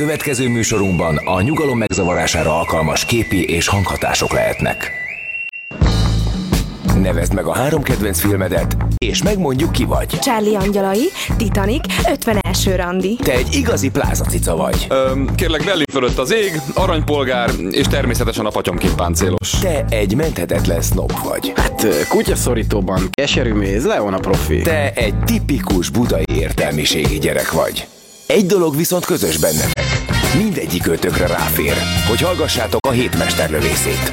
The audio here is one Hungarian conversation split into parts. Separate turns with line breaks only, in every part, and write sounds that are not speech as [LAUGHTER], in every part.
Következő műsorunkban a nyugalom megzavarására alkalmas képi és hanghatások lehetnek. Nevezd meg a három kedvenc filmedet, és megmondjuk ki vagy.
Charlie Angyalai, Titanic, 51. randi.
Te egy igazi plázacica vagy.
Öm, kérlek, Berlin fölött az ég, aranypolgár, és természetesen a fatyomként páncélos.
Te egy menthetetlen snob vagy.
Hát kutyaszorítóban keserű méz, Leon a profi.
Te egy tipikus budai értelmiségi gyerek vagy. Egy dolog viszont közös bennetek. Mindegyik ötökre ráfér, hogy hallgassátok a hétmesterlövészét.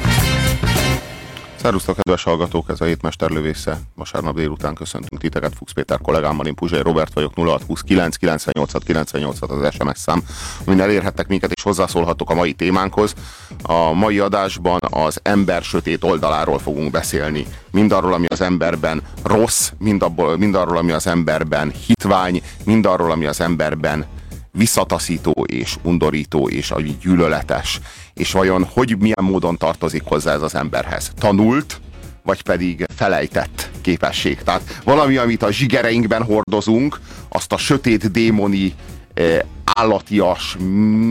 Szerusztok, kedves hallgatók, ez a hétmesterlövésze. Vasárnap délután köszöntünk titeket, Fuchs Péter kollégámmal, én Puzsai Robert vagyok, 0629 98 98 az SMS szám, amin elérhettek minket és hozzászólhatok a mai témánkhoz. A mai adásban az ember sötét oldaláról fogunk beszélni. Mindarról, ami az emberben rossz, mind, abból, mind arról, ami az emberben hitvány, mind arról, ami az emberben visszataszító és undorító és a gyűlöletes. És vajon hogy milyen módon tartozik hozzá ez az emberhez? Tanult, vagy pedig felejtett képesség. Tehát valami, amit a zsigereinkben hordozunk, azt a sötét démoni, eh, állatias,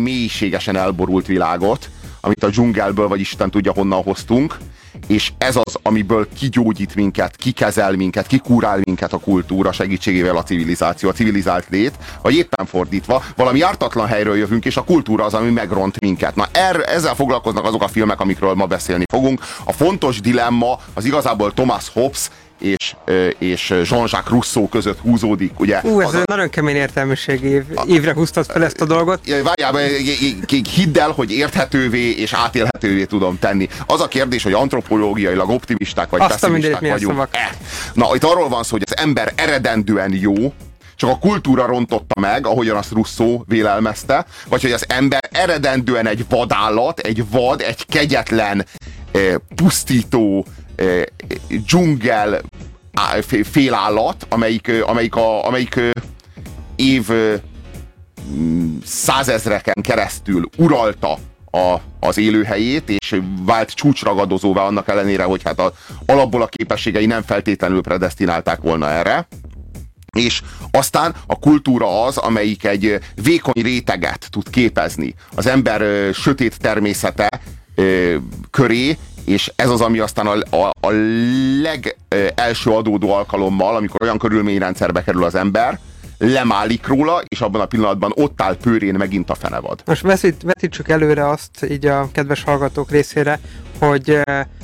mélységesen elborult világot, amit a dzsungelből, vagy Isten tudja honnan hoztunk, és ez az, amiből kigyógyít minket, kikezel minket, kikúrál minket a kultúra segítségével a civilizáció, a civilizált lét, vagy éppen fordítva, valami ártatlan helyről jövünk, és a kultúra az, ami megront minket. Na er, ezzel foglalkoznak azok a filmek, amikről ma beszélni fogunk. A fontos dilemma az igazából Thomas Hobbes és, és Jean-Jacques Rousseau között húzódik, ugye?
Ú, ez
a...
nagyon kemény értelmiség év, évre húztad fel ezt a dolgot.
Várjál, hidd el, hogy érthetővé és átélhetővé tudom tenni. Az a kérdés, hogy antropológiailag optimisták vagy
Azt
pessimisták vagyunk. E. Na, itt arról van szó, hogy az ember eredendően jó, csak a kultúra rontotta meg, ahogyan azt Rousseau vélelmezte, vagy hogy az ember eredendően egy vadállat, egy vad, egy kegyetlen, pusztító, dzsungel félállat, amelyik, amelyik, a, amelyik év százezreken keresztül uralta a, az élőhelyét, és vált csúcsragadozóvá annak ellenére, hogy hát a, alapból a képességei nem feltétlenül predestinálták volna erre. És aztán a kultúra az, amelyik egy vékony réteget tud képezni. Az ember ö, sötét természete ö, köré, és ez az, ami aztán a, a, a legelső adódó alkalommal, amikor olyan körülményrendszerbe kerül az ember, lemálik róla, és abban a pillanatban ott áll pőrén megint a fenevad.
Most veszít, vetítsük előre azt így a kedves hallgatók részére, hogy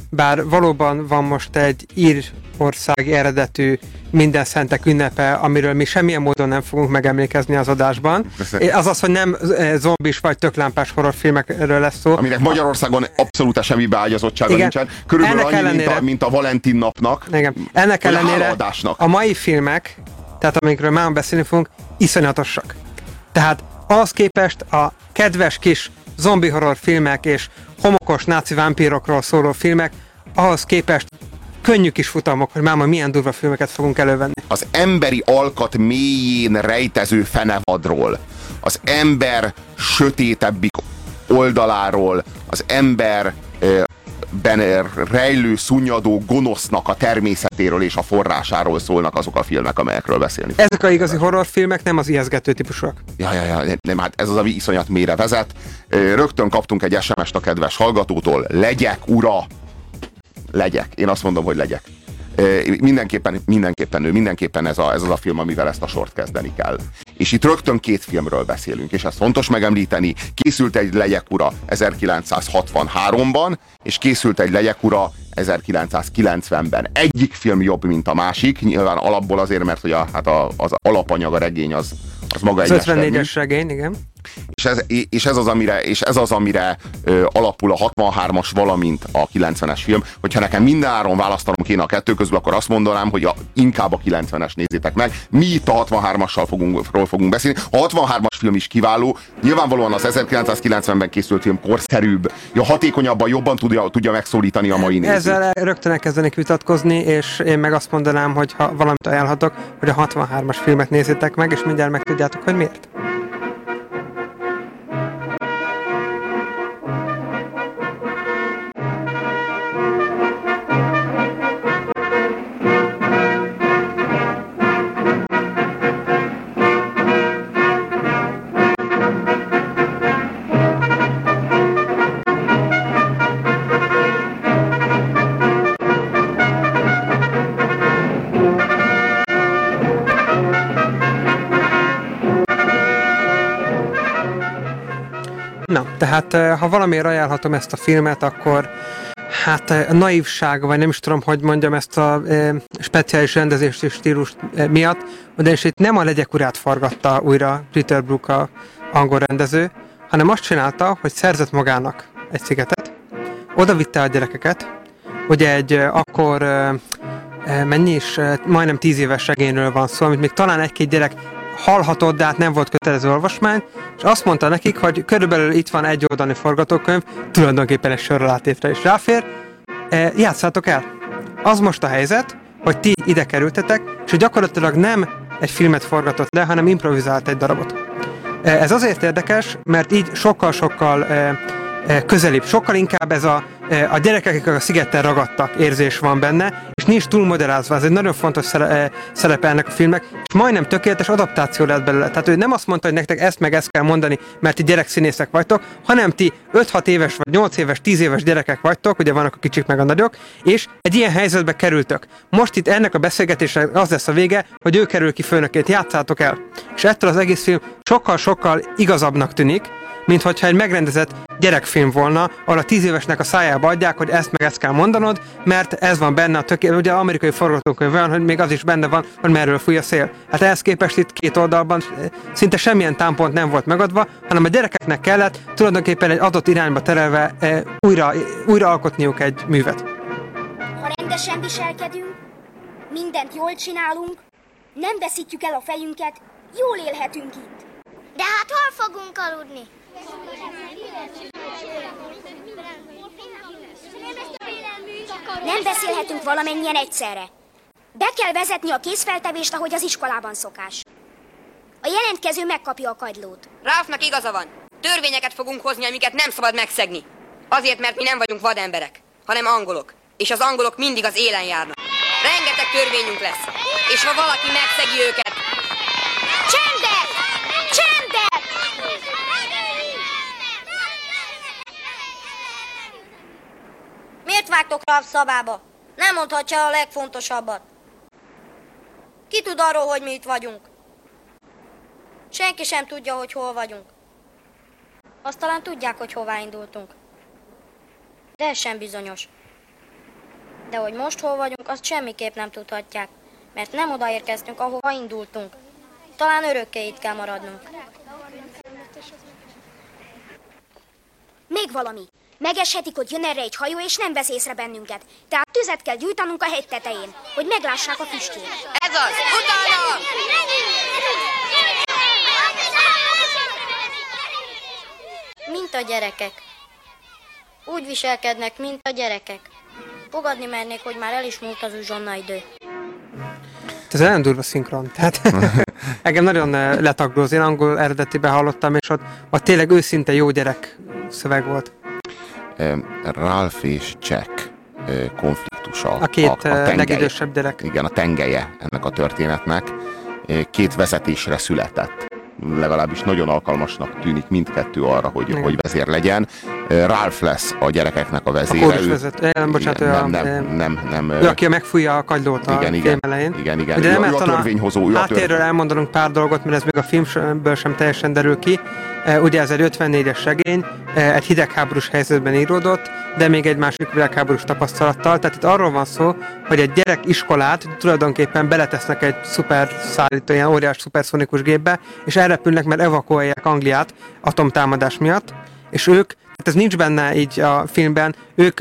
bár valóban van most egy ír ország eredetű minden szentek ünnepe, amiről mi semmilyen módon nem fogunk megemlékezni az adásban. Az az, hogy nem zombis vagy töklámpás horrorfilmekről lesz szó.
Aminek Magyarországon abszolút semmi beágyazottsága Igen. nincsen. Körülbelül Ennek annyi, ellenére... mint, a, mint a Valentin napnak.
Igen. Ennek ellenére a, a mai filmek, tehát amikről már beszélni fogunk, iszonyatosak. Tehát ahhoz képest a kedves kis zombi horror filmek és homokos náci vámpírokról szóló filmek, ahhoz képest könnyű kis futamok, hogy máma milyen durva filmeket fogunk elővenni.
Az emberi alkat mélyén rejtező fenevadról, az ember sötétebbik oldaláról, az ember ben rejlő, szunnyadó gonosznak a természetéről és a forrásáról szólnak azok a filmek, amelyekről beszélni.
Ezek a igazi horrorfilmek, nem az ijeszgető típusok.
Ja, ja, ja, nem, hát ez az, ami iszonyat mélyre vezet. Rögtön kaptunk egy SMS-t a kedves hallgatótól, legyek ura, legyek. Én azt mondom, hogy legyek. Mindenképpen, mindenképpen ő, mindenképpen ez, a, ez az a film, amivel ezt a sort kezdeni kell. És itt rögtön két filmről beszélünk, és ezt fontos megemlíteni. Készült egy Legyek ura 1963-ban, és készült egy Legyek ura 1990-ben. Egyik film jobb, mint a másik, nyilván alapból azért, mert hogy a, hát a, az alapanyag, a regény az, az maga
az egy 54-es regény, igen.
És ez, és ez az, amire, és ez az, amire ö, alapul a 63-as, valamint a 90-es film. Hogyha nekem minden áron választanom kéne a kettő közül, akkor azt mondanám, hogy a, inkább a 90-es nézzétek meg. Mi itt a 63-assal fogunk, fogunk beszélni. A 63-as film is kiváló. Nyilvánvalóan az 1990-ben készült film korszerűbb, ja, hatékonyabban, jobban tudja, tudja megszólítani a mai nézőt.
Ezzel rögtön elkezdenek vitatkozni, és én meg azt mondanám, hogy ha valamit ajánlhatok, hogy a 63-as filmet nézzétek meg, és mindjárt megtudjátok, hogy miért. Na, tehát ha valamiért ajánlhatom ezt a filmet, akkor hát a naivság, vagy nem is tudom, hogy mondjam ezt a e, speciális rendezést és stílus e, miatt, de és itt nem a legyek urát forgatta újra Peter Brook a angol rendező, hanem azt csinálta, hogy szerzett magának egy szigetet, oda vitte a gyerekeket, ugye egy akkor mennyi is, majdnem tíz éves regényről van szó, amit még talán egy-két gyerek hallhatod, de hát nem volt kötelező olvasmány, és azt mondta nekik, hogy körülbelül itt van egy oldani forgatókönyv, tulajdonképpen egy sorralátétre is ráfér, e, játszátok el. Az most a helyzet, hogy ti ide kerültetek, és gyakorlatilag nem egy filmet forgatott le, hanem improvizált egy darabot. E, ez azért érdekes, mert így sokkal-sokkal e, e közelibb, sokkal inkább ez a a gyerekek, akik a szigeten ragadtak, érzés van benne, nincs túl moderázva. Ez egy nagyon fontos eh, szerepe ennek a filmnek, és majdnem tökéletes adaptáció lett belőle. Tehát ő nem azt mondta, hogy nektek ezt meg ezt kell mondani, mert ti gyerekszínészek vagytok, hanem ti 5-6 éves, vagy 8 éves, 10 éves gyerekek vagytok, ugye vannak a kicsik meg a nagyok, és egy ilyen helyzetbe kerültök. Most itt ennek a beszélgetésnek az lesz a vége, hogy ő kerül ki főnökét, játszátok el. És ettől az egész film sokkal-sokkal igazabbnak tűnik, mint hogyha egy megrendezett gyerekfilm volna, ahol a tíz évesnek a szájába adják, hogy ezt meg ezt kell mondanod, mert ez van benne a tökéletes, ugye amerikai forgatókönyv olyan, hogy még az is benne van, hogy merről fúj a szél. Hát ehhez képest itt két oldalban szinte semmilyen támpont nem volt megadva, hanem a gyerekeknek kellett tulajdonképpen egy adott irányba terelve e, újra, újra alkotniuk egy művet.
Ha rendesen viselkedünk, mindent jól csinálunk, nem veszítjük el a fejünket, jól élhetünk itt.
De hát hol fogunk aludni?
Nem beszélhetünk valamennyien egyszerre. Be kell vezetni a kézfeltevést, ahogy az iskolában szokás. A jelentkező megkapja a kagylót.
Ráfnak igaza van. Törvényeket fogunk hozni, amiket nem szabad megszegni. Azért, mert mi nem vagyunk vademberek, hanem angolok. És az angolok mindig az élen járnak. Rengeteg törvényünk lesz. És ha valaki megszegi őket...
Miért vágtok rá a szabába? Nem mondhatja a legfontosabbat. Ki tud arról, hogy mi itt vagyunk? Senki sem tudja, hogy hol vagyunk. Azt talán tudják, hogy hová indultunk. De ez sem bizonyos. De hogy most hol vagyunk, azt semmiképp nem tudhatják, mert nem odaérkeztünk, ahova indultunk. Talán örökké itt kell maradnunk.
Még valami. Megeshetik, hogy jön erre egy hajó, és nem vesz észre bennünket. Tehát tüzet kell gyújtanunk a hegy tetején, hogy meglássák a füstjét.
Ez az! Utána!
Mint a gyerekek. Úgy viselkednek, mint a gyerekek. Fogadni mernék, hogy már el is múlt az uzsonna idő.
Ez nagyon durva szinkron. Tehát [LAUGHS] engem nagyon eh, letaglóz. Én angol eredetiben hallottam, és ott, ott tényleg őszinte jó gyerek szöveg volt.
Ralph és Jack konfliktusa.
A két a, a legidősebb gyerek.
Igen, a tengelye ennek a történetnek. Két vezetésre született legalábbis nagyon alkalmasnak tűnik mindkettő arra, hogy, hogy vezér legyen. Ralph lesz a gyerekeknek a vezére.
A vezet. Nem, bocsánat,
nem, nem, nem, nem, nem,
Ő, aki megfújja a kagylót a
igen,
igen, film elején.
Igen, igen. Ugye ő, ő a törvényhozó. Ő
a háttérről elmondanunk pár dolgot, mert ez még a filmből sem teljesen derül ki. Ugye ez egy 54-es regény, egy hidegháborús helyzetben íródott, de még egy másik világháborús tapasztalattal. Tehát itt arról van szó, hogy egy gyerek iskolát tulajdonképpen beletesznek egy szuper szállító, ilyen óriás szuperszonikus gépbe, és elrepülnek, mert evakuálják Angliát atomtámadás miatt, és ők, tehát ez nincs benne így a filmben, ők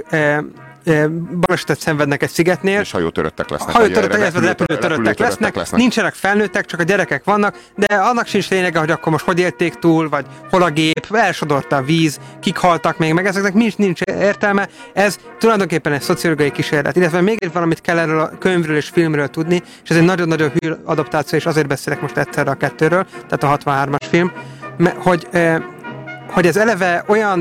balesetet szenvednek egy szigetnél.
És hajótöröttek lesznek.
Hajótöröttek, illetve repülőtöröttek lesznek, lesznek. Nincsenek felnőttek, csak a gyerekek vannak, de annak sincs lényege, hogy akkor most hogy élték túl, vagy hol a gép, elsodorta a víz, kik haltak még, meg ezeknek nincs, nincs értelme. Ez tulajdonképpen egy szociológiai kísérlet. Illetve még egy valamit kell erről a könyvről és filmről tudni, és ez egy nagyon-nagyon hű adaptáció, és azért beszélek most egyszerre a kettőről, tehát a 63-as film, hogy, hogy ez eleve olyan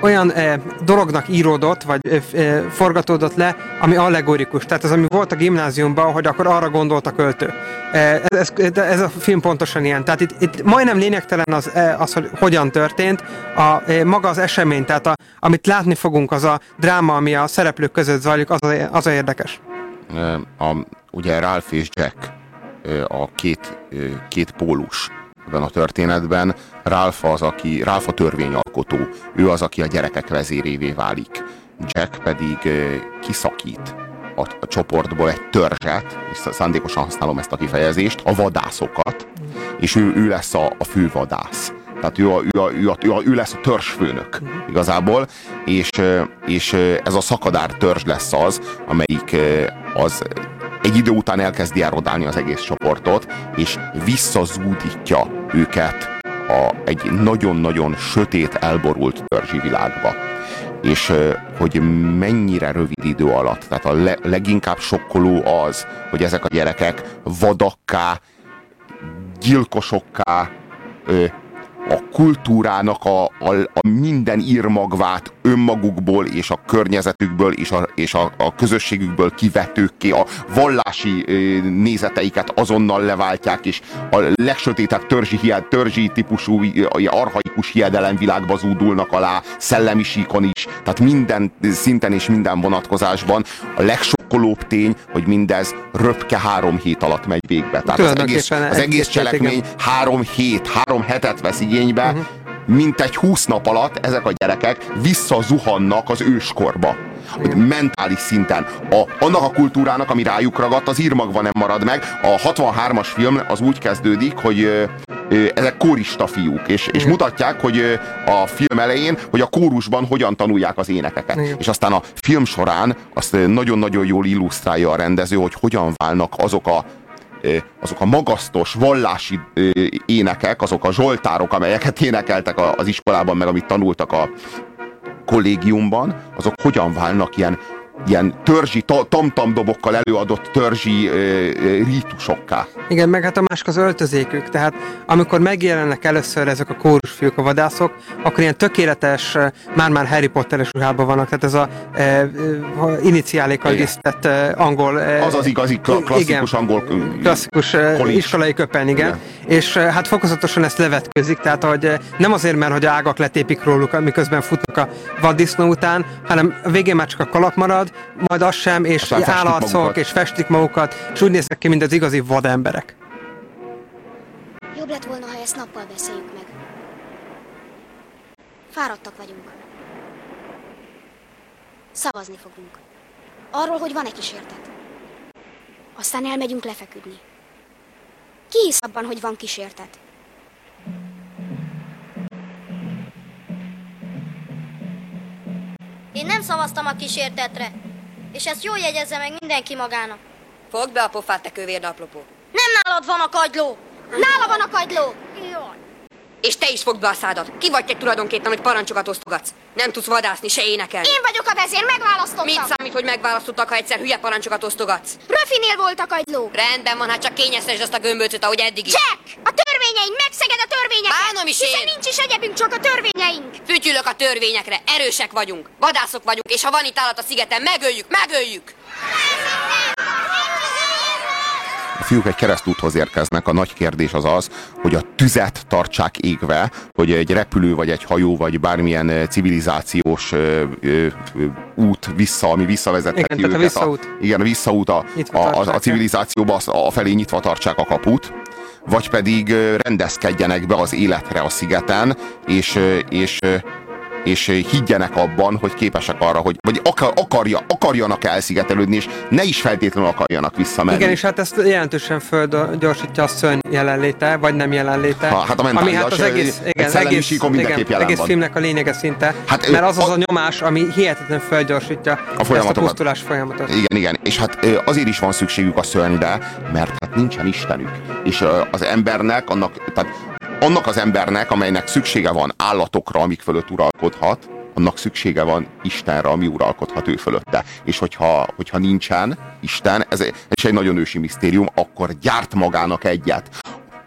olyan e, dolognak íródott, vagy e, forgatódott le, ami allegorikus. Tehát az, ami volt a gimnáziumban, hogy akkor arra gondolt a költő. E, ez, ez a film pontosan ilyen. Tehát itt, itt majdnem lényegtelen az, az, hogy hogyan történt. A, e, maga az esemény, tehát a, amit látni fogunk, az a dráma, ami a szereplők között zajlik, az a, az a érdekes.
A, ugye Ralph és Jack a két, két pólus ebben a történetben. Ralph az, aki, Ralph a törvényalkotó. Ő az, aki a gyerekek vezérévé válik. Jack pedig kiszakít a, a csoportból egy törzset, és szándékosan használom ezt a kifejezést, a vadászokat, és ő, ő lesz a, a fővadász. Tehát ő, a, ő, a, ő, a, ő, a, ő lesz a törzsfőnök igazából, és, és ez a szakadár törzs lesz az, amelyik az egy idő után elkezdi erodálni az egész csoportot, és visszazúdítja őket a, egy nagyon-nagyon sötét, elborult törzsi világba. És hogy mennyire rövid idő alatt, tehát a le, leginkább sokkoló az, hogy ezek a gyerekek vadakká, gyilkosokká, a kultúrának a, a, a minden írmagvát önmagukból és a környezetükből és a, és a, a közösségükből kivetők ki, a vallási nézeteiket azonnal leváltják, és a legsötétebb törzsi, hied, törzsi típusú arhaikus hiedelemvilágba zúdulnak alá, szellemi síkon is, tehát minden szinten és minden vonatkozásban a legsokkolóbb tény, hogy mindez röpke három hét alatt megy végbe. Tehát az egész, az egész cselekmény három hét, három hetet vesz igénybe, uh-huh. mint egy húsz nap alatt ezek a gyerekek visszazuhannak az őskorba. Hogy mentális szinten. A, annak a kultúrának, ami rájuk ragadt, az írmagva nem marad meg. A 63-as film az úgy kezdődik, hogy ö, ö, ezek kórista fiúk, és, és mutatják, hogy ö, a film elején, hogy a kórusban hogyan tanulják az énekeket. Igen. És aztán a film során azt nagyon-nagyon jól illusztrálja a rendező, hogy hogyan válnak azok a azok a magasztos vallási énekek, azok a zsoltárok, amelyeket énekeltek az iskolában, meg amit tanultak a kollégiumban, azok hogyan válnak ilyen ilyen törzsi, tamtamdobokkal előadott törzsi ö, ö, rítusokká.
Igen, meg hát a másik az öltözékük, tehát amikor megjelennek először ezek a kórusfiúk, a vadászok, akkor ilyen tökéletes, már-már Harry Potteres ruhában vannak, tehát ez a e, e, iniciálékkal disztett e, angol...
E, az az igazi klasszikus igen, angol
klasszikus kolés. iskolai köpen, igen. igen. És hát fokozatosan ezt levetközik, tehát hogy nem azért, mert hogy ágak letépik róluk, miközben futnak a vaddisznó után, hanem a végén már csak a kalap marad, majd az sem, és állatszok, és festik magukat, és úgy néznek ki, mint az igazi vademberek.
Jobb lett volna, ha ezt nappal beszéljük meg. Fáradtak vagyunk. Szavazni fogunk. Arról, hogy van-e kísértet. Aztán elmegyünk lefeküdni. Ki hisz abban, hogy van kísértet?
Én nem szavaztam a kísértetre. És ezt jól jegyezze meg mindenki magának.
Fogd be a pofát, te kövérdapropó.
Nem nálad van a kagyló! Nála van a kagyló!
Jaj. És te is fogd be a szádat. Ki vagy te tulajdonképpen, hogy parancsokat osztogatsz? Nem tudsz vadászni, se énekelni.
Én vagyok a vezér, megválasztottam.
Mit számít, hogy megválasztottak, ha egyszer hülye parancsokat osztogatsz?
Röfinél volt a kagyló.
Rendben van, hát csak kényeztesd azt a gömbölcöt, ahogy eddig is.
Jack! A törvényeink, megszeged a törvényeket!
Bánom is
Hiszen
én.
nincs is egyebünk, csak a törvényeink!
Fütyülök a törvényekre, erősek vagyunk, vadászok vagyunk, és ha van itt állat a szigeten, megöljük, megöljük!
a fiúk egy keresztúthoz érkeznek, a nagy kérdés az az, hogy a tüzet tartsák égve, hogy egy repülő, vagy egy hajó, vagy bármilyen civilizációs ö, ö, ö, út vissza, ami visszavezetheti
igen, őket. A visszaút.
A, igen, a visszaút a, a, a, a civilizációba, a felé nyitva tartsák a kaput vagy pedig rendezkedjenek be az életre a szigeten, és, és és higgyenek abban, hogy képesek arra, hogy vagy akar, akarja, akarjanak elszigetelődni, és ne is feltétlenül akarjanak visszamenni.
Igen, és hát ezt jelentősen földgyorsítja a szörny jelenléte, vagy nem jelenléte.
Ha, hát a mentális,
ami hát az egész, igen, egész, igen, egész filmnek a lényege szinte, hát, mert az az a, a nyomás, ami hihetetlen földgyorsítja a ezt a pusztulás folyamatot.
Igen, igen, és hát azért is van szükségük a szörnyre, mert hát nincsen Istenük. És az embernek, annak, tehát annak az embernek, amelynek szüksége van állatokra, amik fölött uralkodhat, annak szüksége van Istenre, ami uralkodhat ő fölötte. És hogyha, hogyha nincsen Isten, ez, ez egy nagyon ősi misztérium, akkor gyárt magának egyet.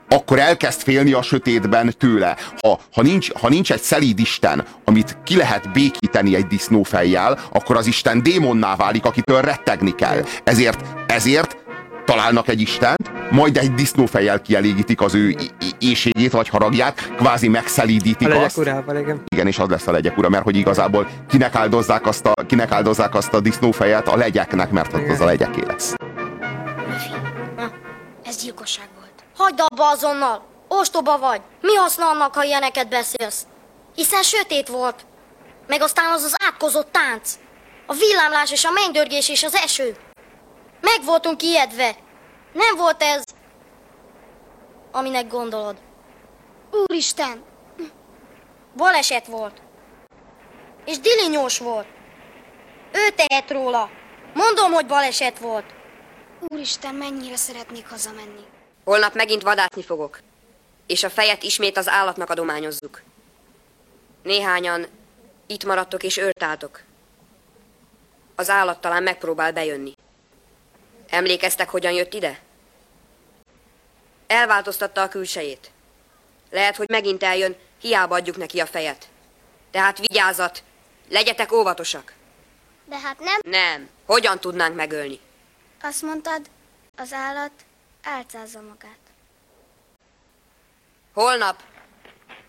Akkor elkezd félni a sötétben tőle. Ha, ha, nincs, ha nincs egy szelíd Isten, amit ki lehet békíteni egy disznófejjel, akkor az Isten démonná válik, akitől rettegni kell. Ezért, ezért találnak egy Istent, majd egy disznófejjel kielégítik az ő éjségét vagy haragját, kvázi megszelídítik
a
azt.
Urával, igen.
igen, és az lesz a legyek ura, mert hogy igazából kinek áldozzák azt a, kinek áldozzák azt a disznófejet a legyeknek, mert ott az a legyeké lesz.
ez gyilkosság volt.
Hagyd abba azonnal! Ostoba vagy. Mi haszna annak, ha ilyeneket beszélsz? Hiszen sötét volt. Meg aztán az az átkozott tánc. A villámlás és a mennydörgés és az eső. Meg voltunk ijedve. Nem volt ez, aminek gondolod.
Úristen!
Baleset volt. És dilinyós volt. Ő tehet róla. Mondom, hogy baleset volt.
Úristen, mennyire szeretnék hazamenni.
Holnap megint vadászni fogok. És a fejet ismét az állatnak adományozzuk. Néhányan itt maradtok és őrtáltok. Az állat talán megpróbál bejönni. Emlékeztek, hogyan jött ide? Elváltoztatta a külsejét. Lehet, hogy megint eljön, hiába adjuk neki a fejet. Tehát vigyázat, legyetek óvatosak.
De hát nem...
Nem, hogyan tudnánk megölni?
Azt mondtad, az állat álcázza magát.
Holnap,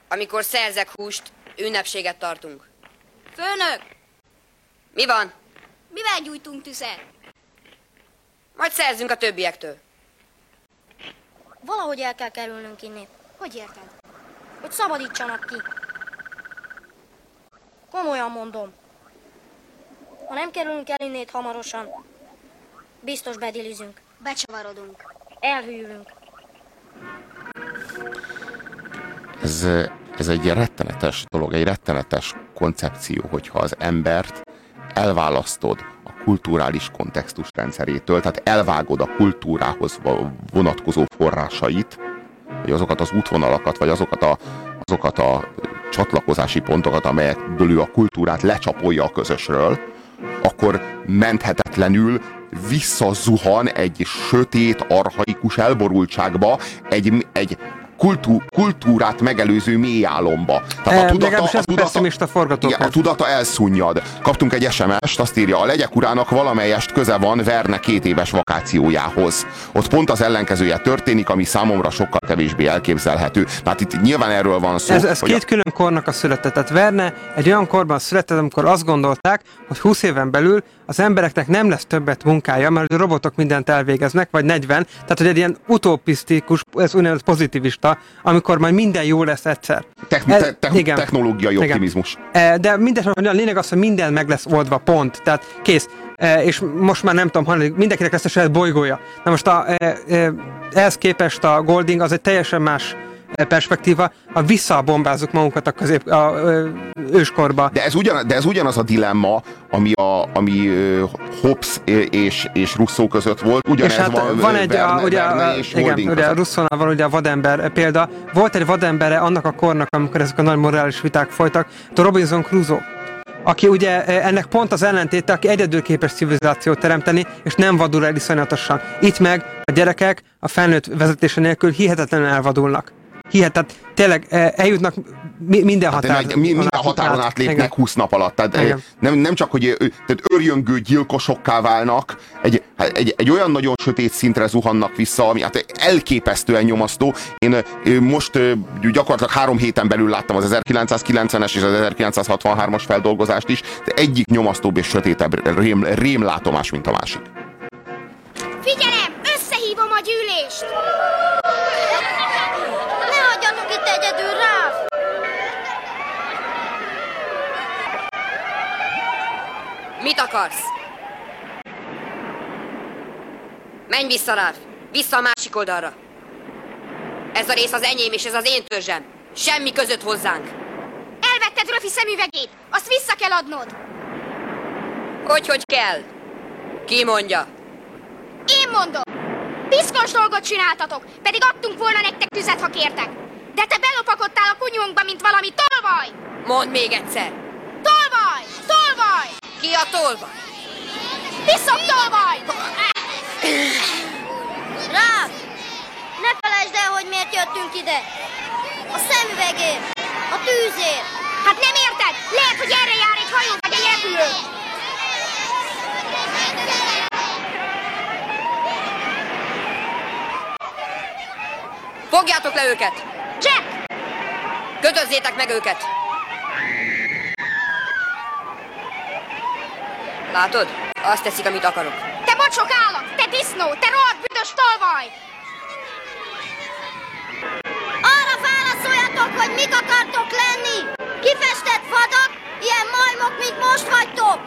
amikor szerzek húst, ünnepséget tartunk.
Főnök!
Mi van?
Mivel gyújtunk tüzet?
Majd szerzünk a többiektől.
Valahogy el kell kerülnünk innét.
Hogy érted?
Hogy szabadítsanak ki. Komolyan mondom. Ha nem kerülünk el innét hamarosan, biztos bedilizünk.
Becsavarodunk.
Elhűlünk.
Ez, ez egy rettenetes dolog, egy rettenetes koncepció, hogyha az embert elválasztod kulturális kontextus rendszerétől, tehát elvágod a kultúrához vonatkozó forrásait, vagy azokat az útvonalakat, vagy azokat a, azokat a csatlakozási pontokat, amelyekből ő a kultúrát lecsapolja a közösről, akkor menthetetlenül visszazuhan egy sötét, arhaikus elborultságba, egy, egy kultú, kultúrát megelőző mély álomba.
Tehát a tudata, a tudata,
igen, a tudata elszunnyad. Kaptunk egy SMS-t, azt írja, a legyek urának valamelyest köze van Verne két éves vakációjához. Ott pont az ellenkezője történik, ami számomra sokkal kevésbé elképzelhető. Tehát itt nyilván erről van szó.
Ez, ez két a... külön kornak a született. Tehát Verne egy olyan korban született, amikor azt gondolták, hogy 20 éven belül az embereknek nem lesz többet munkája, mert a robotok mindent elvégeznek, vagy 40, tehát hogy egy ilyen utopisztikus, ez úgynevezett pozitivista, amikor majd minden jó lesz egyszer.
Techn- te- te- igen. Technológiai optimizmus.
E, de minden, a lényeg az, hogy minden meg lesz oldva, pont. Tehát kész. E, és most már nem tudom, hanem mindenkinek lesz a saját bolygója. Na most a, e, ehhez képest a Golding az egy teljesen más perspektíva, ha visszabombázzuk magunkat a közép a, a, őskorba.
De ez, ugyan, de ez ugyanaz a dilemma, ami, a, ami Hobbes és, és Russo között volt. Ugyanez és hát van,
van egy, Verne, a, ugye, Verne és igen, ugye Russzónál van ugye a vadember példa. Volt egy vadembere annak a kornak, amikor ezek a nagy morális viták folytak, a Robinson Crusoe aki ugye ennek pont az ellentéte, aki egyedül képes civilizációt teremteni, és nem vadul el iszonyatosan. Itt meg a gyerekek a felnőtt vezetése nélkül hihetetlenül elvadulnak hihet, tehát tényleg eh, eljutnak minden
hát határ, mi, minden határon át lépnek igen. 20 nap alatt. Tehát eh, nem, nem csak, hogy tehát örjöngő gyilkosokká válnak, egy, hát egy, egy olyan nagyon sötét szintre zuhannak vissza, ami hát elképesztően nyomasztó. Én most gyakorlatilag három héten belül láttam az 1990-es és az 1963-as feldolgozást is, de egyik nyomasztóbb és sötétebb rém, rémlátomás, mint a másik.
Figyelem! Összehívom a gyűlést!
egyedül, Ráf!
Mit akarsz? Menj vissza, Ráf! Vissza a másik oldalra! Ez a rész az enyém, és ez az én törzsem. Semmi között hozzánk.
Elvetted Röfi szemüvegét! Azt vissza kell adnod!
Hogy, hogy kell? Ki mondja?
Én mondom! Piszkos dolgot csináltatok, pedig adtunk volna nektek tüzet, ha kértek. De te belopakodtál a kunyunkba, mint valami tolvaj!
Mondd még egyszer! Ki a tolvaj?
Piszok tolvaj!
Ráf! Ne felejtsd el, hogy miért jöttünk ide! A szemüvegért! A tűzért!
Hát nem érted? Lehet, hogy erre jár egy hajó vagy egy repülő!
Fogjátok le őket!
Jack!
Kötözzétek meg őket! Látod? Azt teszik, amit akarok.
Te bocsok állat! Te disznó! Te rohadt büdös tolvaj!
Tudjátok, hogy mik akartok lenni? Kifestett vadak? Ilyen majmok, mint most vagytok?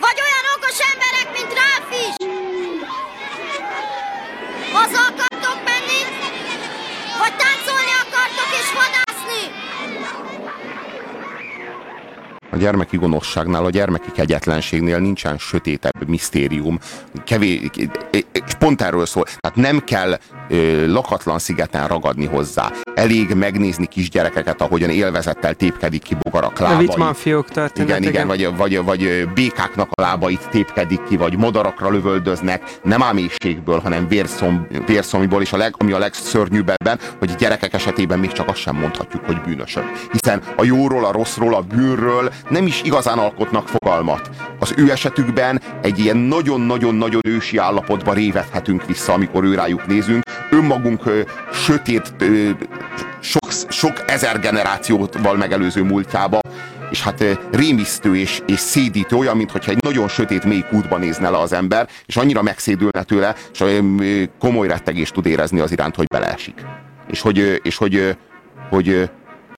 Vagy olyan okos emberek, mint Ralph is? Haza akartok menni? Vagy táncolni akartok és vadászni?
A gyermeki gonoszságnál, a gyermeki kegyetlenségnél nincsen sötétebb misztérium. Kevés, és pont erről szól. Tehát nem kell ö, lakatlan szigeten ragadni hozzá. Elég megnézni kisgyerekeket, ahogyan élvezettel tépkedik ki bogarak
A
lábait.
Wittmann fiók történet.
Igen, igen, vagy, vagy, vagy békáknak a lábait tépkedik ki, vagy madarakra lövöldöznek, nem ámészségből, hanem vérszom, vérszomiból, és a leg, ami a legszörnyűbb ebben, hogy gyerekek esetében még csak azt sem mondhatjuk, hogy bűnösök. Hiszen a jóról, a rosszról, a bűnről nem is igazán alkotnak fogalmat. Az ő esetükben egy ilyen nagyon-nagyon-nagyon ősi állapotba révedhetünk vissza, amikor ő nézünk. Önmagunk ö, sötét, ö, sok, sok ezer generációval megelőző múltjába, és hát rémisztő és, és szédítő, olyan, mintha egy nagyon sötét mély kútba nézne le az ember, és annyira megszédülne tőle, és komoly rettegést tud érezni az iránt, hogy beleesik. És hogy, és hogy, hogy ö,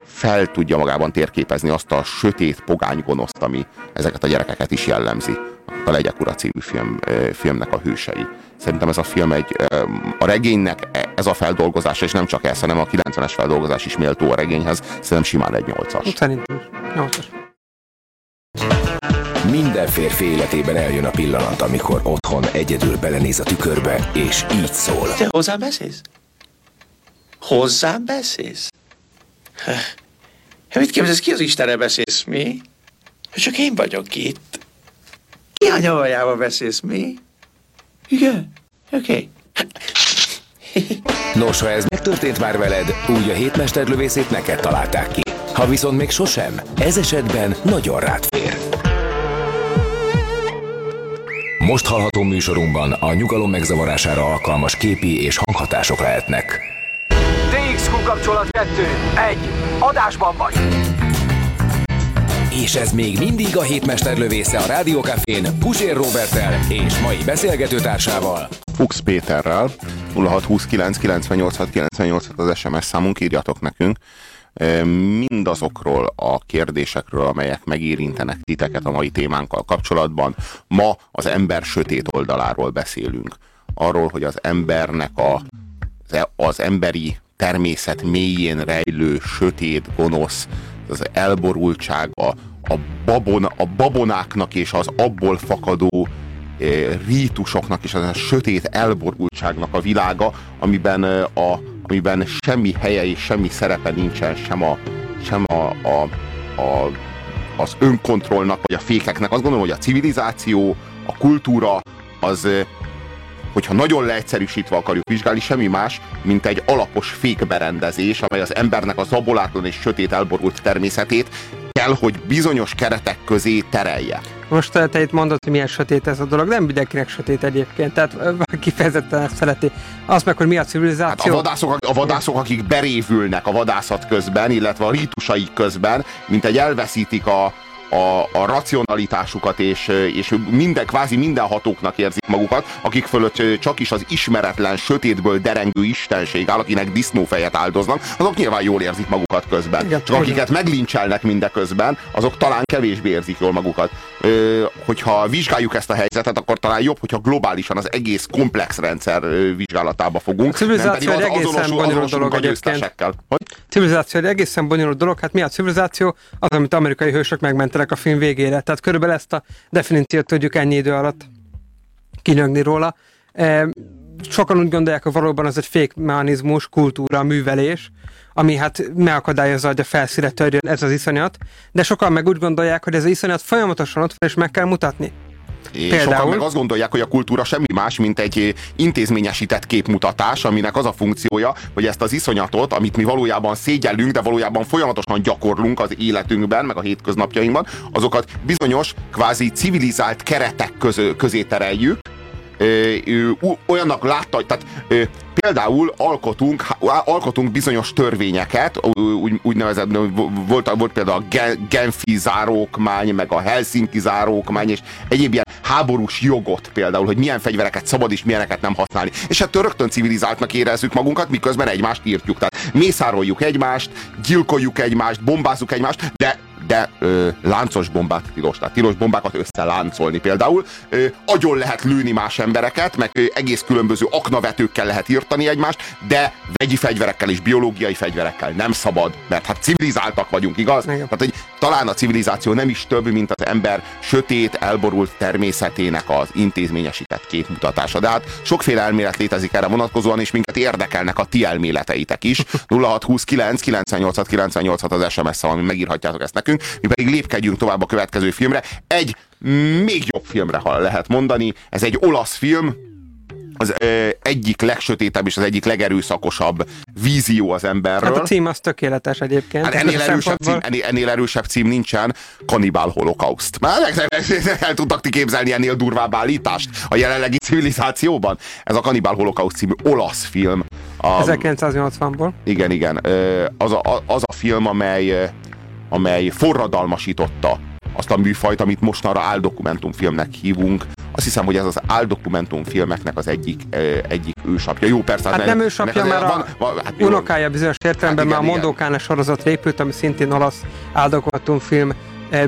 fel tudja magában térképezni azt a sötét, pogány gonoszt, ami ezeket a gyerekeket is jellemzi. A Legyek Ura című film, filmnek a hősei. Szerintem ez a film egy, a regénynek e- ez a feldolgozása, és nem csak ez, hanem a 90-es feldolgozás is méltó a regényhez, szerintem simán egy 8-as.
Szerintem is. Nyolcas.
Minden férfi életében eljön a pillanat, amikor otthon egyedül belenéz a tükörbe, és így szól.
Te hozzám beszélsz? Hozzám beszélsz? Hát mit képzelsz, ki az Istenre beszélsz, mi? Csak én vagyok itt. Ki a nyavajába beszélsz, mi? Igen? Oké. Okay.
Nos, ha ez megtörtént már veled, úgy a hétmesterlövészét neked találták ki. Ha viszont még sosem, ez esetben nagyon rád fér. Most hallható műsorunkban a nyugalom megzavarására alkalmas képi és hanghatások lehetnek.
Kapcsolat 2. 1. Adásban vagy.
És ez még mindig a hétmesterlövésze a Rádiókafén Pusér Robertel és mai beszélgetőtársával.
Fuchs Péterrel 0629 98 98 az SMS számunk, írjatok nekünk e, mindazokról a kérdésekről, amelyek megérintenek titeket a mai témánkkal kapcsolatban. Ma az ember sötét oldaláról beszélünk. Arról, hogy az embernek a, az emberi természet mélyén rejlő, sötét, gonosz, az elborultság, a, babon, a babonáknak és az abból fakadó e, rítusoknak és az a sötét elborultságnak a világa, amiben, e, a, amiben semmi helye és semmi szerepe nincsen, sem, a, sem a, a, a, az önkontrollnak, vagy a fékeknek. Azt gondolom, hogy a civilizáció, a kultúra, az, hogyha nagyon leegyszerűsítve akarjuk vizsgálni, semmi más, mint egy alapos fékberendezés, amely az embernek a zabolátlan és sötét elborult természetét kell, hogy bizonyos keretek közé terelje.
Most te itt mondod, hogy milyen sötét ez a dolog, nem mindenkinek sötét egyébként, tehát kifejezetten ezt szereti. Azt meg, hogy mi a civilizáció.
Hát a, vadászok, a vadászok, akik berévülnek a vadászat közben, illetve a rítusaik közben, mint egy elveszítik a, a, a racionalitásukat, és, és minden, kvázi minden hatóknak érzik magukat, akik fölött csak is az ismeretlen, sötétből derengő istenség áll, akinek disznófejet áldoznak, azok nyilván jól érzik magukat közben. Igen, csak akiket meglincselnek mindeközben, azok talán kevésbé érzik jól magukat. Ö, hogyha vizsgáljuk ezt a helyzetet, akkor talán jobb, hogyha globálisan az egész komplex rendszer vizsgálatába fogunk.
A civilizáció egy egészen bonyolult dolog.
Hogy?
Civilizáció egy egészen bonyolult dolog. Hát mi a civilizáció? Az, amit amerikai hősök megmentenek a film végére. Tehát körülbelül ezt a definíciót tudjuk ennyi idő alatt kinyögni róla. E, sokan úgy gondolják, hogy valóban az egy fékmechanizmus, kultúra, művelés, ami hát megakadályozza, hogy a felszíre törjön ez az iszonyat, de sokan meg úgy gondolják, hogy ez az iszonyat folyamatosan ott van, és meg kell mutatni.
És Például... sokan meg azt gondolják, hogy a kultúra semmi más, mint egy intézményesített képmutatás, aminek az a funkciója, hogy ezt az iszonyatot, amit mi valójában szégyellünk, de valójában folyamatosan gyakorlunk az életünkben, meg a hétköznapjainkban, azokat bizonyos, kvázi civilizált keretek közé tereljük, olyannak látta, hogy tehát például alkotunk, alkotunk bizonyos törvényeket, úgy, úgynevezett, volt, volt például a Genfi zárókmány, meg a Helsinki zárókmány, és egyéb ilyen háborús jogot például, hogy milyen fegyvereket szabad és milyeneket nem használni. És ettől rögtön civilizáltnak érezzük magunkat, miközben egymást írtjuk. Tehát mészároljuk egymást, gyilkoljuk egymást, bombázzuk egymást, de de ö, láncos bombák tilos, tehát tilos bombákat összeláncolni például. Ö, agyon lehet lőni más embereket, meg ö, egész különböző aknavetőkkel lehet írtani egymást, de vegyi fegyverekkel és biológiai fegyverekkel nem szabad, mert hát civilizáltak vagyunk, igaz? Igen. Tehát, hogy talán a civilizáció nem is több, mint az ember sötét, elborult természetének az intézményesített képmutatása. De hát sokféle elmélet létezik erre vonatkozóan, és minket érdekelnek a ti elméleteitek is. 0629 98 98 az SMS ami megírhatjátok ezt nekünk nekünk, mi pedig lépkedjünk tovább a következő filmre. Egy még jobb filmre, ha lehet mondani. Ez egy olasz film, az ö, egyik legsötétebb és az egyik legerőszakosabb vízió az emberről.
Hát a cím az tökéletes egyébként. Hát
ennél, erősebb cím, ennél, ennél erősebb cím nincsen, Kanibál holokauszt. Már el tudtak ti képzelni ennél durvább állítást a jelenlegi civilizációban? Ez a Kanibál holokauszt című olasz film.
A, 1980-ból.
Igen, igen. Az a, az a film, amely amely forradalmasította azt a műfajt, amit mostanra áldokumentumfilmnek hívunk. Azt hiszem, hogy ez az áldokumentumfilmeknek az egyik, egyik ősapja. Jó, persze.
Hát nem ősapja, mert van, van, hát, unokája bizonyos értelemben, hát igen, mert a Mondókána sorozat épült, ami szintén olasz áldokumentumfilm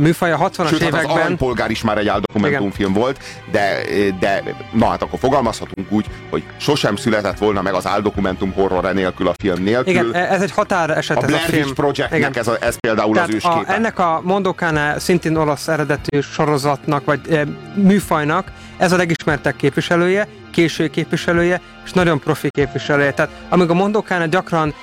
műfaj a 60-as
Sőt,
években.
Hát az Aranypolgár is már egy áldokumentumfilm volt, de, de na hát akkor fogalmazhatunk úgy, hogy sosem született volna meg az áldokumentum horror nélkül a film nélkül.
Igen, ez egy határeset
a
ez
Blair a film. Projectnek ez, a, ez például
Tehát
az ősképe.
A, ennek a Mondokane szintén olasz eredetű sorozatnak, vagy e, műfajnak ez a legismertebb képviselője, késő képviselője, és nagyon profi képviselője. Tehát amíg a Mondokánál gyakran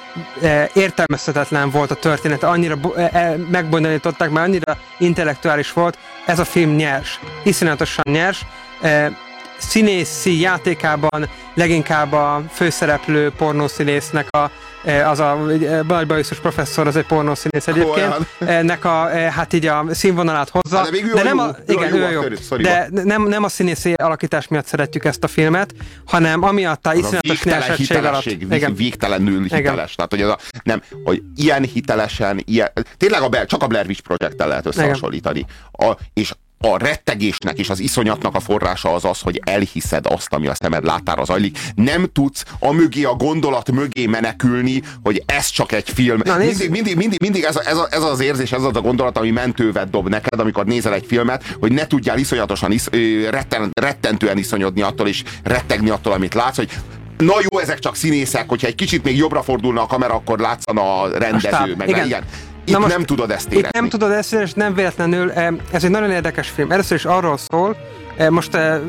e, értelmezhetetlen volt a történet, annyira e, e, megbonyolították, mert annyira intellektuális volt, ez a film nyers. Iszonyatosan nyers. E, színészi játékában leginkább a főszereplő pornószínésznek a az a eh, nagy bajuszos professzor, az egy pornószínész egyébként, ennek a, eh, hát így a színvonalát hozza. Hát, de,
de
nem
a,
igen, ő jó, de nem, nem a színészi alakítás miatt szeretjük ezt a filmet, hanem amiatt a iszonyatos nyersettség alatt.
Igen. Végtelenül hiteles. Igen. Tehát, hogy, az a, nem, hogy ilyen hitelesen, ilyen, tényleg a, csak a Blair Witch Project-tel lehet összehasonlítani. A, és a rettegésnek és az iszonyatnak a forrása az az, hogy elhiszed azt, ami a szemed látára zajlik. Nem tudsz a mögé, a gondolat mögé menekülni, hogy ez csak egy film. Na, mindig, mindig, mindig, mindig ez, ez, ez az érzés, ez az a gondolat, ami mentővet dob neked, amikor nézel egy filmet, hogy ne tudjál iszonyatosan, isz, retten, rettentően iszonyodni attól, és rettegni attól, amit látsz, hogy na jó, ezek csak színészek, hogyha egy kicsit még jobbra fordulna a kamera, akkor látszana a rendező, meg igen. ilyen. Itt most nem tudod ezt érezni.
Itt nem tudod ezt érezni, és nem véletlenül. Eh, ez egy nagyon érdekes film. Először is arról szól, eh, most eh,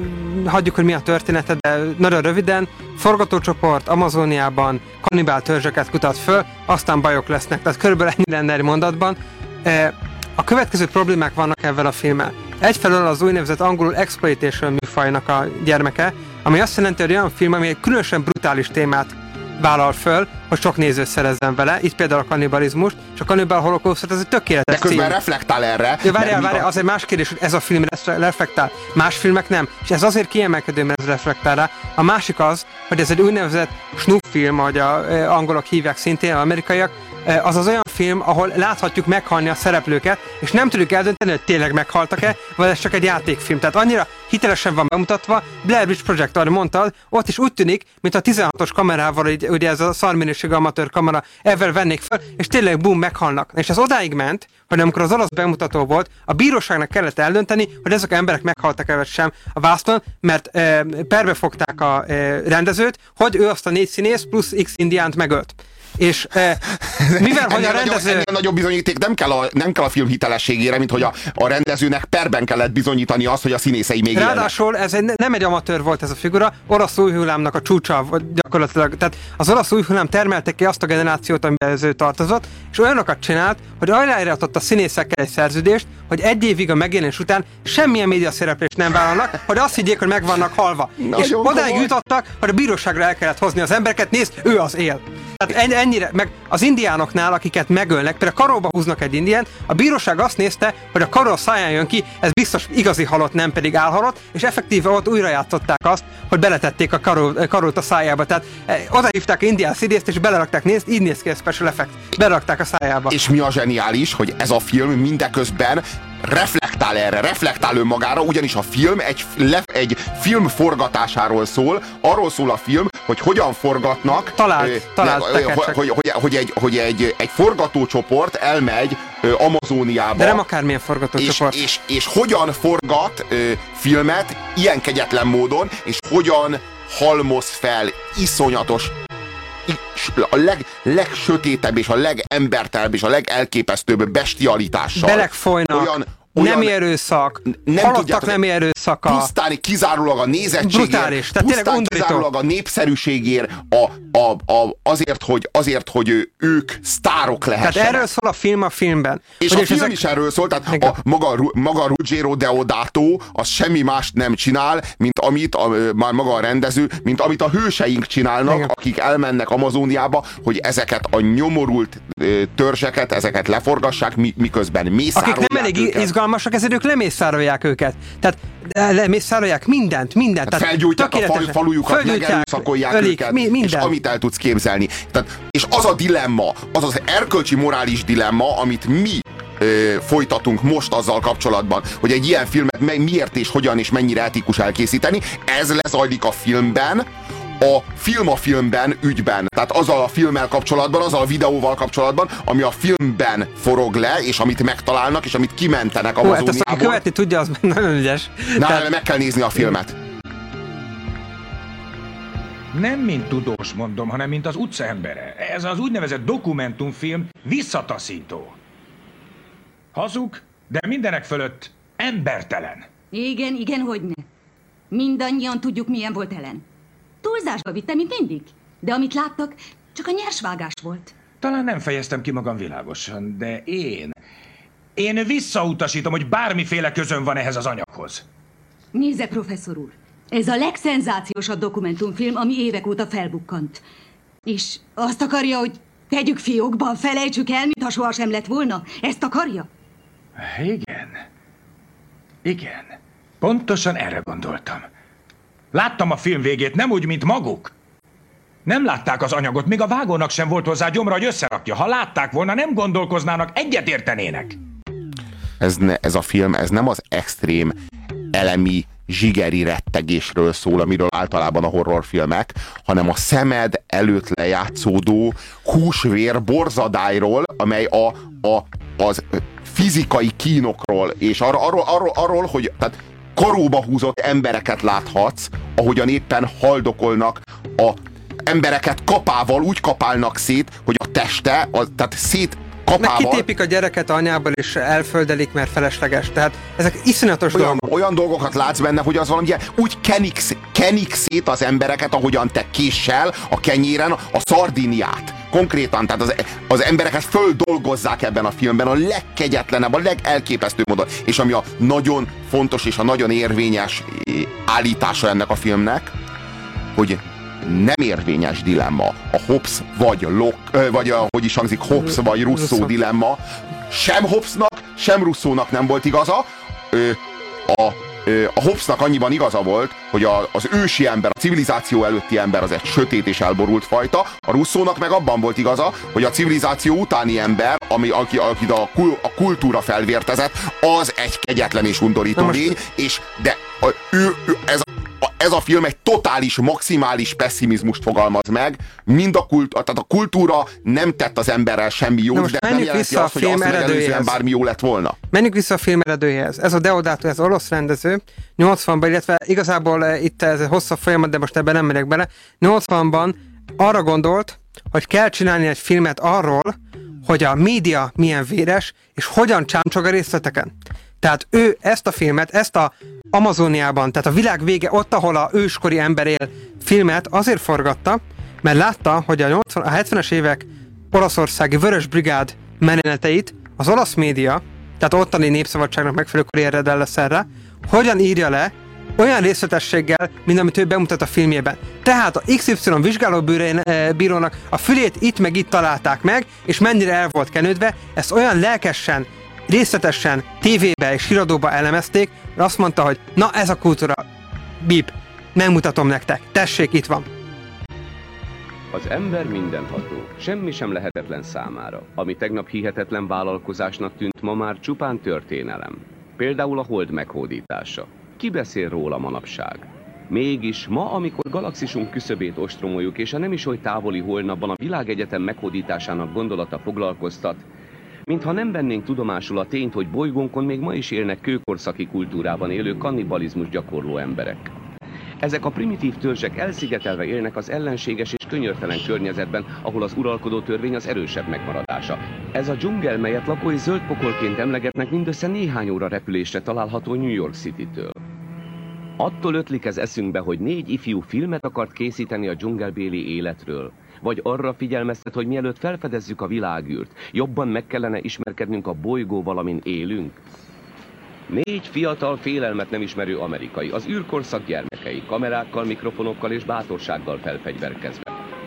hagyjuk, hogy mi a története, de nagyon röviden. Forgatócsoport Amazoniában kanibál törzseket kutat föl, aztán bajok lesznek. Tehát körülbelül ennyi lenne egy mondatban. A következő problémák vannak ebben a filmmel. Egyfelől az úgynevezett angolul exploitation műfajnak a gyermeke, ami azt jelenti, hogy olyan film, ami egy különösen brutális témát vállal föl, hogy sok néző szerezzen vele, itt például a kannibalizmus, és a kannibal holokausztot, ez egy tökéletes
De közben cím. reflektál erre.
Ja, várjál, várjál, az egy más kérdés, hogy ez a film reflektál, más filmek nem, és ez azért kiemelkedő, mert ez reflektál rá. A másik az, hogy ez egy úgynevezett snuff film, ahogy a angolok hívják szintén, az amerikaiak, az az olyan film, ahol láthatjuk meghalni a szereplőket, és nem tudjuk eldönteni, hogy tényleg meghaltak-e, vagy ez csak egy játékfilm. Tehát annyira hitelesen van bemutatva, Blair Witch Project, ahogy mondtad, ott is úgy tűnik, mint a 16-os kamerával, így, ugye ez a szarminőségű amatőr kamera, ezzel vennék fel, és tényleg bum, meghalnak. És ez odáig ment, hogy amikor az olasz bemutató volt, a bíróságnak kellett eldönteni, hogy ezek a emberek meghaltak-e vagy sem a vászton, mert e, perbe fogták a e, rendezőt, hogy ő azt a négy színész plusz X indiánt megölt. És e, mivel, hogy a rendező...
Ennél nagyobb bizonyíték nem kell, a, nem kell a film hitelességére, mint hogy a, a rendezőnek perben kellett bizonyítani azt, hogy a színészei még
Ráadásul élnek. ez egy, nem egy amatőr volt ez a figura, orosz új hullámnak a csúcsa gyakorlatilag. Tehát az orosz új hullám termelte ki azt a generációt, amiben ez ő tartozott, és olyanokat csinált, hogy aláíratott a színészekkel egy szerződést, hogy egy évig a megjelenés után semmilyen média szereplést nem vállalnak, hogy azt higgyék, hogy meg vannak halva. Nagyon és odáig jutottak, hogy a bíróságra el kellett hozni az embereket, nézd, ő az él. Tehát ennyire, meg az indiánoknál, akiket megölnek, például karóba húznak egy indián, a bíróság azt nézte, hogy a karó száján jön ki, ez biztos igazi halott, nem pedig álhalott, és effektíve ott újra játszották azt, hogy beletették a karó, karót a szájába. Tehát eh, oda hívták indián szidészt, és belerakták, nézd, így néz ki a special effect. Belerakták a szájába.
És mi a zseniális, hogy ez a film mindeközben reflektál erre, reflektál önmagára, ugyanis a film egy, lef, egy film forgatásáról szól, arról szól a film, hogy hogyan forgatnak,
talált,
ö,
talált
ne, hogy, hogy, hogy, hogy, egy, hogy egy, egy forgatócsoport elmegy ö, Amazóniába.
De nem akármilyen forgatócsoport.
És, és, és hogyan forgat ö, filmet ilyen kegyetlen módon, és hogyan halmoz fel iszonyatos a leg, legsötétebb és a legembertelebb és a legelképesztőbb bestialitással.
Belek folynak. Olyan, olyan, nem erőszak, nem halottak nem erőszaka.
Pusztán kizárólag a nézettségért,
Brutális, tehát pusztán
kizárólag a népszerűségért, a, a, a, azért, hogy, azért, hogy ők sztárok lehessenek.
Tehát erről szól a film a filmben.
És hogy a film ezek... is erről szól, tehát a, maga, maga Ruggero Deodato az semmi mást nem csinál, mint amit a, már maga a rendező, mint amit a hőseink csinálnak, Igen. akik elmennek Amazóniába, hogy ezeket a nyomorult törzseket, ezeket leforgassák, miközben mészárolják
Akik nem elég őket. Izgalmasak, ezért ők lemészárolják őket. Tehát lemészárolják mindent, mindent.
Tehát felgyújtják a fal, falujukat, megerőszakolják őket, mi, és amit el tudsz képzelni. Tehát, és az a dilemma, az az erkölcsi morális dilemma, amit mi ö, folytatunk most azzal kapcsolatban, hogy egy ilyen filmet miért és hogyan és mennyire etikus elkészíteni, ez lezajlik a filmben, a film a filmben ügyben. Tehát azzal a filmmel kapcsolatban, azzal a videóval kapcsolatban, ami a filmben forog le, és amit megtalálnak, és amit kimentenek a Hú, hát
ezt, aki követni tudja, az [LAUGHS] nagyon ügyes.
Na, Tehát... meg kell nézni a filmet.
Nem mint tudós mondom, hanem mint az utca embere. Ez az úgynevezett dokumentumfilm visszataszító. Hazug, de mindenek fölött embertelen.
Igen, igen, hogy ne. Mindannyian tudjuk, milyen volt Ellen. Túlzásba vitte, mint mindig. De amit láttak, csak a nyersvágás volt.
Talán nem fejeztem ki magam világosan, de én... Én visszautasítom, hogy bármiféle közön van ehhez az anyaghoz.
Nézze, professzor úr. Ez a legszenzációsabb dokumentumfilm, ami évek óta felbukkant. És azt akarja, hogy tegyük fiókban, felejtsük el, mintha sohasem lett volna? Ezt akarja?
Igen. Igen. Pontosan erre gondoltam. Láttam a film végét, nem úgy, mint maguk. Nem látták az anyagot, még a vágónak sem volt hozzá gyomra, hogy összerakja. Ha látták volna, nem gondolkoznának, egyetértenének.
Ez, ne, ez a film, ez nem az extrém elemi zsigeri rettegésről szól, amiről általában a horrorfilmek, hanem a szemed előtt lejátszódó húsvér borzadályról, amely a, a, az fizikai kínokról, és arról, arról, arról, arról hogy tehát karóba húzott embereket láthatsz, ahogyan éppen haldokolnak a embereket kapával úgy kapálnak szét, hogy a teste, a, tehát szét kapával...
Meg kitépik a gyereket anyából, és elföldelik, mert felesleges. Tehát ezek iszonyatos
olyan,
dolgok.
Olyan dolgokat látsz benne, hogy az valami úgy kenik, kenik szét az embereket, ahogyan te késsel a kenyéren a szardiniát. Konkrétan, tehát az, az embereket földolgozzák ebben a filmben a legkegyetlenebb, a legelképesztőbb módon. És ami a nagyon fontos és a nagyon érvényes eh, állítása ennek a filmnek, hogy nem érvényes dilemma. A Hobbes vagy Locke, vagy a, hogy is hangzik, Hobbes vagy Rousseau dilemma. Sem Hobbesnak, sem Rousseaunak nem volt igaza. A a Hobbesnak annyiban igaza volt, hogy a, az ősi ember, a civilizáció előtti ember az egy sötét és elborult fajta, a Russzónak meg abban volt igaza, hogy a civilizáció utáni ember, ami, aki, aki a, a kultúra felvértezett, az egy kegyetlen és undorító lény, és de a, ő, ő, ez, ez a film egy totális, maximális pessimizmust fogalmaz meg, mind a, kult, tehát a kultúra nem tett az emberrel semmi jót, de nem jelenti azt, hogy azt megelőzően bármi jó lett volna.
Menjünk vissza a film eredőjéhez. Ez a Deodato, ez orosz rendező, 80-ban, illetve igazából eh, itt ez egy hosszabb folyamat, de most ebben nem megyek bele. 80-ban arra gondolt, hogy kell csinálni egy filmet arról, hogy a média milyen véres, és hogyan csámcsog a részleteken. Tehát ő ezt a filmet, ezt a Amazoniában, tehát a világ vége, ott, ahol a őskori ember él filmet azért forgatta, mert látta, hogy a, 80, a 70-es évek olaszországi Vörös Brigád meneteit az olasz média, tehát ottani népszabadságnak megfelelő karriered lesz erre, hogyan írja le olyan részletességgel, mint amit ő bemutat a filmjében. Tehát a XY vizsgálóbírónak a fülét itt meg itt találták meg, és mennyire el volt kenődve, ezt olyan lelkesen részletesen tévébe és híradóba elemezték, mert azt mondta, hogy na ez a kultúra, bip, megmutatom nektek, tessék, itt van.
Az ember mindenható, semmi sem lehetetlen számára. Ami tegnap hihetetlen vállalkozásnak tűnt, ma már csupán történelem. Például a hold meghódítása. Ki beszél róla manapság? Mégis ma, amikor galaxisunk küszöbét ostromoljuk, és a nem is oly távoli holnapban a világegyetem meghódításának gondolata foglalkoztat, mintha nem vennénk tudomásul a tényt, hogy bolygónkon még ma is élnek kőkorszaki kultúrában élő kannibalizmus gyakorló emberek. Ezek a primitív törzsek elszigetelve élnek az ellenséges és könyörtelen környezetben, ahol az uralkodó törvény az erősebb megmaradása. Ez a dzsungel, melyet lakói zöld pokolként emlegetnek, mindössze néhány óra repülésre található New York City-től. Attól ötlik ez eszünkbe, hogy négy ifjú filmet akart készíteni a dzsungelbéli életről, vagy arra figyelmeztet, hogy mielőtt felfedezzük a világűrt, jobban meg kellene ismerkednünk a bolygó, amin élünk? Négy fiatal, félelmet nem ismerő amerikai, az űrkorszak gyermekei, kamerákkal, mikrofonokkal és bátorsággal felfegyverkezve.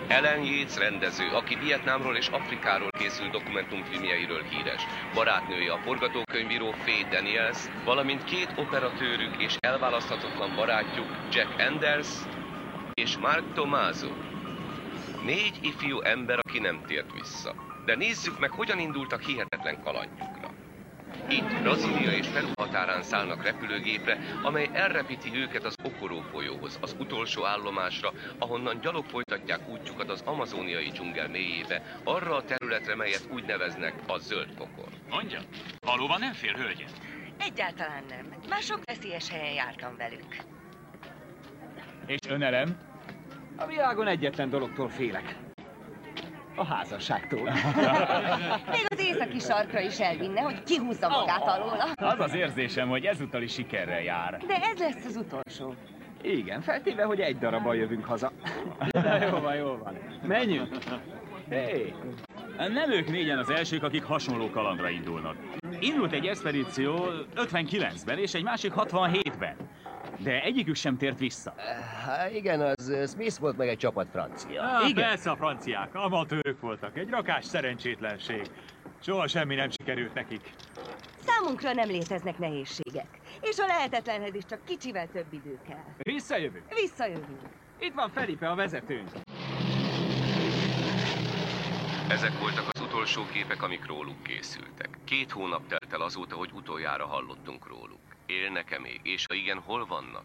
Ellen Yates rendező, aki Vietnámról és Afrikáról készült dokumentumfilmjeiről híres, barátnője a forgatókönyvíró Faye Daniels, valamint két operatőrük és elválaszthatatlan barátjuk Jack Anders és Mark Tomaso. Négy ifjú ember, aki nem tért vissza. De nézzük meg, hogyan indultak hihetetlen kalandjukra. Itt Brazília és Peru határán szállnak repülőgépre, amely elrepíti őket az Okoró folyóhoz, az utolsó állomásra, ahonnan gyalog folytatják útjukat az amazóniai dzsungel mélyébe, arra a területre, melyet úgy neveznek a zöld pokor.
Mondja, valóban nem fél hölgyet?
Egyáltalán nem. Már sok veszélyes helyen jártam velük.
És önelem?
A világon egyetlen dologtól félek. A házasságtól. [LAUGHS]
Még az északi sarkra is elvinne, hogy kihúzza magát alóla.
Az az érzésem, hogy ezúttal is sikerrel jár.
De ez lesz az utolsó.
Igen, feltéve, hogy egy darabban jövünk haza. Na, jó van, jó van. Menjünk.
Hé, nem ők négyen az elsők, akik hasonló kalandra indulnak. Indult egy expedíció 59-ben és egy másik 67-ben. De egyikük sem tért vissza.
Há, igen, az uh, Smith volt meg egy csapat francia.
Ah, igen. Persze a franciák, amatőrök voltak. Egy rakás szerencsétlenség. Soha semmi nem sikerült nekik.
Számunkra nem léteznek nehézségek. És a lehetetlenhez is csak kicsivel több idő kell.
Visszajövünk.
Visszajövünk.
Itt van Felipe, a vezetőnk.
Ezek voltak az utolsó képek, amik róluk készültek. Két hónap telt el azóta, hogy utoljára hallottunk róluk. Élnek-e még, és ha igen, hol vannak?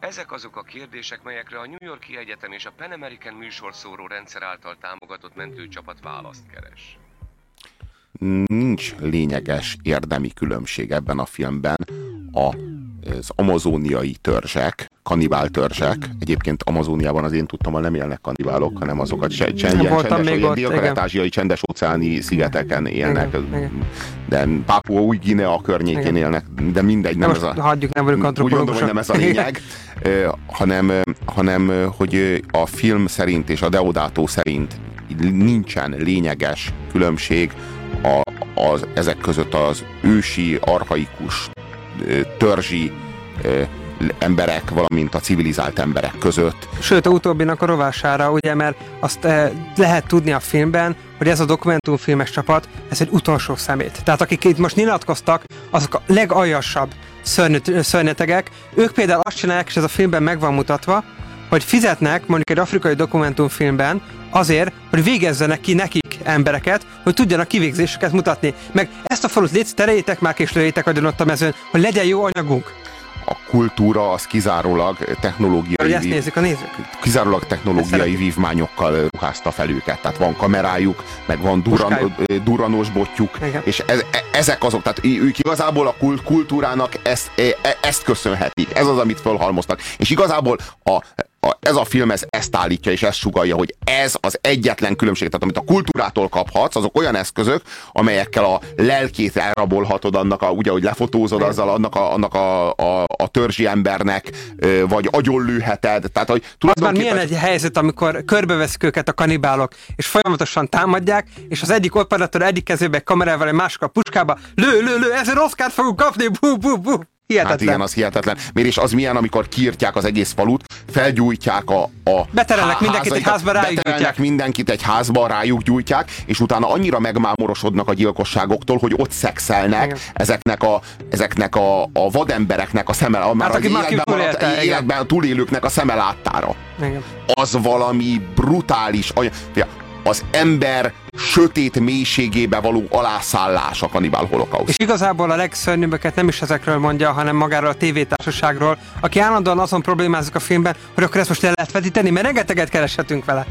Ezek azok a kérdések, melyekre a New Yorki Egyetem és a Pan American műsorszóró rendszer által támogatott mentőcsapat választ keres.
Nincs lényeges érdemi különbség ebben a filmben a az amazóniai törzsek, kanibál törzsek, egyébként Amazóniában az én tudtam, nem élnek kanibálok, hanem azokat se, csen, ilyen csendes, még ott, dél-kelet-ázsiai csendes óceáni szigeteken élnek, igen, de Pápua új Guinea környékén igen. élnek, de mindegy, nem
de
ez a...
Hagyjuk, nem vagyunk
Úgy gondolom, hogy nem ez a lényeg, hanem, hanem hogy a film szerint és a Deodato szerint nincsen lényeges különbség a, az, ezek között az ősi, arhaikus törzsi emberek, valamint a civilizált emberek között.
Sőt, a utóbbinak a rovására, ugye, mert azt eh, lehet tudni a filmben, hogy ez a dokumentumfilmes csapat, ez egy utolsó szemét. Tehát akik itt most nyilatkoztak, azok a legaljasabb szörnyetegek, ők például azt csinálják, és ez a filmben meg van mutatva, hogy fizetnek mondjuk egy afrikai dokumentumfilmben azért, hogy végezzenek ki nekik embereket, hogy tudjanak kivégzéseket mutatni. Meg ezt a falut létsz, terejétek már és lőjétek ott a mezőn, hogy legyen jó anyagunk.
A kultúra az kizárólag technológiai...
Hogy ezt nézik a nézők.
Kizárólag technológiai vívmányokkal ruházta fel őket. Tehát van kamerájuk, meg van duran, duranós botjuk, Igen. és ez, e, ezek azok, tehát ők igazából a kultúrának ezt, e, ezt köszönhetik. Ez az, amit fölhalmoztak. És igazából a, a, ez a film ez ezt állítja és ezt sugalja, hogy ez az egyetlen különbség. Tehát amit a kultúrától kaphatsz, azok olyan eszközök, amelyekkel a lelkét elrabolhatod annak, a, ugye, hogy lefotózod azzal annak a, annak a, a, a törzsi embernek, vagy agyonlőheted. Tehát, hogy
Az már milyen egy helyzet, amikor körbeveszik őket a kanibálok, és folyamatosan támadják, és az egyik operatőr egyik kezébe kamerával, egy másik a puskába, lő, lő, lő, ezért Oscar fogunk kapni, bú, bú, bú. Hihetetlen.
Hát igen, az hihetetlen. Miért és az milyen, amikor kiirtják az egész falut, felgyújtják a, a
Beterelnek mindenkit egy házba, rájuk
gyújtják. mindenkit egy házba, rájuk gyújtják, és utána annyira megmámorosodnak a gyilkosságoktól, hogy ott szexelnek igen. ezeknek a, ezeknek a, a vadembereknek a szeme, hát, már az életben, túlélte, életben túlélőknek a szeme láttára.
Igen.
Az valami brutális. Az ember sötét mélységébe való alászállás a kanibál holokauszt.
És igazából a legszörnyűbbeket nem is ezekről mondja, hanem magáról a tévétársaságról, aki állandóan azon problémázik a filmben, hogy akkor ezt most le lehet vetíteni, mert rengeteget kereshetünk vele.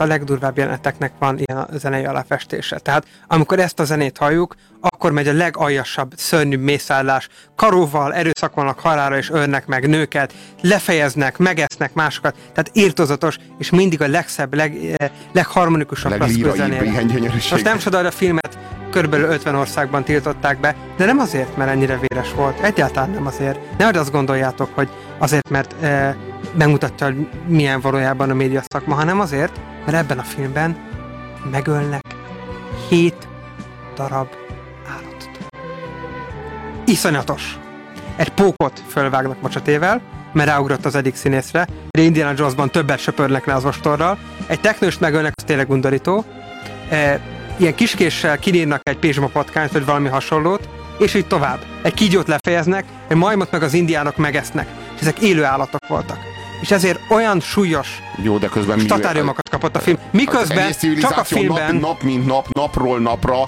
A legdurvább jeleneteknek van ilyen a zenei aláfestése. Tehát amikor ezt a zenét halljuk, akkor megy a legaljasabb, szörnyűbb mészállás, karóval erőszakolnak halára és ölnek meg nőket, lefejeznek, megesznek másokat, tehát írtozatos, és mindig a legszebb, leg, eh, legharmonikusabb Most nem csoda, a filmet körülbelül 50 országban tiltották be, de nem azért, mert ennyire véres volt. Egyáltalán nem azért. Nehogy azt gondoljátok, hogy azért, mert e, megmutatja, hogy milyen valójában a média szakma, hanem azért, mert ebben a filmben megölnek hét darab állatot. Iszonyatos! Egy pókot fölvágnak macsatével, mert ráugrott az egyik színészre, de Indiana Jonesban többet söpörnek le az ostorral, egy teknőst megölnek, az tényleg undorító, e, ilyen kiskéssel kinírnak egy pézsma patkányt, vagy valami hasonlót, és így tovább. Egy kígyót lefejeznek, egy majmot meg az indiánok megesznek. És ezek élő állatok voltak és ezért olyan súlyos
Jó, de közben
statáriumokat kapott a film. Miközben csak a filmben...
Nap, nap mint nap, napról napra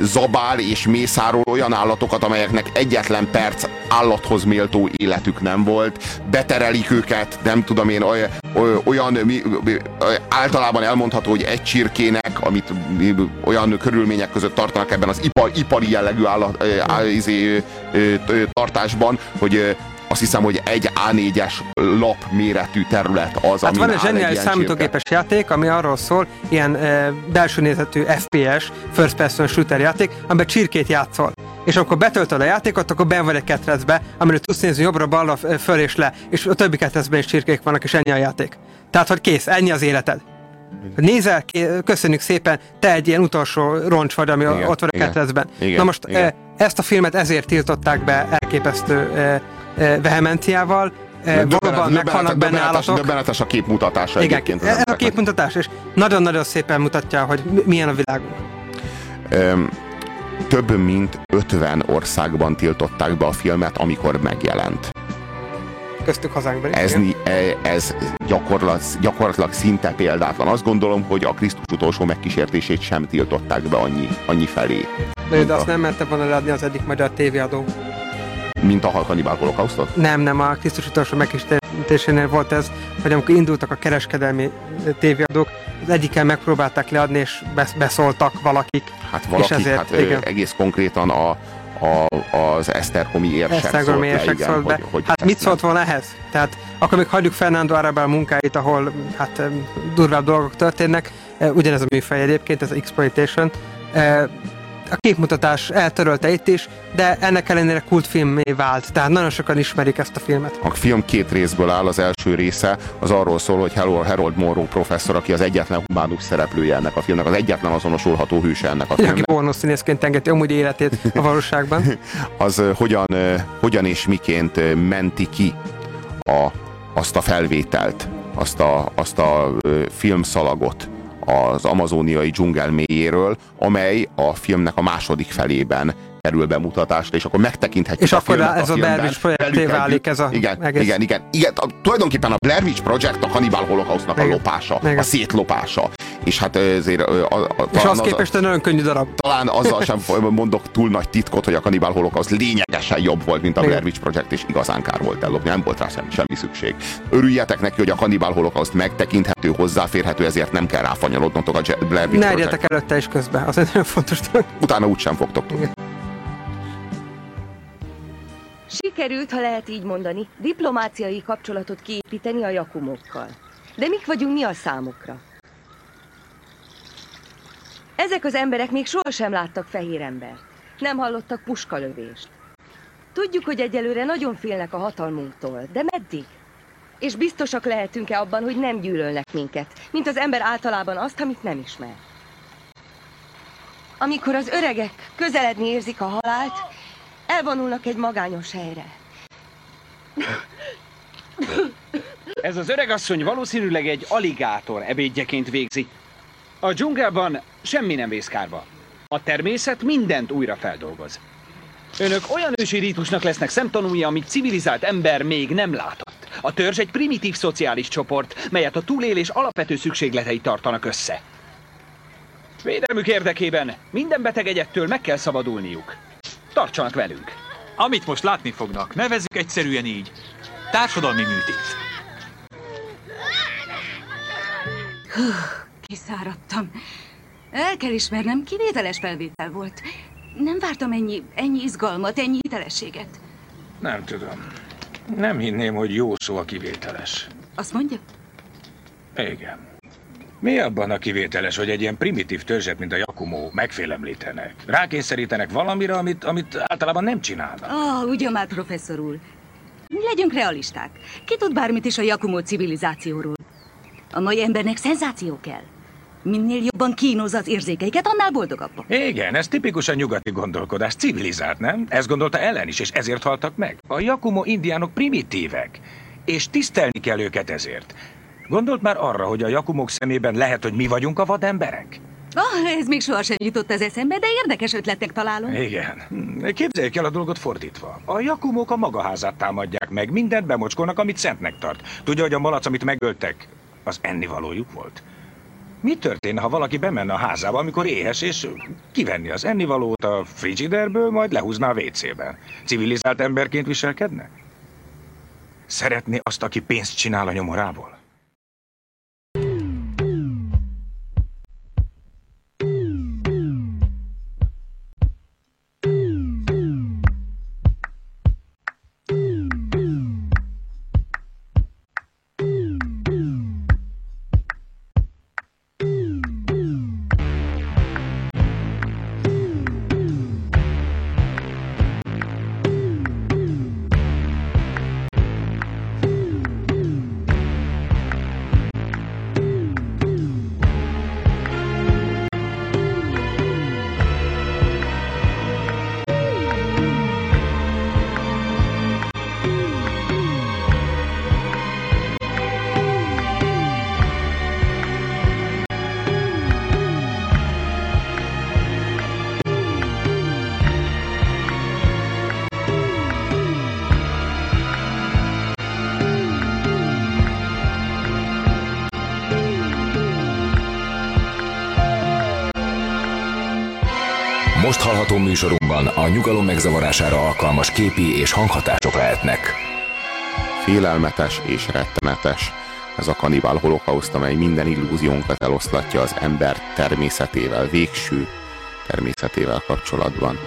zabál és mészárol olyan állatokat, amelyeknek egyetlen perc állathoz méltó életük nem volt, beterelik őket, nem tudom én, olyan, általában elmondható, hogy egy csirkének, amit olyan körülmények között tartanak ebben az ipar, ipari jellegű állat, izé, tartásban, hogy azt hiszem, hogy egy A4-es lap méretű terület az,
Hát van egy zseniális számítógépes csirke. játék, ami arról szól, ilyen e, belső nézetű FPS, first person shooter játék, amiben csirkét játszol. És akkor betöltöd a játékot, akkor ben vagy egy ketrecbe, amiről tudsz nézni jobbra, balra, föl és le, és a többi ketrecben is csirkék vannak, és ennyi a játék. Tehát, hogy kész, ennyi az életed. Nézel, köszönjük szépen, te egy ilyen utolsó roncs vagy, ami igen, ott van a ketrecben. Na most igen. ezt a filmet ezért tiltották be elképesztő vehemenciával, valóban meghalnak benne állatok.
Döbbenetes a képmutatása Igen, egyébként.
Ez a képmutatás, és nagyon-nagyon szépen mutatja, hogy milyen a világunk.
Um, több mint 50 országban tiltották be a filmet, amikor megjelent.
Köztük hazánkban
Ez, e, ez gyakorlat, gyakorlatilag szinte példátlan. Azt gondolom, hogy a Krisztus utolsó megkísértését sem tiltották be annyi, annyi felé.
De, de azt nem merte volna leadni az eddig magyar tévéadó.
Mint a Kanibál holokausztot?
Nem, nem, a Krisztus utolsó megkísértésénél volt ez, hogy amikor indultak a kereskedelmi tévéadók, az egyikkel megpróbálták leadni, és beszóltak valakik.
Hát valakik, és ezért, hát igen. egész konkrétan a, a, az Esztergomi érsek Esztergomi
szólt érsek szólt be. Hogy, hogy hát mit szólt volna ehhez? Tehát akkor még hagyjuk Fernando Arabel munkáit, ahol hát durvább dolgok történnek, ugyanez a műfaj egyébként, ez exploitation, a képmutatás eltörölte itt is, de ennek ellenére kultfilmé vált, tehát nagyon sokan ismerik ezt a filmet.
A film két részből áll, az első része az arról szól, hogy Harold Morrow professzor, aki az egyetlen humánus szereplője ennek a filmnek, az egyetlen azonosulható hőse ennek a filmnek.
Aki pornószínészként engedi amúgy életét a valóságban. [LAUGHS]
az hogyan, hogyan és miként menti ki a, azt a felvételt, azt a, azt a filmszalagot, az amazóniai dzsungel mélyéről, amely a filmnek a második felében kerül bemutatásra, és akkor megtekinthetjük
és
a
akkor
filmet
ez a, a Blair Witch projekté válik ez a
igen,
egész.
igen, igen, igen. A, tulajdonképpen a Blair Witch projekt a Hannibal Holocaustnak a lopása, igen. a szétlopása. És hát ezért... A, a, a,
és az képest egy nagyon könnyű darab.
Talán azzal sem [LAUGHS] mondok túl nagy titkot, hogy a Cannibal Holocaust lényegesen jobb volt, mint a Blair Witch projekt, és igazán kár volt ellopni, nem volt rá semmi, semmi szükség. Örüljetek neki, hogy a Cannibal Holocaust megtekinthető, hozzáférhető, ezért nem kell ráfanyalodnotok a Blair Witch
Ne projekt. előtte is közben, az egy nagyon fontos dolog.
Utána úgysem fogtok tudni.
Sikerült, ha lehet így mondani, diplomáciai kapcsolatot kiépíteni a jakumokkal. De mik vagyunk mi a számukra? Ezek az emberek még sohasem láttak fehér embert. Nem hallottak puskalövést. Tudjuk, hogy egyelőre nagyon félnek a hatalmunktól, de meddig? És biztosak lehetünk-e abban, hogy nem gyűlölnek minket, mint az ember általában azt, amit nem ismer? Amikor az öregek közeledni érzik a halált, elvonulnak egy magányos helyre.
Ez az öregasszony valószínűleg egy aligátor ebédjeként végzi. A dzsungelban semmi nem vész kárba. A természet mindent újra feldolgoz. Önök olyan ősi rítusnak lesznek szemtanúja, amit civilizált ember még nem látott. A törzs egy primitív szociális csoport, melyet a túlélés alapvető szükségletei tartanak össze. Védelmük érdekében minden beteg egyettől meg kell szabadulniuk. Tartsanak velünk.
Amit most látni fognak, nevezzük egyszerűen így. Társadalmi műtét.
Kiszáradtam. El kell ismernem, kivételes felvétel volt. Nem vártam ennyi, ennyi izgalmat, ennyi hitelességet.
Nem tudom. Nem hinném, hogy jó szó a kivételes.
Azt mondja?
Igen. Mi abban a kivételes, hogy egy ilyen primitív törzset, mint a Jakumó megfélemlítenek? Rákényszerítenek valamire, amit, amit általában nem csinálnak.
Ah, oh, ugyan már, professzor úr. Legyünk realisták. Ki tud bármit is a Jakumó civilizációról? A mai embernek szenzáció kell. Minél jobban kínoz az érzékeiket, annál boldogabb.
Igen, ez tipikusan nyugati gondolkodás. Civilizált, nem? Ez gondolta ellen is, és ezért haltak meg. A Jakumo indiánok primitívek, és tisztelni kell őket ezért. Gondolt már arra, hogy a Jakumok szemében lehet, hogy mi vagyunk a vademberek?
Ah, ez még sohasem jutott az eszembe, de érdekes ötletnek találom.
Igen. Képzeljük el a dolgot fordítva. A Jakumok a maga házát támadják meg, mindent bemocskolnak, amit szentnek tart. Tudja, hogy a malac, amit megöltek, az ennivalójuk volt? Mi történne, ha valaki bemenne a házába, amikor éhes, és kivenni az ennivalót a frigiderből, majd lehúzná a WC-ben? Civilizált emberként viselkedne? Szeretné azt, aki pénzt csinál a nyomorából?
Nyugalom megzavarására alkalmas képi és hanghatások lehetnek.
Félelmetes és rettenetes ez a kanibál holokauszt, amely minden illúziónkat eloszlatja az ember természetével, végső természetével kapcsolatban.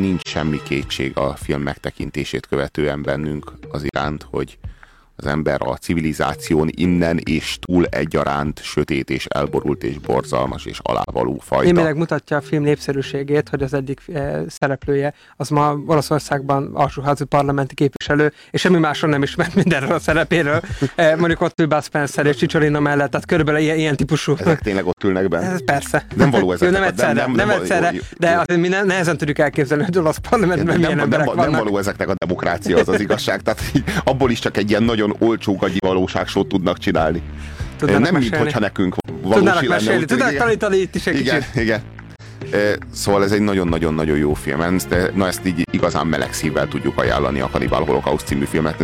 Nincs semmi kétség a film megtekintését követően bennünk az iránt, hogy az ember a civilizáción innen és túl egyaránt sötét és elborult és borzalmas és alávaló fajta.
Némileg mutatja a film népszerűségét, hogy az egyik e, szereplője az ma Olaszországban alsóházi parlamenti képviselő, és semmi másról nem ismert mindenről a szerepéről. [LAUGHS] E, mondjuk ott ül Bud Spencer és Csicsolina mellett, tehát körülbelül ilyen, ilyen típusú.
Ezek tényleg ott ülnek benne?
Ez persze.
Nem való.
Jó, nem egyszerre, nem, nem, nem egyszerre, jó, jó, de azért mi nehezen tudjuk elképzelni, hogy olasz parlamentben
nem,
milyen
nem,
emberek
nem,
vannak.
Nem való ezeknek a demokrácia, az az igazság. Tehát abból is csak egy ilyen nagyon olcsó gagyi valóságsót tudnak csinálni.
Tudnának
nem
mesélni.
mint hogyha nekünk valósi lenne.
tudnának tanítani itt is egy
Igen,
kicsit.
igen. E, Szóval ez egy nagyon-nagyon-nagyon jó film. Ezt- Na ezt így igazán meleg szívvel tudjuk ajánlani a Cannibal Holocaust című filmet.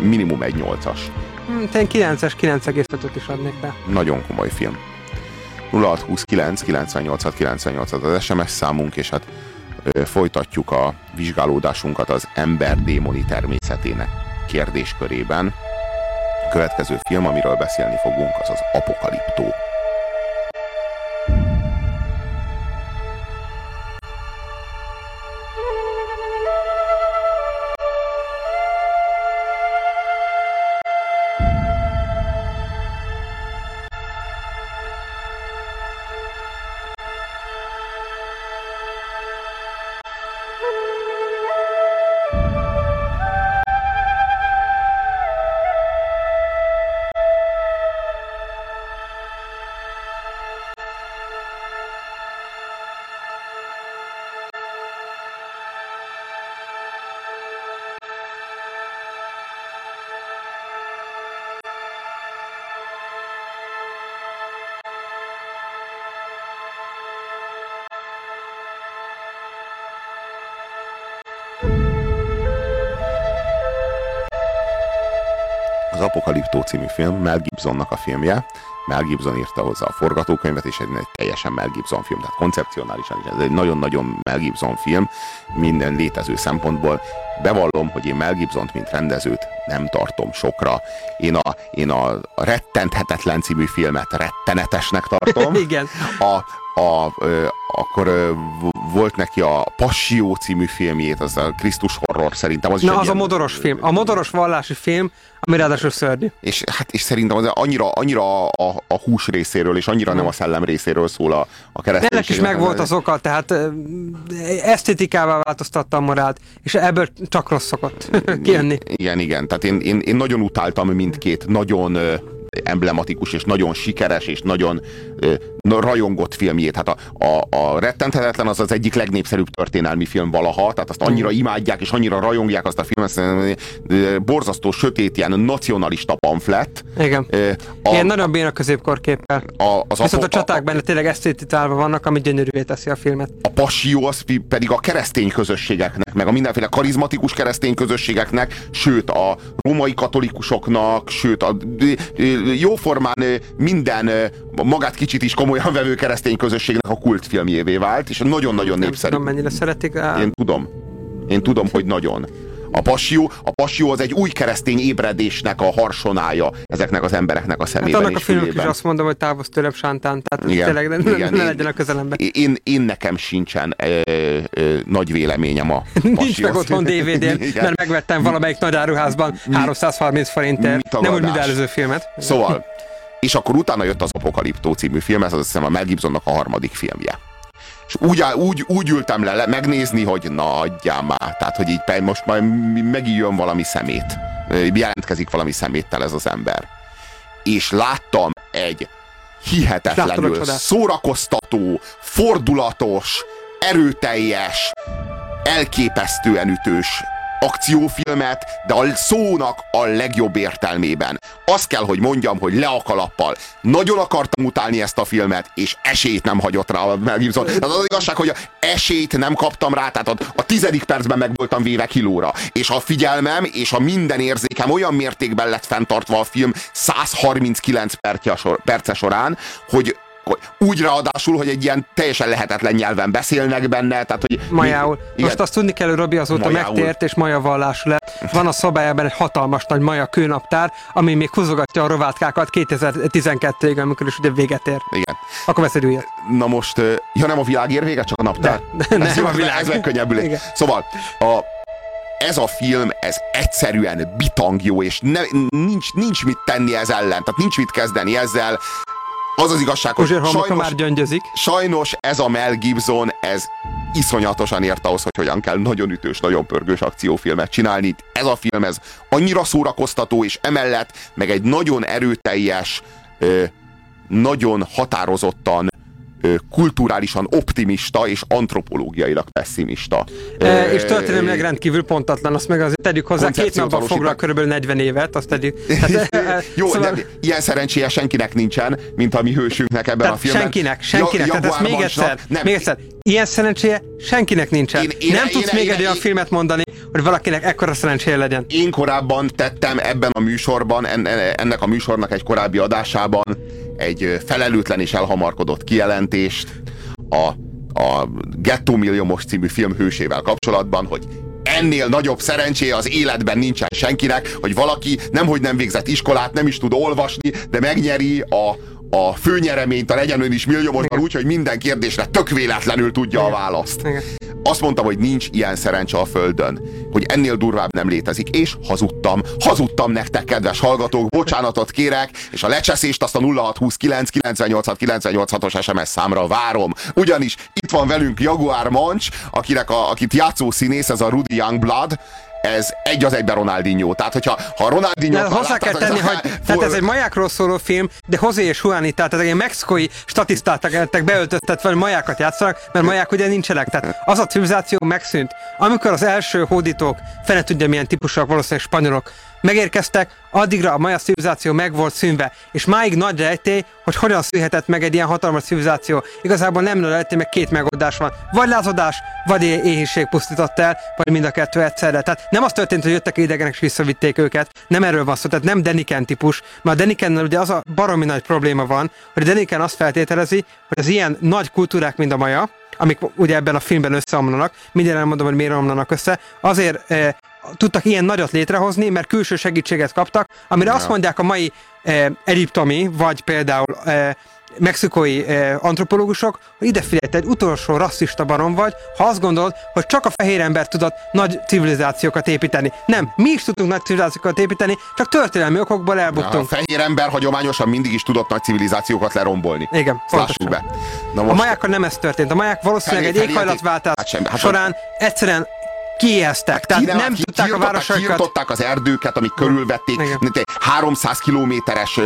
Minimum egy nyolcas.
Hm, Te 9-es, 9,5-öt is adnék be.
Nagyon komoly film. 0629 98 98 az SMS számunk, és hát ö, folytatjuk a vizsgálódásunkat az ember démoni természetének kérdéskörében. A következő film, amiről beszélni fogunk, az az Apokaliptó. Apokaliptó című film Mel Gibsonnak a filmje. Mel Gibson írta hozzá a forgatókönyvet, és egy, egy teljesen Mel Gibson film, tehát koncepcionálisan is. Ez egy nagyon-nagyon Mel Gibson film, minden létező szempontból. Bevallom, hogy én Mel Gibsont, mint rendezőt nem tartom sokra. Én a, én a, a Rettenthetetlen című filmet rettenetesnek tartom. [LAUGHS]
Igen.
A, a, ö, akkor volt neki a Passió című filmjét, az a Krisztus horror szerintem. Az is
Na,
egy
az a modoros film. A modoros vallási film, ami ráadásul szörnyű.
és, hát, és szerintem az annyira, annyira a, a hús részéről, és annyira nem a szellem részéről szól a, a kereszténység.
Ennek is megvolt az oka, tehát ö, esztétikával változtatta a morált, és ebből csak rossz szokott kijönni.
Igen, igen. Tehát én, én, én nagyon utáltam mindkét nagyon emblematikus, és nagyon sikeres, és nagyon ö, rajongott filmjét. Hát a, a, a Rettenthetetlen az az egyik legnépszerűbb történelmi film valaha, tehát azt annyira imádják, és annyira rajongják azt a filmet, borzasztó, sötét, ilyen nacionalista pamflet.
Igen.
Ö,
A, Ilyen nagyon béna középkorképpel.
A, az
Viszont
apo-
a csaták benne tényleg esztétitálva vannak, ami gyönyörűvé teszi a filmet.
a passió az pedig a keresztény közösségeknek, meg a mindenféle karizmatikus keresztény közösségeknek, sőt a római katolikusoknak, sőt a jóformán minden magát kicsit is komolyan [LAUGHS] vevő keresztény közösségnek a kultfilmjévé vált, és nagyon-nagyon
Nem
népszerű.
tudom, mennyire szeretik. Á,
Én tudom. Én tudom, hogy nagyon. A passió, a passió az egy új keresztény ébredésnek a harsonája ezeknek az embereknek a
Hát
szemében
annak a filmnek is azt mondom, hogy távozz tőlem sántán, tehát
Igen,
tényleg ne,
igen,
ne
én-
legyen a közelemben.
Én, én nekem sincsen ö, ö, nagy véleményem a [LAUGHS]
Nincs meg otthon. DVD-n, [LAUGHS] mert megvettem valamelyik nagy áruházban 330 forintért. Nem úgy, mint előző filmet.
Szóval, [LAUGHS] és akkor utána jött az Apokaliptó című film, ez az azt hiszem a Mel Gibsonnak a harmadik filmje. És úgy, úgy, úgy ültem le, le megnézni, hogy na adjál már. Tehát, hogy így most majd megint jön valami szemét. Jelentkezik valami szeméttel ez az ember. És láttam egy hihetetlenül szórakoztató, fordulatos, erőteljes, elképesztően ütős akciófilmet, de a szónak a legjobb értelmében. Azt kell, hogy mondjam, hogy le a kalappal. Nagyon akartam utálni ezt a filmet, és esélyt nem hagyott rá a Mel Gibson. Az, az igazság, hogy esélyt nem kaptam rá, tehát a, a tizedik percben meg voltam véve kilóra. És a figyelmem és a minden érzékem olyan mértékben lett fenntartva a film 139 perce sor, perce során, hogy úgy ráadásul, hogy egy ilyen teljesen lehetetlen nyelven beszélnek benne, tehát hogy...
Majául.
Igen.
Most azt tudni kell, hogy Robi azóta
Majául.
megtért, és maja vallású lett. Van a szobájában egy hatalmas nagy maja kőnaptár, ami még húzogatja a rovátkákat 2012-ig, amikor is ugye véget ér.
Igen.
Akkor vesz egy újat.
Na most, ja nem a világ ér vége, csak a naptár?
De- nem
jó,
a világ.
Ez megkönnyebbülés. Szóval, a, ez a film, ez egyszerűen bitang jó, és ne, nincs, nincs mit tenni ez ellen, tehát nincs mit kezdeni ezzel. Az az igazság, hogy
sajnos, már gyöngyözik.
sajnos ez a Mel Gibson, ez iszonyatosan ért ahhoz, hogy hogyan kell nagyon ütős, nagyon pörgős akciófilmet csinálni. Ez a film, ez annyira szórakoztató, és emellett meg egy nagyon erőteljes, nagyon határozottan kulturálisan optimista és antropológiailag pessimista.
E, és történelmileg rendkívül pontatlan, azt meg azért tegyük hozzá, két napban foglal körülbelül 40 évet, azt tegyük.
Tehát, [LAUGHS] Jó, szóval... de ilyen szerencséje senkinek nincsen, mint a mi hősünknek ebben
Tehát
a filmben.
Senkinek, senkinek. Ja, Tehát ezt még egyszer, nem. még egyszer. Ilyen szerencséje senkinek nincsen. Én, én, nem én, tudsz én, még én, egy olyan filmet mondani, hogy valakinek ekkora szerencséje legyen.
Én korábban tettem ebben a műsorban, ennek a műsornak egy korábbi adásában egy felelőtlen és elhamarkodott kijelentést a, a Ghetto Milliomos című film hősével kapcsolatban, hogy ennél nagyobb szerencséje az életben nincsen senkinek, hogy valaki nemhogy nem végzett iskolát, nem is tud olvasni, de megnyeri a, a főnyereményt a legyen is milliómosban úgy, hogy minden kérdésre tök véletlenül tudja a választ. Igen. Azt mondtam, hogy nincs ilyen szerencse a Földön, hogy ennél durvább nem létezik, és hazudtam. Hazudtam nektek, kedves hallgatók, bocsánatot kérek, és a lecseszést azt a 0629 986 986-os SMS számra várom. Ugyanis itt van velünk Jaguar Mancs, akinek a, akit játszó színész, ez a Rudy Youngblood, ez egy az egyben Ronaldinho. Tehát, hogyha ha Ronaldinho...
De hozzá kell tenni, hogy tehát ez egy majákról szóló film, de José és Juani, tehát egy mexikói statisztátak lettek beöltöztetve, hogy majákat játszanak, mert maják ugye nincsenek. Tehát az a civilizáció megszűnt. Amikor az első hódítók, fene tudja milyen típusok, valószínűleg spanyolok, megérkeztek, addigra a maja civilizáció meg volt szűnve, és máig nagy rejtély, hogy hogyan szűhetett meg egy ilyen hatalmas civilizáció. Igazából nem rejtély, meg két megoldás van. Vagy lázadás, vagy éhínség pusztított el, vagy mind a kettő egyszerre. Tehát nem az történt, hogy jöttek idegenek és visszavitték őket, nem erről van szó, tehát nem Deniken típus, mert a Denikennel ugye az a baromi nagy probléma van, hogy a Deniken azt feltételezi, hogy az ilyen nagy kultúrák, mint a maja, amik ugye ebben a filmben összeomlanak, minden elmondom, hogy miért omlanak össze, azért eh, tudtak ilyen nagyot létrehozni, mert külső segítséget kaptak, amire ja. azt mondják a mai eh, egyiptomi, vagy például eh, mexikói eh, antropológusok, hogy ide figyelj, te egy utolsó rasszista barom vagy, ha azt gondolod, hogy csak a fehér ember tudott nagy civilizációkat építeni. Nem, mi is tudunk nagy civilizációkat építeni, csak történelmi okokból elbuktunk.
Ja, a fehér ember hagyományosan mindig is tudott nagy civilizációkat lerombolni.
Igen,
pontosan. be.
Na most... A majákkal nem ez történt. A maják valószínűleg egy éghajlatváltás hát sem, hát során egyszerűen kiéheztek, tehát Kire, nem tudták a városaikat...
Kiirtották az erdőket, amik körülvették, Igen. 300 kilométeres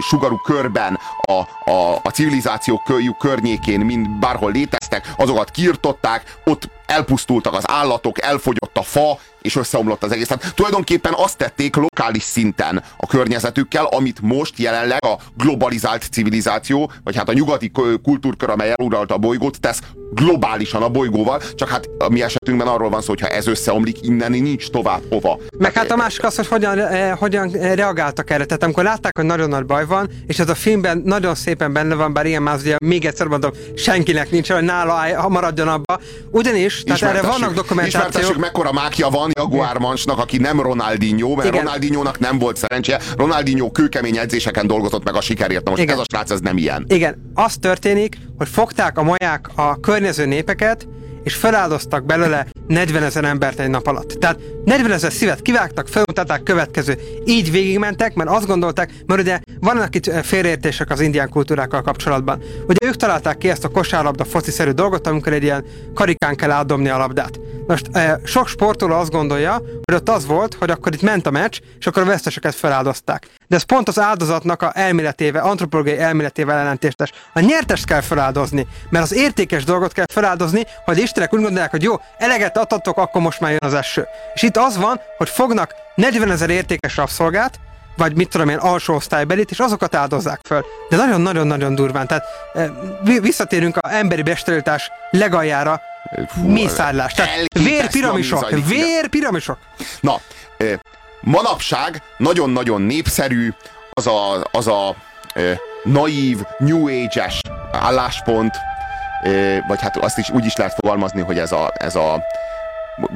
sugarú körben a, a, a civilizáció környékén, mind bárhol léteztek, azokat kiirtották, ott elpusztultak az állatok, elfogyott a fa, és összeomlott az egész. Tehát tulajdonképpen azt tették lokális szinten a környezetükkel, amit most jelenleg a globalizált civilizáció, vagy hát a nyugati kultúrkör, amely eluralta a bolygót, tesz globálisan a bolygóval, csak hát a mi esetünkben arról van szó, hogy ha ez összeomlik, innen nincs tovább hova.
Meg hát a másik az, hogy hogyan, eh, hogyan reagáltak erre. Tehát amikor látták, hogy nagyon nagy baj van, és ez a filmben nagyon szépen benne van, bár ilyen már ugye még egyszer mondom, senkinek nincs, hogy nála áll, maradjon abba. Ugyanis, tehát erre vannak dokumentációk. Ismertessük,
mekkora mákja van Jaguar Mancsnak, aki nem Ronaldinho, mert Igen. Ronaldinho-nak nem volt szerencse. Ronaldinho kőkemény edzéseken dolgozott meg a sikerért. Na most Igen. ez a srác, ez nem ilyen.
Igen, az történik, hogy fogták a maják a környező népeket, és feláldoztak belőle 40 ezer embert egy nap alatt. Tehát 40 ezer szívet kivágtak, felmutatták következő. Így végigmentek, mert azt gondolták, mert ugye vannak itt félreértések az indián kultúrákkal kapcsolatban. Ugye ők találták ki ezt a kosárlabda fociszerű dolgot, amikor egy ilyen karikán kell átdobni a labdát. Most sok sportoló azt gondolja, hogy ott az volt, hogy akkor itt ment a meccs, és akkor a veszteseket feláldozták. De ez pont az áldozatnak a elméletével, antropológiai elméletével ellentétes. A nyertest kell feláldozni, mert az értékes dolgot kell feláldozni, hogy Istenek úgy gondolják, hogy jó, eleget adtatok, akkor most már jön az eső. És itt az van, hogy fognak 40 ezer értékes rabszolgát, vagy mit tudom én, alsó osztálybelit, és azokat áldozzák föl. De nagyon-nagyon-nagyon durván. Tehát e, visszatérünk a emberi bestelítás legaljára, mészárlás. Tehát vérpiramisok, vérpiramisok.
Na, manapság nagyon-nagyon népszerű az a, az a naív, new age-es álláspont, vagy hát azt is úgy is lehet fogalmazni, hogy ez a, ez a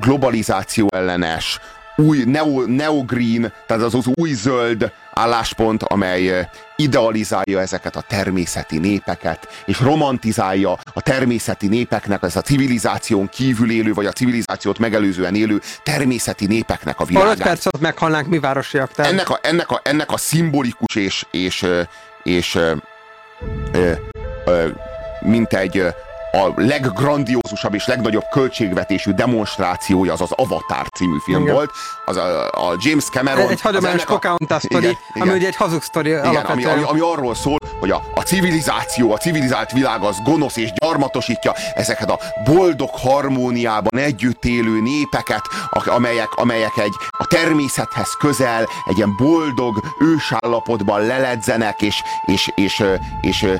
globalizáció ellenes, új neo, neogreen, tehát az az új zöld álláspont, amely idealizálja ezeket a természeti népeket, és romantizálja a természeti népeknek, ez a civilizáción kívül élő, vagy a civilizációt megelőzően élő természeti népeknek a világát.
5 percet meghalnánk mi városiak. Tehát...
Ennek, a, ennek, a, ennek a szimbolikus és, és, és, és ö, ö, mint egy a leggrandiózusabb és legnagyobb költségvetésű demonstrációja az az Avatar című film Igen. volt. Az a, a James Cameron...
Egy hagyományos Pocahontas sztori, ami ugye egy hazug sztori
Igen, ami, ami, ami, arról szól, hogy a, a civilizáció, a civilizált világ az gonosz és gyarmatosítja ezeket a boldog harmóniában együtt élő népeket, amelyek, amelyek egy a természethez közel, egy ilyen boldog ősállapotban leledzenek, és, és, és, és, és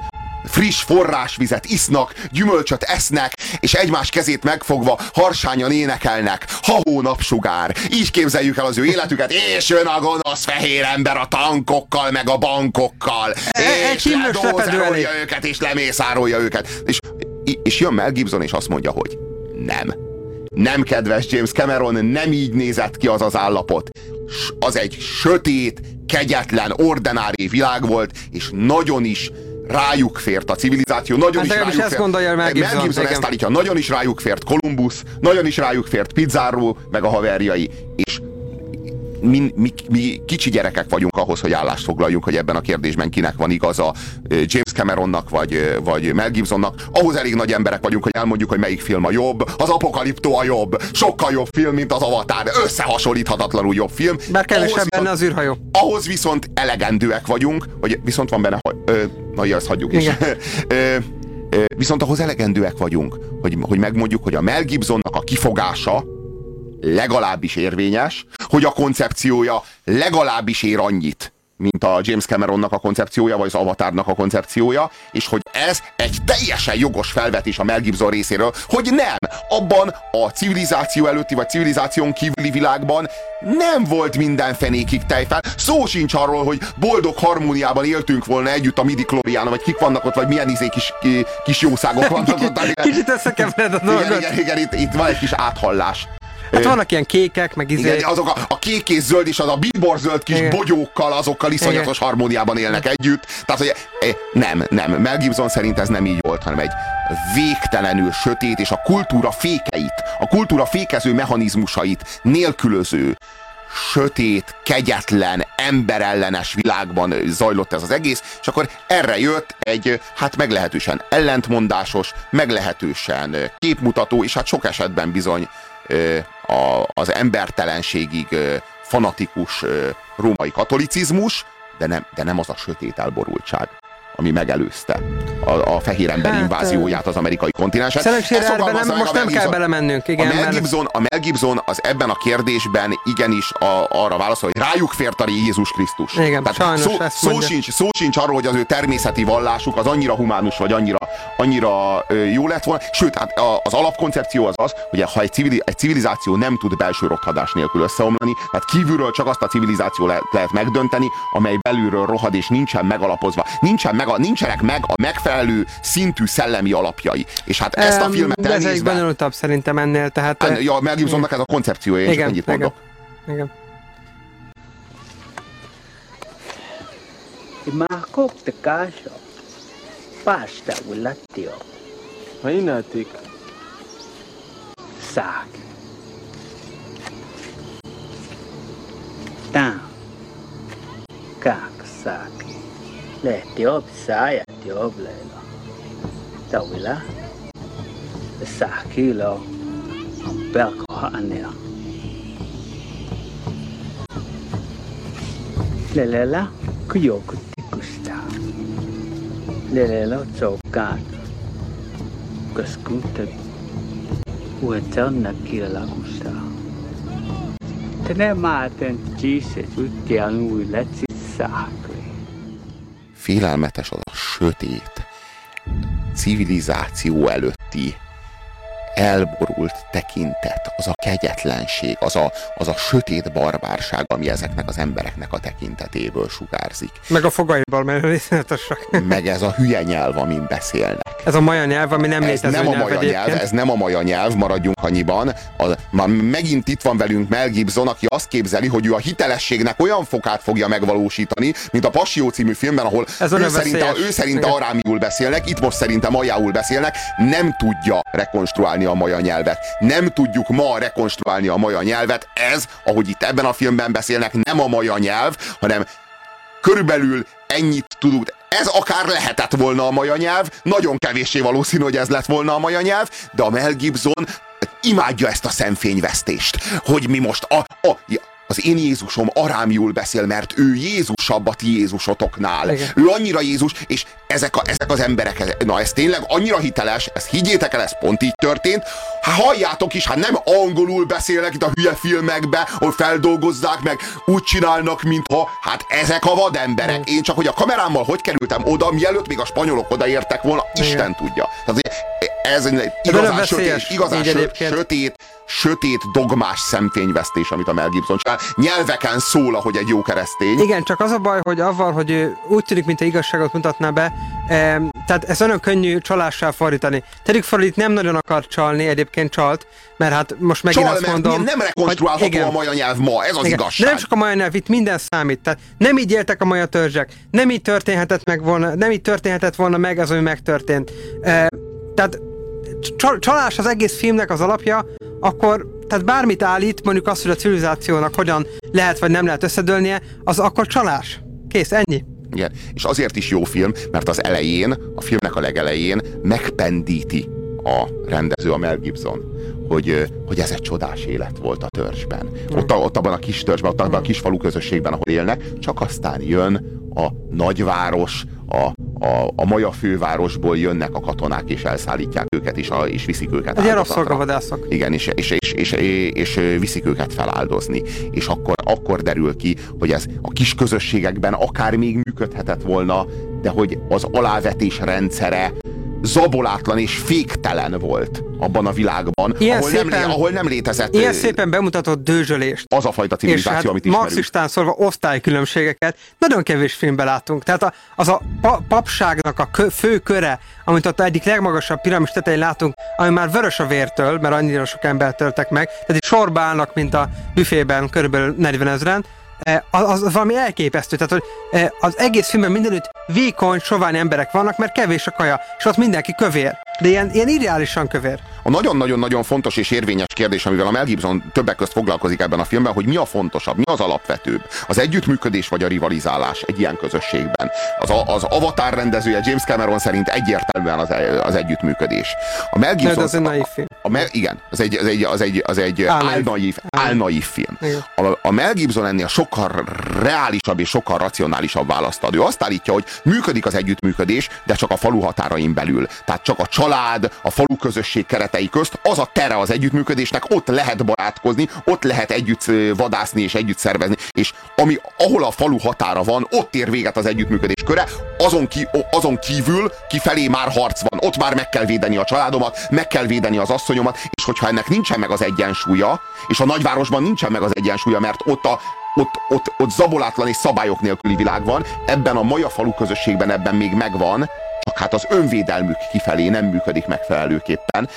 friss forrásvizet isznak, gyümölcsöt esznek, és egymás kezét megfogva harsányan énekelnek. Hahó napsugár. Így képzeljük el az ő életüket, és jön a gonosz fehér ember a tankokkal, meg a bankokkal. E, és ledózerolja őket, és lemészárolja őket. És, és jön Mel Gibson, és azt mondja, hogy nem. Nem, kedves James Cameron, nem így nézett ki az az állapot. Az egy sötét, kegyetlen, ordinári világ volt, és nagyon is rájuk fért a civilizáció, nagyon hát is rájuk
fért. gondolja Mel Gibson.
Mel Gibson ezt állítja, nagyon is rájuk fért Columbus, nagyon is rájuk fért Pizzarro, meg a haverjai, és mi, mi, mi kicsi gyerekek vagyunk ahhoz, hogy állást foglaljunk, hogy ebben a kérdésben kinek van igaza, James Cameronnak vagy, vagy Mel Gibsonnak. Ahhoz elég nagy emberek vagyunk, hogy elmondjuk, hogy melyik film a jobb. Az Apokaliptó a jobb. Sokkal jobb film, mint az Avatar. Összehasonlíthatatlanul jobb film.
Bár kevesebb benne az űrhajó.
Ahhoz viszont elegendőek vagyunk, vagy viszont van benne, ö, na ezt hagyjuk is. [LAUGHS] viszont ahhoz elegendőek vagyunk, hogy, hogy megmondjuk, hogy a Mel Gibsonnak a kifogása, legalábbis érvényes, hogy a koncepciója legalábbis ér annyit, mint a James Cameronnak a koncepciója, vagy az Avatarnak a koncepciója, és hogy ez egy teljesen jogos felvetés a Mel Gibson részéről, hogy nem, abban a civilizáció előtti, vagy civilizáción kívüli világban nem volt minden fenékig tejfel. Szó sincs arról, hogy boldog harmóniában éltünk volna együtt a midi vagy kik vannak ott, vagy milyen izé kis, kis jószágok vannak ott.
Kicsit összekevered a dolgot.
Igen, igen, igen itt, itt van egy kis áthallás.
Hát vannak ilyen kékek, meg izé...
Igen, azok a, a kék és zöld és az a bíborzöld kis Igen. bogyókkal, azokkal iszonyatos Igen. harmóniában élnek együtt. Tehát, hogy nem, nem. Mel Gibson szerint ez nem így volt, hanem egy végtelenül sötét és a kultúra fékeit, a kultúra fékező mechanizmusait nélkülöző, sötét, kegyetlen, emberellenes világban zajlott ez az egész, és akkor erre jött egy, hát meglehetősen ellentmondásos, meglehetősen képmutató, és hát sok esetben bizony a, az embertelenségig fanatikus római katolicizmus, de nem, de nem az a sötét elborultság, ami megelőzte a, a fehér ember hát, invázióját az amerikai kontinensen.
Szerencsére nem, most nem kell belemennünk. Igen,
a, Mel Gibson, a Mel Gibson az ebben a kérdésben igenis a, arra válaszol, hogy rájuk fért a Jézus Krisztus.
Igen, Tehát sajnos
szó, szó, sincs, szó sincs arról, hogy az ő természeti vallásuk az annyira humánus, vagy annyira, annyira jó lett volna. Sőt, hát az alapkoncepció az az, hogy ha egy, civil, egy civilizáció nem tud belső rothadás nélkül összeomlani, tehát kívülről csak azt a civilizáció le, lehet megdönteni, amely belülről rohad és nincsen megalapozva. Nincsen meg a, nincsenek meg a megfelelő szintű szellemi alapjai. És hát ezt a filmet
um, elnézve... Ez egy bonyolultabb szerintem ennél. Tehát,
en, ja, Mel Gibsonnak ez a koncepciója, én igen, ennyit igen, mondok.
Igen.
Imahkok te kasha. Pasta ulatio.
Hainatik.
Sak. Ta. Kak sak. 来钓不撒呀？钓不来咯，钓不了。撒去咯，不要搞安尼咯。来来啦，去游去去啥？来来喽，走干。个水库，乌江那去了啦，去啥？那那马登鸡舍就钓不回来，只撒。
Félelmetes az a sötét, civilizáció előtti elborult tekintet, az a kegyetlenség, az a, az a sötét barbárság, ami ezeknek az embereknek a tekintetéből sugárzik.
Meg a fogaiból, mert részletesek.
Meg ez a hülye nyelv, amin beszélnek.
ez a maja nyelv, ami nem
ez
létező
nem a
nyelv
maja nyelv, ez nem a maja nyelv, maradjunk annyiban. A, már megint itt van velünk Mel Gibson, aki azt képzeli, hogy ő a hitelességnek olyan fokát fogja megvalósítani, mint a Passió című filmben, ahol
Ez
ő szerinte, ő szerinte arámiul beszélnek, itt most szerinte majául beszélnek, nem tudja rekonstruálni a maja nyelvet. Nem tudjuk ma rekonstruálni a maja nyelvet. Ez, ahogy itt ebben a filmben beszélnek, nem a maja nyelv, hanem körülbelül ennyit tudunk. Ez akár lehetett volna a maja nyelv, nagyon kevéssé valószínű, hogy ez lett volna a maja nyelv, de a Mel Gibson imádja ezt a szemfényvesztést, hogy mi most a, a, az én Jézusom arámiul beszél, mert ő Jézusabb a ti Jézusotoknál.
Igen.
Ő annyira Jézus, és ezek, a, ezek az emberek, na ez tényleg annyira hiteles, ezt higgyétek el, ez pont így történt. Hát halljátok is, hát nem angolul beszélnek itt a hülye filmekbe, ahol feldolgozzák meg, úgy csinálnak, mintha, hát ezek a vademberek. Én csak, hogy a kamerámmal hogy kerültem oda, mielőtt még a spanyolok odaértek volna, Isten tudja. Tehát ez egy igazán sötét, igazán sö, sötét, sötét, dogmás szemfényvesztés, amit a Mel Gibson csinál. Nyelveken szól, ahogy egy jó keresztény.
Igen, csak az a baj, hogy avval, hogy ő úgy tűnik, mint igazságot mutatná be, em, tehát ez nagyon könnyű csalással fordítani. Teddy Fordít nem nagyon akar csalni, egyébként csalt, mert hát most megint
Csal,
azt
mert
mondom...
nem rekonstruálható
hogy- igen.
a maja nyelv ma, ez az
Igen.
igazság.
De nem csak a maja nyelv, itt minden számít. Tehát nem így éltek a maja törzsek, nem így történhetett meg volna, nem így történhetett volna meg az, ami megtörtént. E, tehát csal- csalás az egész filmnek az alapja, akkor tehát bármit állít, mondjuk azt, hogy a civilizációnak hogyan lehet vagy nem lehet összedőlnie, az akkor csalás. Kész, ennyi.
Igen. És azért is jó film, mert az elején, a filmnek a legelején megpendíti a rendező, a Mel Gibson, hogy, hogy ez egy csodás élet volt a törzsben. Ott, a, ott abban a kis törzsben, ott abban a kis falu közösségben, ahol élnek, csak aztán jön a nagyváros, a, a, a Maja fővárosból jönnek a katonák, és elszállítják őket, és, a, és viszik őket áldozatra.
rabszolgavadászok.
Igen, és, és, és, és, és, és viszik őket feláldozni. És akkor, akkor derül ki, hogy ez a kis közösségekben akár még működhetett volna, de hogy az alávetés rendszere zabolátlan és féktelen volt abban a világban,
Ilyen
ahol, nem,
szépen-
lé- ahol nem létezett
Ilyen szépen bemutatott dőzsölést.
az a fajta
És
civilizáció,
hát
amit ismerünk.
marxistán szólva osztálykülönbségeket nagyon kevés filmben látunk. Tehát a, az a pa, papságnak a kö, fő köre, amit ott egyik legmagasabb piramis tetején látunk, ami már vörös a vértől, mert annyira sok embert töltek meg, tehát itt sorba állnak, mint a büfében körülbelül 40 ezeren, az, az valami elképesztő. Tehát, hogy eh, az egész filmben mindenütt vékony, sovány emberek vannak, mert kevés a kaja, és ott mindenki kövér. De ilyen, ilyen ideálisan kövér.
A nagyon-nagyon-nagyon fontos és érvényes kérdés, amivel a Mel Gibson többek között foglalkozik ebben a filmben, hogy mi a fontosabb, mi az alapvetőbb. Az együttműködés vagy a rivalizálás egy ilyen közösségben. Az, a, az Avatar rendezője James Cameron szerint egyértelműen az, az együttműködés. A Mel
De
Gibson...
ez egy naív film.
A Mel, igen, az egy, az egy, az egy, az egy
Álnaív.
álnaív, film. A, a Mel Gibson ennél sokkal reálisabb és sokkal racionálisabb választ ad. Ő azt állítja, hogy működik az együttműködés, de csak a falu határain belül. Tehát csak a család, a falu közösség keretei közt. Az a tere az együttműködésnek, ott lehet barátkozni, ott lehet együtt vadászni és együtt szervezni, és ami, ahol a falu határa van, ott ér véget az együttműködés köre, azon, ki, azon kívül kifelé már harc van, ott már meg kell védeni a családomat, meg kell védeni az asszonyomat, és hogyha ennek nincsen meg az egyensúlya, és a nagyvárosban nincsen meg az egyensúlya, mert ott a ott, ott, ott zabolátlan és szabályok nélküli világ van, ebben a Maja falu közösségben ebben még megvan, csak hát az önvédelmük kifelé nem működik megfelelőképpen.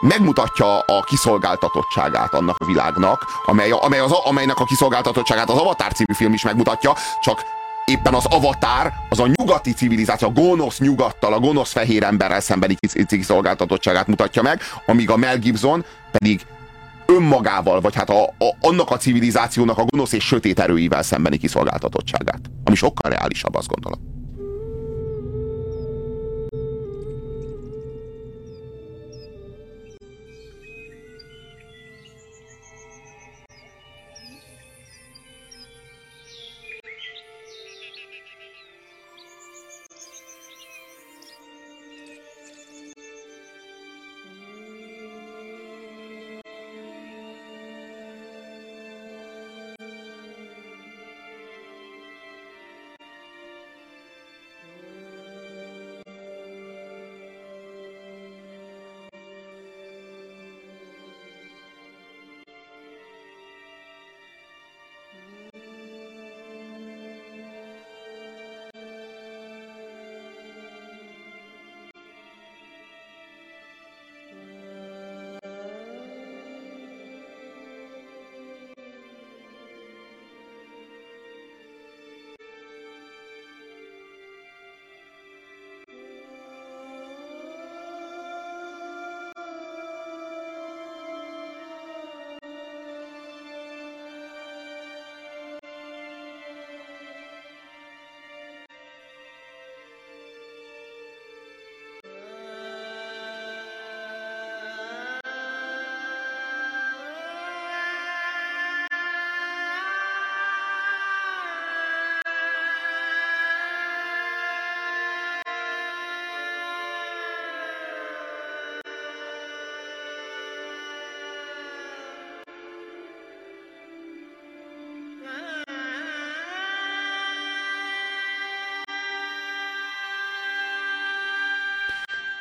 Megmutatja a kiszolgáltatottságát annak a világnak, amely, amely az, amelynek a kiszolgáltatottságát az Avatar című film is megmutatja, csak éppen az avatar, az a nyugati civilizáció, a gonosz nyugattal, a gonosz fehér emberrel szembeni kis- kiszolgáltatottságát mutatja meg, amíg a Mel Gibson pedig önmagával, vagy hát a, a, annak a civilizációnak a gonosz és sötét erőivel szembeni kiszolgáltatottságát. Ami sokkal reálisabb, azt gondolom.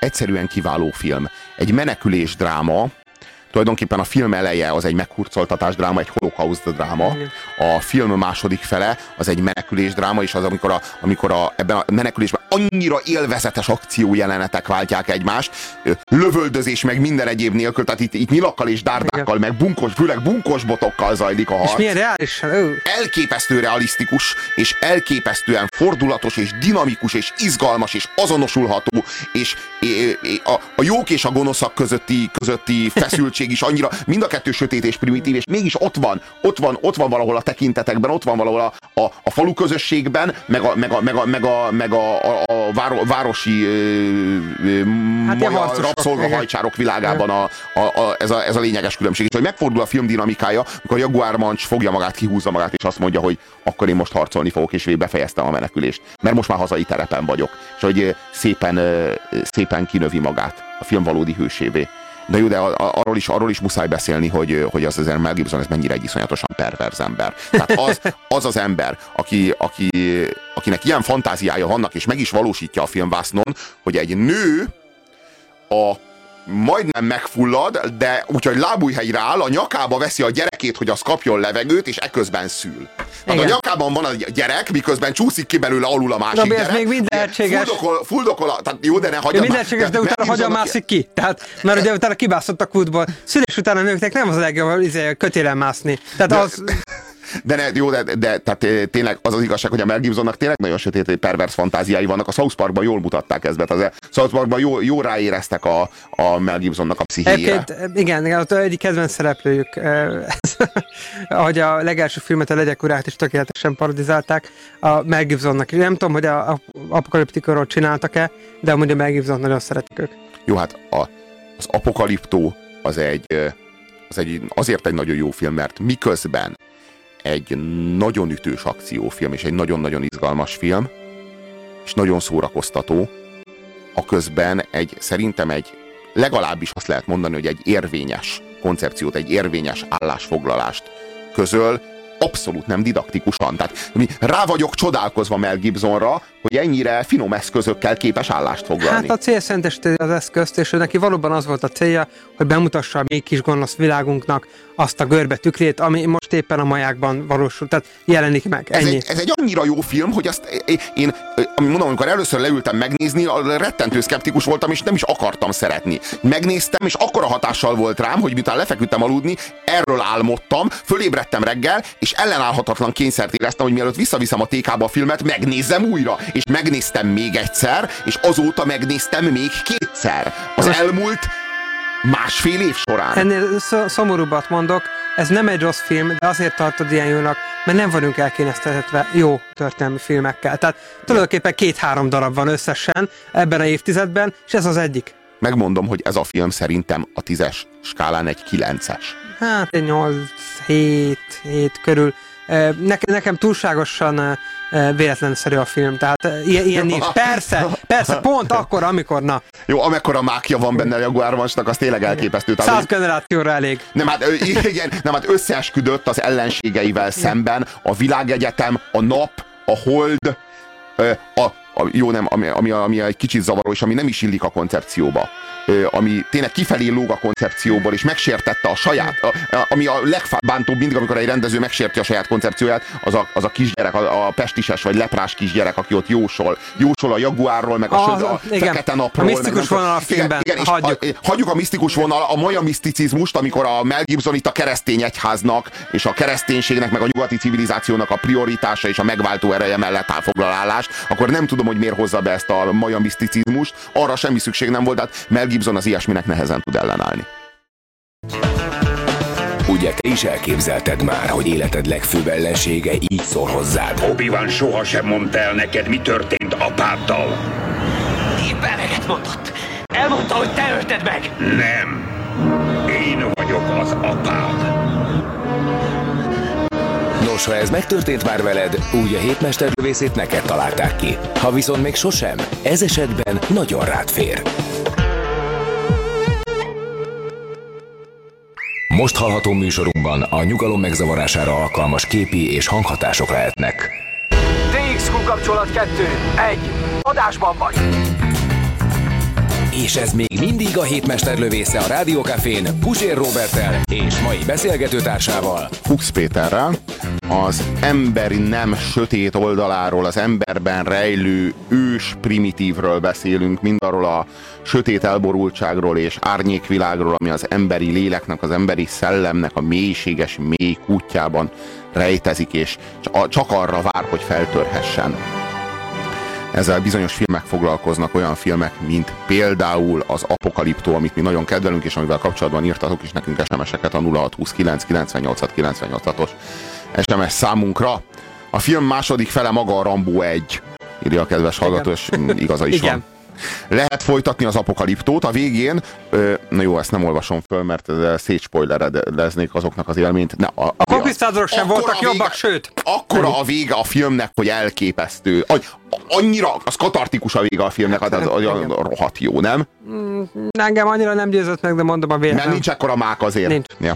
Egyszerűen kiváló film. Egy menekülés dráma, tulajdonképpen a film eleje az egy meghurcoltatás dráma, egy holokauszt dráma. A film második fele az egy menekülés dráma, és az, amikor, a, amikor a, ebben a menekülésben annyira élvezetes akciójelenetek váltják egymást, lövöldözés meg minden egyéb nélkül, tehát itt, itt nyilakkal és dárdákkal, meg bunkos, főleg bunkos botokkal zajlik a harc.
És milyen reális?
Elképesztő realisztikus, és elképesztően fordulatos, és dinamikus, és izgalmas, és azonosulható, és a, a jók és a gonoszak közötti, közötti feszültség is annyira, mind a kettő sötét és primitív, és mégis ott van, ott van, ott van valahol a tekintetekben, ott van valahol a, a, a falu közösségben, meg a, meg a, meg a, meg a, meg a, a, a váro, városi hát magyar rabszolgahajcsárok világában a, a, a, ez, a, ez a lényeges különbség. És hogy megfordul a film dinamikája, amikor Jaguar Mancs fogja magát, kihúzza magát, és azt mondja, hogy akkor én most harcolni fogok, és végig befejeztem a menekülést. Mert most már hazai terepen vagyok. És hogy szépen, szépen kinövi magát a film valódi hősévé. De jó, de arról is, arról is muszáj beszélni, hogy, hogy az az Mel Gibson ez mennyire egy iszonyatosan perverz ember. Tehát az az, az ember, aki, aki, akinek ilyen fantáziája vannak, és meg is valósítja a filmvásznon, hogy egy nő a majdnem megfullad, de úgyhogy lábújhelyre áll, a nyakába veszi a gyerekét, hogy az kapjon levegőt, és eközben szül. Hát a nyakában van a gyerek, miközben csúszik ki belőle alul a másik
Na,
gyerek.
ez még mind lehetséges.
Fuldokol, fuldokol, tehát jó, de ne hagyja
ja, mind lehetséges, de utána hagyja mászik ki. Tehát, mert ugye utána kibászott a kútból. Szülés után a nőknek nem az a legjobb izé, kötélen mászni. Tehát
de,
az...
De, ne, jó, de, de tehát tényleg az az igazság, hogy a Mel Gibsonnak tényleg nagyon sötét, pervers fantáziái vannak. A South Parkban jól mutatták ezt, mert az South Parkban jó, jó ráéreztek a, a Mel Gibsonnak a pszichéjére.
Igen, az egyik kedvenc szereplőjük, [LAUGHS] ahogy a legelső filmet, a Legyek urát is tökéletesen parodizálták a Mel Gibsonnak. Nem tudom, hogy a, a apokaliptikorról csináltak-e, de amúgy a Mel Gibson nagyon szeretik ők.
Jó, hát a, az apokaliptó az egy, az egy, azért egy nagyon jó film, mert miközben egy nagyon ütős akciófilm, és egy nagyon-nagyon izgalmas film, és nagyon szórakoztató, a közben egy, szerintem egy, legalábbis azt lehet mondani, hogy egy érvényes koncepciót, egy érvényes állásfoglalást közöl, abszolút nem didaktikusan. Tehát rá vagyok csodálkozva Mel Gibsonra, hogy ennyire finom eszközökkel képes állást foglalni.
Hát a cél szentesíti az eszközt, és neki valóban az volt a célja, hogy bemutassa a még kis gonosz világunknak azt a görbe tükrét, ami most éppen a majákban valósul, tehát jelenik meg. Ennyi.
Ez, egy, ez egy annyira jó film, hogy azt én, ami mondom, amikor először leültem megnézni, rettentő szkeptikus voltam, és nem is akartam szeretni. Megnéztem, és akkora hatással volt rám, hogy miután lefeküdtem aludni, erről álmodtam, fölébredtem reggel, és ellenállhatatlan kényszert éreztem, hogy mielőtt visszaviszem a TK-ba a filmet, megnézzem újra. És megnéztem még egyszer, és azóta megnéztem még kétszer. Az elmúlt másfél év során.
Ennél szomorúbbat mondok, ez nem egy rossz film, de azért tartod ilyen jónak, mert nem vagyunk elkényeztetve jó történelmi filmekkel. Tehát tulajdonképpen két-három darab van összesen ebben a évtizedben, és ez az egyik.
Megmondom, hogy ez a film szerintem a tízes skálán egy kilences.
Hát egy 8 7 7 körül. Nekem, nekem túlságosan véletlenszerű a film, tehát ilyen, ilyen nincs. Persze, persze, [LAUGHS] pont akkor, amikor na.
Jó, amekkora mákja van benne a Jaguar Mancsnak, az tényleg elképesztő.
Száz generációra elég.
Nem hát, [LAUGHS] igen, nem, hát összeesküdött az ellenségeivel szemben a világegyetem, a nap, a hold, a, a, jó nem, ami, ami, ami egy kicsit zavaró, és ami nem is illik a koncepcióba ami tényleg kifelé lóg a koncepcióból, és megsértette a saját, a, ami a legbántóbb mindig, amikor egy rendező megsérti a saját koncepcióját, az a, az a kisgyerek, a, a pestises vagy leprás kisgyerek, aki ott jósol. Jósol a jaguárról, meg a, a, söd, a igen, fekete napról.
A misztikus vonal a filmben. Igen, igen,
hagyjuk. A, hagyjuk a misztikus vonal, a maja miszticizmust, amikor a Mel Gibson itt a keresztény egyháznak, és a kereszténységnek, meg a nyugati civilizációnak a prioritása és a megváltó ereje mellett áll foglalálást, akkor nem tudom, hogy miért hozza be ezt a maja miszticizmust. Arra semmi szükség nem volt, tehát Mel Gibson az ilyesminek nehezen tud ellenállni.
Ugye te is elképzelted már, hogy életed legfőbb ellensége így szól hozzád?
Obi-Wan sohasem mondta el neked, mi történt apáddal.
Éppen eleget mondott. Elmondta, hogy te ölted meg.
Nem. Én vagyok az apád.
Nos, ha ez megtörtént már veled, úgy a hétmesterlövészét neked találták ki. Ha viszont még sosem, ez esetben nagyon rád fér. Most hallható műsorunkban a nyugalom megzavarására alkalmas képi és hanghatások lehetnek.
DXQ kapcsolat 2. 1. Adásban vagy.
És ez még mindig a hétmester lövésze a Rádiókafén Pusér Robertel és mai beszélgetőtársával.
Fuchs Péterrel az emberi nem sötét oldaláról, az emberben rejlő ős primitívről beszélünk, mindarról a sötét elborultságról és árnyékvilágról, ami az emberi léleknek, az emberi szellemnek a mélységes mély kutyában rejtezik, és csak arra vár, hogy feltörhessen. Ezzel bizonyos filmek foglalkoznak, olyan filmek, mint például az Apokaliptó, amit mi nagyon kedvelünk, és amivel kapcsolatban írtatok is nekünk SMS-eket a 0629 98 98-os SMS számunkra. A film második fele maga a Rambó 1, írja a kedves hallgató, és igaza is Igen. van. Lehet folytatni az apokaliptót a végén. Ö, na jó, ezt nem olvasom föl, mert leznék azoknak az élményt. Ne, a,
a, a konquisztádorok sem voltak vége, jobbak, sőt.
Akkora a vége a filmnek, hogy elképesztő. Annyira, az katartikus a vége a filmnek, az, az, az rohadt jó, nem?
Mm, engem annyira nem győzött meg, de mondom a vélet.
Mert nincs ekkora mák azért.
Nincs.
Ja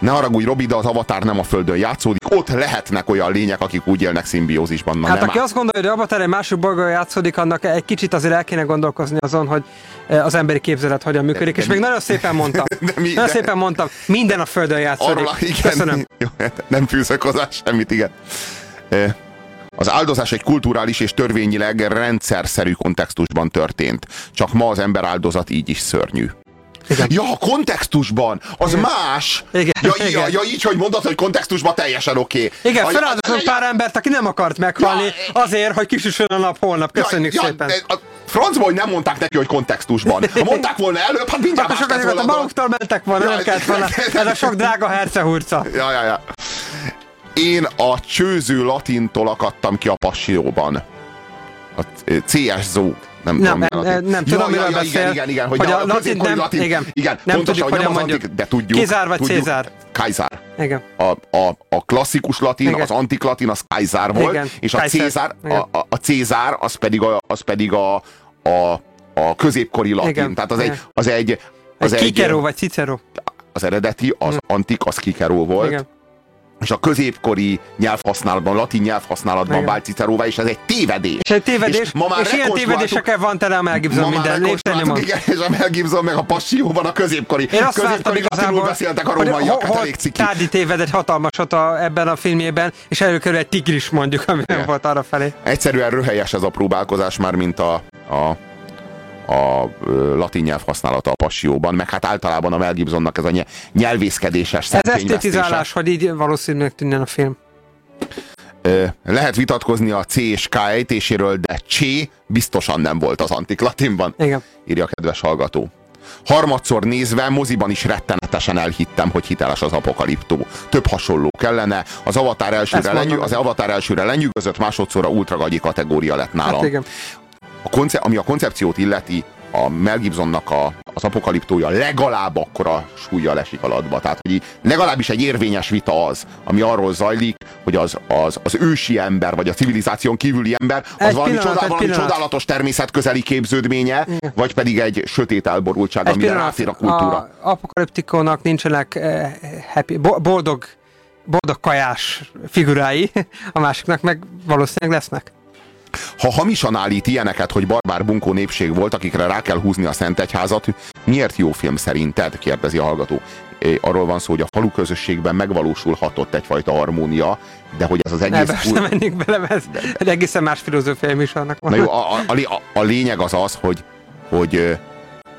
ne haragudj, Robi, de az Avatar nem a Földön játszódik. Ott lehetnek olyan lények, akik úgy élnek szimbiózisban.
Na, hát aki azt gondolja, hogy Avatar egy másik bolygón játszódik, annak egy kicsit azért el kéne gondolkozni azon, hogy eh, az emberi képzelet hogyan működik. De, és de, még nagyon szépen mondtam. [LAUGHS] De, mi, nagyon de, szépen mondtam, minden a Földön játszódik. Arra, igen, Köszönöm. [LAUGHS]
Jó, nem fűzök hozzá semmit, igen. Eh, az áldozás egy kulturális és törvényileg rendszerszerű kontextusban történt. Csak ma az ember áldozat így is szörnyű. Igen. Ja, kontextusban, az igen. más.
Igen.
Ja, igen. Ja, ja, így, hogy mondod, hogy kontextusban teljesen oké.
Okay. Igen, feláldozott pár embert, aki nem akart meghalni, ja, azért, hogy kisüssön a nap holnap. Köszönjük ja, szépen. Ja,
a francból, hogy nem mondták neki, hogy kontextusban. Ha mondták volna előbb, hát mindjárt
hát sokat volna. Maguktól mentek volna, ja, nem kellett volna. Ez a sok drága hercehurca.
Ja, ja, ja. Én a csőző latintól akadtam ki a passióban. A CS Zó
nem, nem, tudom, nem, nem tudom, miről ja,
beszél. Igen, igen, igen, hogy, hogy a, a latin nem, latin,
igen,
igen,
nem pontosan, tudjuk, hogyan mondjuk. Antik,
de tudjuk.
Kizár vagy
tudjuk,
Cézár?
Kajzár.
Igen.
A, a, a klasszikus latin, igen. az antik latin, az Kajzár volt, igen. és a Cézár, a, a, Cézár, az pedig a, az pedig a, a, a középkori latin. Igen. Tehát az egy, az egy,
az egy, egy Kikero vagy Cicero?
Az eredeti, az hmm. antik, az Kikero volt. Igen és a középkori nyelvhasználatban, latin nyelvhasználatban vált Ciceróvá, és ez egy tévedés.
És egy tévedés, és, ma már és ilyen tévedésekkel van tele a Mel Gibson minden lépten
Igen, és a Mel Gibson meg a Passióban a középkori. Én azt középkori latinul beszéltek a rómaiak, hát elég ciki.
Tárdi téved egy hatalmasat a, ebben a filmjében, és előkerül egy tigris mondjuk, ami nem volt arra felé.
Egyszerűen röhelyes ez a próbálkozás már, mint a, a a latin nyelv használata a passióban, meg hát általában a Mel Gibsonnak ez a nyelvészkedéses
Ez esztétizálás, hogy így valószínűleg tűnne a film.
Lehet vitatkozni a C és K ejtéséről, de Csé biztosan nem volt az antik latinban.
Igen.
Írja a kedves hallgató. Harmadszor nézve moziban is rettenetesen elhittem, hogy hiteles az apokaliptó. Több hasonló kellene. Az avatar elsőre, lenyű, az avatar elsőre lenyűgözött, másodszorra ultragagyi kategória lett nálam. Hát igen konce- ami a koncepciót illeti, a Mel Gibsonnak a, az apokaliptója legalább akkora súlya lesik alatba. Tehát, hogy legalábbis egy érvényes vita az, ami arról zajlik, hogy az, az, az ősi ember, vagy a civilizáción kívüli ember, az egy valami, pillanat, csodál, valami csodálatos természetközeli képződménye, Igen. vagy pedig egy sötét elborultság, egy amire ráfér a kultúra. A
apokaliptikónak nincsenek eh, happy, boldog, boldog kajás figurái, [LAUGHS] a másiknak meg valószínűleg lesznek.
Ha hamisan állít ilyeneket, hogy barbár bunkó népség volt, akikre rá kell húzni a Szent Egyházat, miért jó film szerinted? kérdezi a hallgató. Arról van szó, hogy a falu közösségben megvalósulhatott egyfajta harmónia, de hogy ez az egész...
Ne, nem menjünk bele, ez egy egészen más filozófiai műsornak
van. Na jó, a, a, a, a lényeg az az, hogy, hogy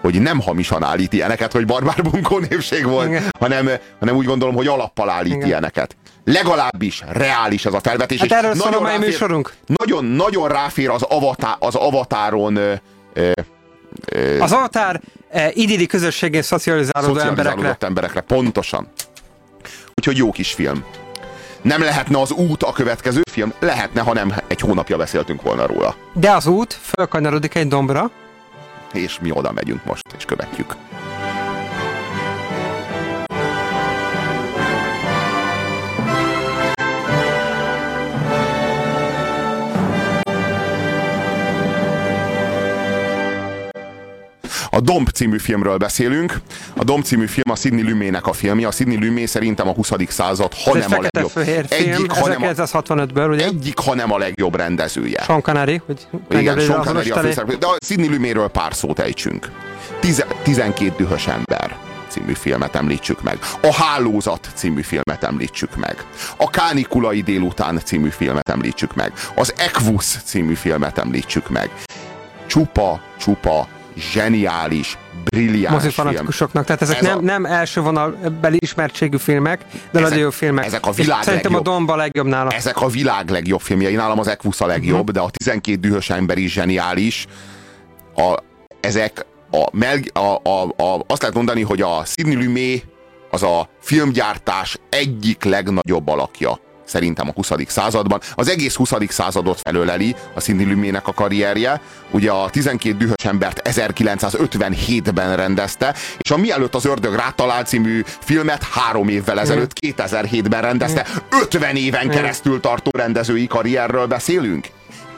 hogy nem hamisan állít ilyeneket, hogy barbár bunkó népség volt, hanem, hanem úgy gondolom, hogy alappal állít Igen. ilyeneket legalábbis reális ez a felvetés.
Hát erről szól a mai műsorunk.
Nagyon, nagyon ráfér az, avatá, az avatáron ö, ö,
ö, az avatár e, idilli közösségén szocializálódó emberekre.
emberekre. Pontosan. Úgyhogy jó kis film. Nem lehetne az út a következő film? Lehetne, ha nem egy hónapja beszéltünk volna róla.
De az út fölkanyarodik egy dombra.
És mi oda megyünk most, és követjük. A Domb című filmről beszélünk. A Domb című film a Sidney Lumének a filmje. A Sidney Lumé szerintem a 20. század, ha
Ez
nem a legjobb.
film,
Egyik, ha nem a,
1965-ből, ugye?
egyik, ha nem a legjobb rendezője.
Sean Connery, hogy
Igen, Sean Connery a főszereplő. De a Sidney Luméről pár szót ejtsünk. Tize, 12 dühös ember című filmet említsük meg. A Hálózat című filmet említsük meg. A Kánikulai délután című filmet említsük meg. Az Equus című filmet említsük meg. Csupa, csupa, zseniális, brilliáns film.
mozifanatikusoknak, tehát ezek
Ez
nem,
a-
nem első vonalbeli ismertségű filmek, de
Ezek-
nagyon jó filmek.
ezek a világ
Szerintem
legjobb.
a Domba legjobb nála.
Ezek a világ legjobb filmjei. Nálam az Equus a legjobb,
Mhm.
de a 12 dühös ember is zseniális. A, ezek a, Mel, a, a, a, azt lehet mondani, hogy a Sidney Lumet az a filmgyártás egyik legnagyobb alakja szerintem a 20. században. Az egész 20. századot felöleli a Sidney Lumének a karrierje. Ugye a 12 dühös embert 1957-ben rendezte, és a Mielőtt az ördög rátalál című filmet három évvel ezelőtt, 2007-ben rendezte. 50 éven keresztül tartó rendezői karrierről beszélünk?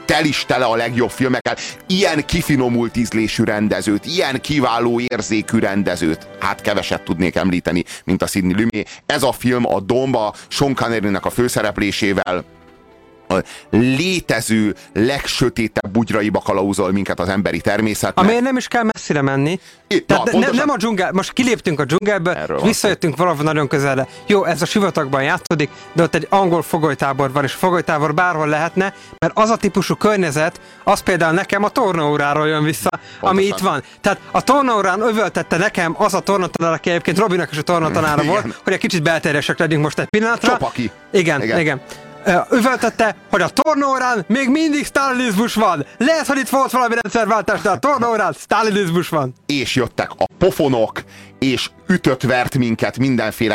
Tel is tele a legjobb filmekkel. Ilyen kifinomult ízlésű rendezőt, ilyen kiváló érzékű rendezőt, hát keveset tudnék említeni, mint a Sidney Lumet. Ez a film a Domba Sean Connery-nek a főszereplésével a létező legsötétebb bugyraiba kalauzol minket az emberi természetnek.
Amiért nem is kell messzire menni. Tehát ne,
pontosan-
nem a dzsungel, most kiléptünk a dzsungelből, és
van
visszajöttünk valahol nagyon közelre. Jó, ez a sivatagban játszódik, de ott egy angol fogolytábor van, és fogolytábor bárhol lehetne, mert az a típusú környezet, az például nekem a tornaóráról jön vissza, ami itt van. Tehát a tornaórán övöltette nekem az a tornatanár, aki egyébként Robinak is a tornatanára [LAUGHS] volt, hogy egy kicsit belterjesek legyünk most egy pillanatra.
Csopaki.
Igen,
Igen.
igen. Üvöltötte, hogy a tornaórán még mindig sztálinizmus van. Lehet, hogy itt volt valami rendszerváltás, de a tornaórán sztálinizmus van.
és jöttek a pofonok, és ütött-vert minket mindenféle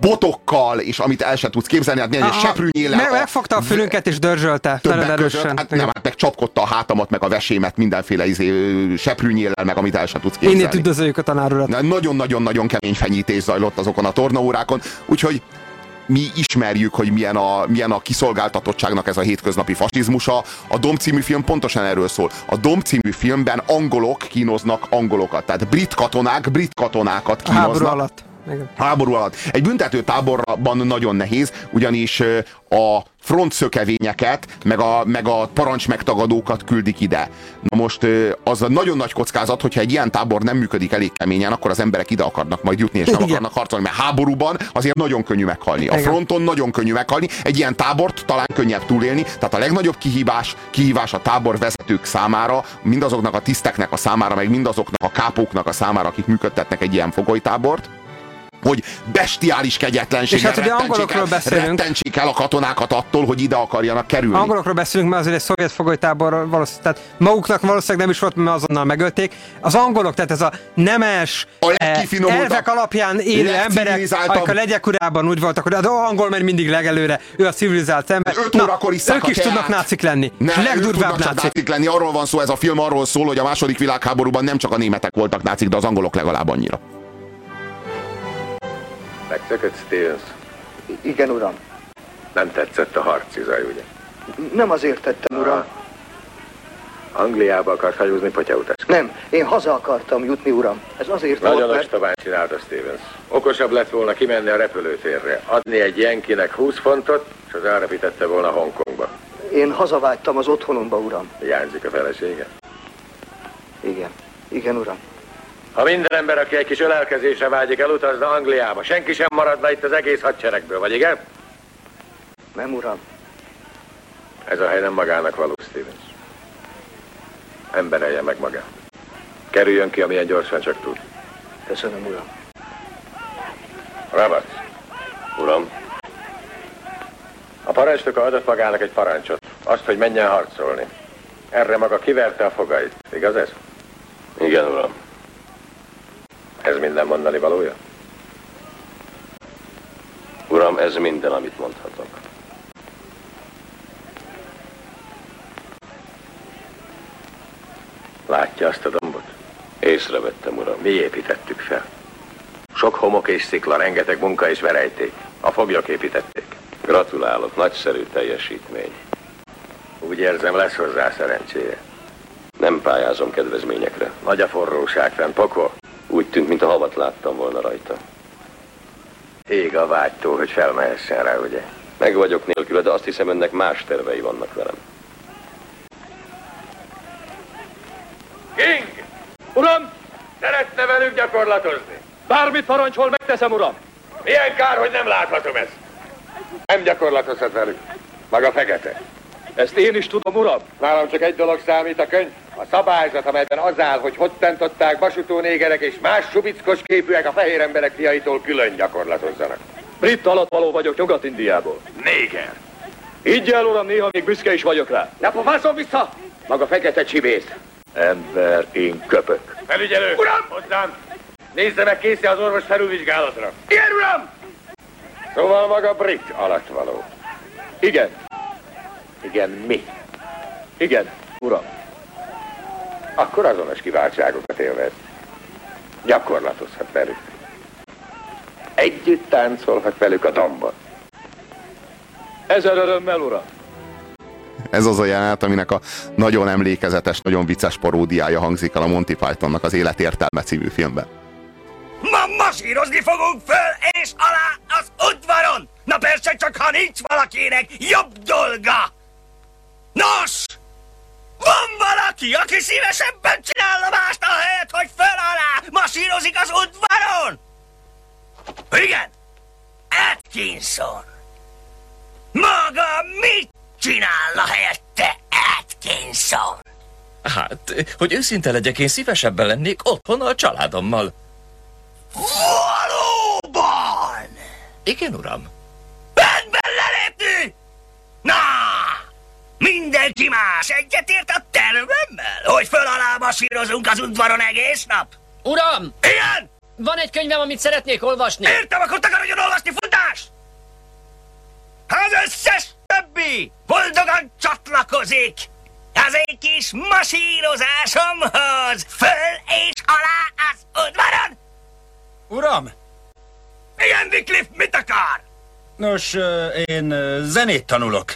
botokkal, és amit el se tudsz képzelni, hát milyen seprűnyéllel.
meg, megfogta a fülünket és dörzsölte.
többek között, hát nem, hát meg csapkodta a hátamat, meg a vesémet mindenféle izé, seprűnyéllel, meg amit el se tudsz képzelni.
Innét üdvözöljük a tanár urat.
Na, Nagyon-nagyon-nagyon kemény fenyítés zajlott azokon a tornaórákon, úgyhogy mi ismerjük, hogy milyen a, milyen a kiszolgáltatottságnak ez a hétköznapi fasizmusa. A Dom című film pontosan erről szól. A Dom című filmben angolok kínoznak angolokat, tehát brit katonák brit katonákat
A háború
kínoznak.
alatt. Igen.
Háború alatt. Egy büntető táborban nagyon nehéz, ugyanis a frontszökevényeket, meg a, meg a parancsmegtagadókat küldik ide. Na most az a nagyon nagy kockázat, hogyha egy ilyen tábor nem működik elég keményen, akkor az emberek ide akarnak majd jutni, és nem
Igen.
akarnak harcolni, mert háborúban azért nagyon könnyű meghalni. A fronton nagyon könnyű meghalni, egy ilyen tábort talán könnyebb túlélni, tehát a legnagyobb kihívás, kihívás a tábor vezetők számára, mindazoknak a tiszteknek a számára, meg mindazoknak a kápóknak a számára, akik működtetnek egy ilyen fogolytábort, hogy bestiális kegyetlenséggel
És hát ugye angolokról beszélünk.
rettentsék el a katonákat attól, hogy ide akarjanak kerülni.
Angolokról beszélünk, mert azért egy szovjet fogolytábor valószínűleg, tehát maguknak valószínűleg nem is volt, mert azonnal megölték. Az angolok, tehát ez a nemes,
A
eh, elvek alapján élő emberek,
legcivilizáltabb-
akik a legyek urában úgy voltak, hogy az angol megy mindig legelőre, ő a civilizált ember.
Öt isszák
ők is
teát.
tudnak nácik lenni.
Ne,
legdurvább nácik.
nácik lenni. Arról van szó, ez a film arról szól, hogy a második világháborúban nem csak a németek voltak nácik, de az angolok legalább annyira.
Megszökött Stevens?
Igen, uram.
Nem tetszett a harci zaj, ugye?
Nem azért tettem, uram.
Angliába akart hajózni potyautas.
Nem, én haza akartam jutni, uram. Ez azért
Nagyon
volt, mert...
ostobán csinálta Stevens. Okosabb lett volna kimenni a repülőtérre, adni egy jenkinek 20 fontot, és az elrepítette volna Hongkongba.
Én hazavágytam az otthonomba, uram.
Hiányzik a felesége.
Igen. Igen, uram.
Ha minden ember, aki egy kis ölelkezésre vágyik, elutazna Angliába, senki sem maradna itt az egész hadseregből, vagy igen?
Nem, uram.
Ez a hely nem magának való, Stevens. Emberelje meg magát. Kerüljön ki, amilyen gyorsan csak tud.
Köszönöm, uram.
Roberts. Uram. A parancsnoka adott magának egy parancsot. Azt, hogy menjen harcolni. Erre maga kiverte a fogait. Igaz ez? Igen, uram. Ez minden mondani valója?
Uram, ez minden, amit mondhatok.
Látja azt a dombot?
Észrevettem, uram.
Mi építettük fel. Sok homok és szikla, rengeteg munka és verejték. A foglyok építették.
Gratulálok, nagyszerű teljesítmény.
Úgy érzem, lesz hozzá szerencséje.
Nem pályázom kedvezményekre.
Nagy a forróság fent, pokol.
Úgy tűnt, mint a havat láttam volna rajta.
Ég a vágytól, hogy felmehessen rá, ugye?
Meg vagyok nélküle, de azt hiszem, ennek más tervei vannak velem.
King! Uram! Szeretne velük gyakorlatozni?
Bármit parancsol, megteszem, uram!
Milyen kár, hogy nem láthatom ezt. Nem gyakorlatozhat velük. Maga fekete.
Ezt én is tudom, uram.
Nálam csak egy dolog számít a könyv. A szabályzat, amelyben az áll, hogy hottentották vasutó négerek és más subickos képűek a fehér emberek fiaitól külön gyakorlatozzanak.
Brit alattvaló vagyok Nyugat-Indiából.
Néger.
Így el, uram, néha még büszke is vagyok rá.
Ne pofászom vissza! Maga fekete csibész.
Ember, én köpök.
Felügyelő! Uram! Hozzám! Nézze meg, kész az orvos felülvizsgálatra. Igen, uram! Szóval maga brit alattvaló.
Igen.
Igen, mi?
Igen, uram.
Akkor azonos kiváltságokat élvez. Gyakorlatozhat velük. Együtt táncolhat velük a domban.
Ezer örömmel, uram.
Ez az a jelenet, aminek a nagyon emlékezetes, nagyon vicces paródiája hangzik el a Monty Pythonnak az Élet értelme című filmben.
Ma masírozni fogunk föl és alá az udvaron! Na persze, csak ha nincs valakinek jobb dolga! Nos! Van valaki, aki szívesebben csinálna mást a helyet, hogy föl alá masírozik az udvaron? Igen! Atkinson! Maga mit csinálna helyette, Atkinson?
Hát, hogy őszinte legyek, én szívesebben lennék otthon a családommal.
Valóban!
Igen, uram.
Rendben lelépni! Na! Mindenki más egyetért a tervemmel, hogy föl alá masírozunk az udvaron egész nap?
Uram!
Igen!
Van egy könyvem, amit szeretnék olvasni.
Értem, akkor takarodjon olvasni, futás! Az összes többi boldogan csatlakozik az én kis masírozásomhoz, föl és alá az udvaron!
Uram!
Igen, Wycliffe, mit akar?
Nos, én zenét tanulok.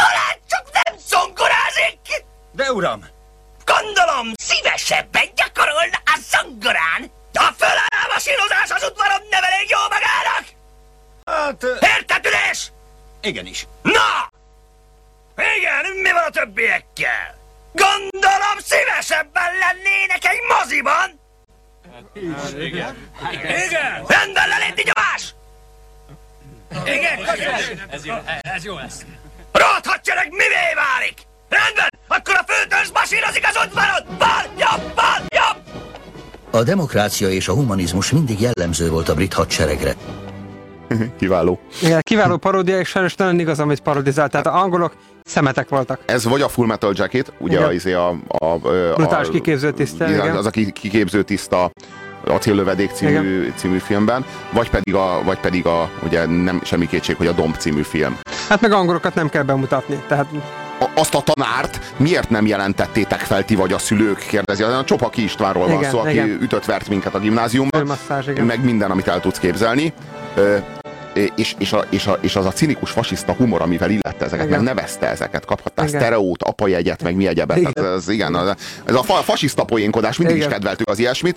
Talán csak nem zongorázik?
De uram!
Gondolom, szívesebben gyakorolna a zongorán. A fölállásírozás az udvaron nem elég jó magának?
Hát...
Értetődés?
Igenis.
Na! Igen, mi van a többiekkel? Gondolom szívesebben lennének egy moziban?
Igen.
Igen! Rendben lelépni nyomás! Igen,
Ez jó, ez jó lesz.
Rot hadsereg mivé válik? Rendben, akkor a főtörzs masírozik az udvaron! Bal, jobb, bal, jobb!
A demokrácia és a humanizmus mindig jellemző volt a brit hadseregre.
Kiváló.
Igen, kiváló paródia, és sajnos nagyon igaz, amit parodizált. Tehát a angolok szemetek voltak.
Ez vagy a Full Metal Jacket, ugye
Igen.
az a, a, a,
Brutális kiképző tiszta.
Az a ki- kiképző tiszta Acéllövedék című, című filmben, vagy pedig, a, vagy pedig a, ugye nem semmi kétség, hogy a Domb című film.
Hát meg angolokat nem kell bemutatni. Tehát
azt a tanárt miért nem jelentettétek fel ti vagy a szülők, kérdezi. A Csopaki Istvánról van
Igen,
szó, aki
igen.
ütött-vert minket a gimnáziumban,
igen.
meg minden, amit el tudsz képzelni. És, és, a, és, a, és az a cinikus fasiszta humor, amivel illette ezeket,
Igen.
meg nevezte ezeket, kaphattál
Igen.
sztereót, apajegyet, meg mi egyebet.
Igen.
Tehát ez, igen, ez a fa- fasiszta poénkodás, mindig
Igen.
is kedveltük az ilyesmit.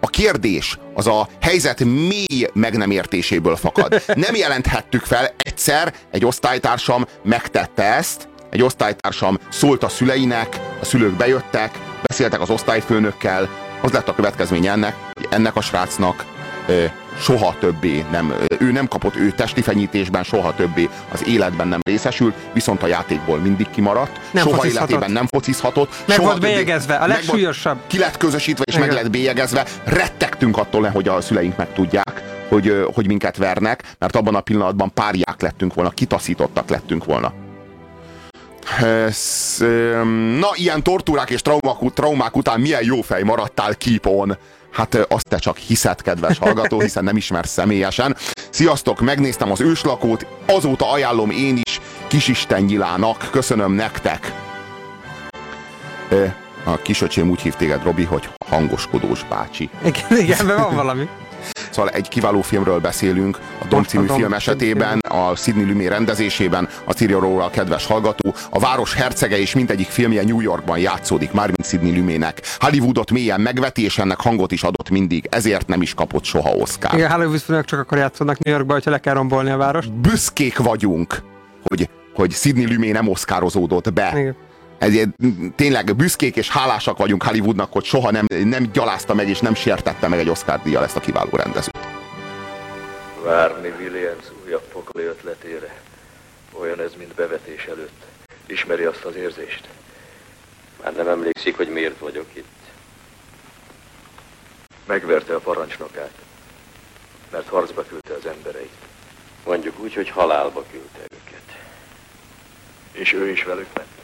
A kérdés az a helyzet mély meg nem értéséből fakad. [LAUGHS] Nem jelenthettük fel egyszer, egy osztálytársam megtette ezt, egy osztálytársam szólt a szüleinek, a szülők bejöttek, beszéltek az osztályfőnökkel, az lett a következménye ennek, hogy ennek a srácnak soha többé nem, ő nem kapott, ő testi fenyítésben soha többé az életben nem részesült, viszont a játékból mindig kimaradt,
Nem
soha
focizhatott.
életében nem focizhatott.
Meg
soha
volt bélyegezve, a
meg volt-
legsúlyosabb.
Ki lett közösítve és
Igen.
meg lett bélyegezve, rettegtünk attól, hogy a szüleink megtudják, hogy, ö, hogy minket vernek, mert abban a pillanatban párják lettünk volna, kitaszítottak lettünk volna. Na, ilyen tortúrák és traumák, traumák után milyen jó fej maradtál keep on. Hát azt te csak hiszed, kedves hallgató, hiszen nem ismersz személyesen. Sziasztok, megnéztem az őslakót, azóta ajánlom én is Kisisten Nyilának, köszönöm nektek. A kisöcsém úgy hív téged, Robi, hogy hangoskodós bácsi.
Igen, igen, van valami.
Szóval egy kiváló filmről beszélünk, a Dom című
a Dom
film esetében, a Sidney Lumet rendezésében, azt írja róla a kedves hallgató, a város hercege és mindegyik filmje New Yorkban játszódik, mármint Sidney Lumének. Hollywoodot mélyen megveti, és ennek hangot is adott mindig, ezért nem is kapott soha Oscar.
Igen, Hollywood filmek csak akkor játszanak New Yorkban, hogyha le kell rombolni a várost.
Büszkék vagyunk, hogy, hogy Sidney Lumet nem oszkározódott be.
Igen.
Ezért tényleg büszkék és hálásak vagyunk Hollywoodnak, hogy soha nem, nem gyalázta meg és nem sértette meg egy Oscar díjjal ezt a kiváló rendezőt.
Várni Williams újabb pokoli ötletére. Olyan ez, mint bevetés előtt. Ismeri azt az érzést? Már nem emlékszik, hogy miért vagyok itt. Megverte a parancsnokát, mert harcba küldte az embereit. Mondjuk úgy, hogy halálba küldte őket. És ő is velük ment?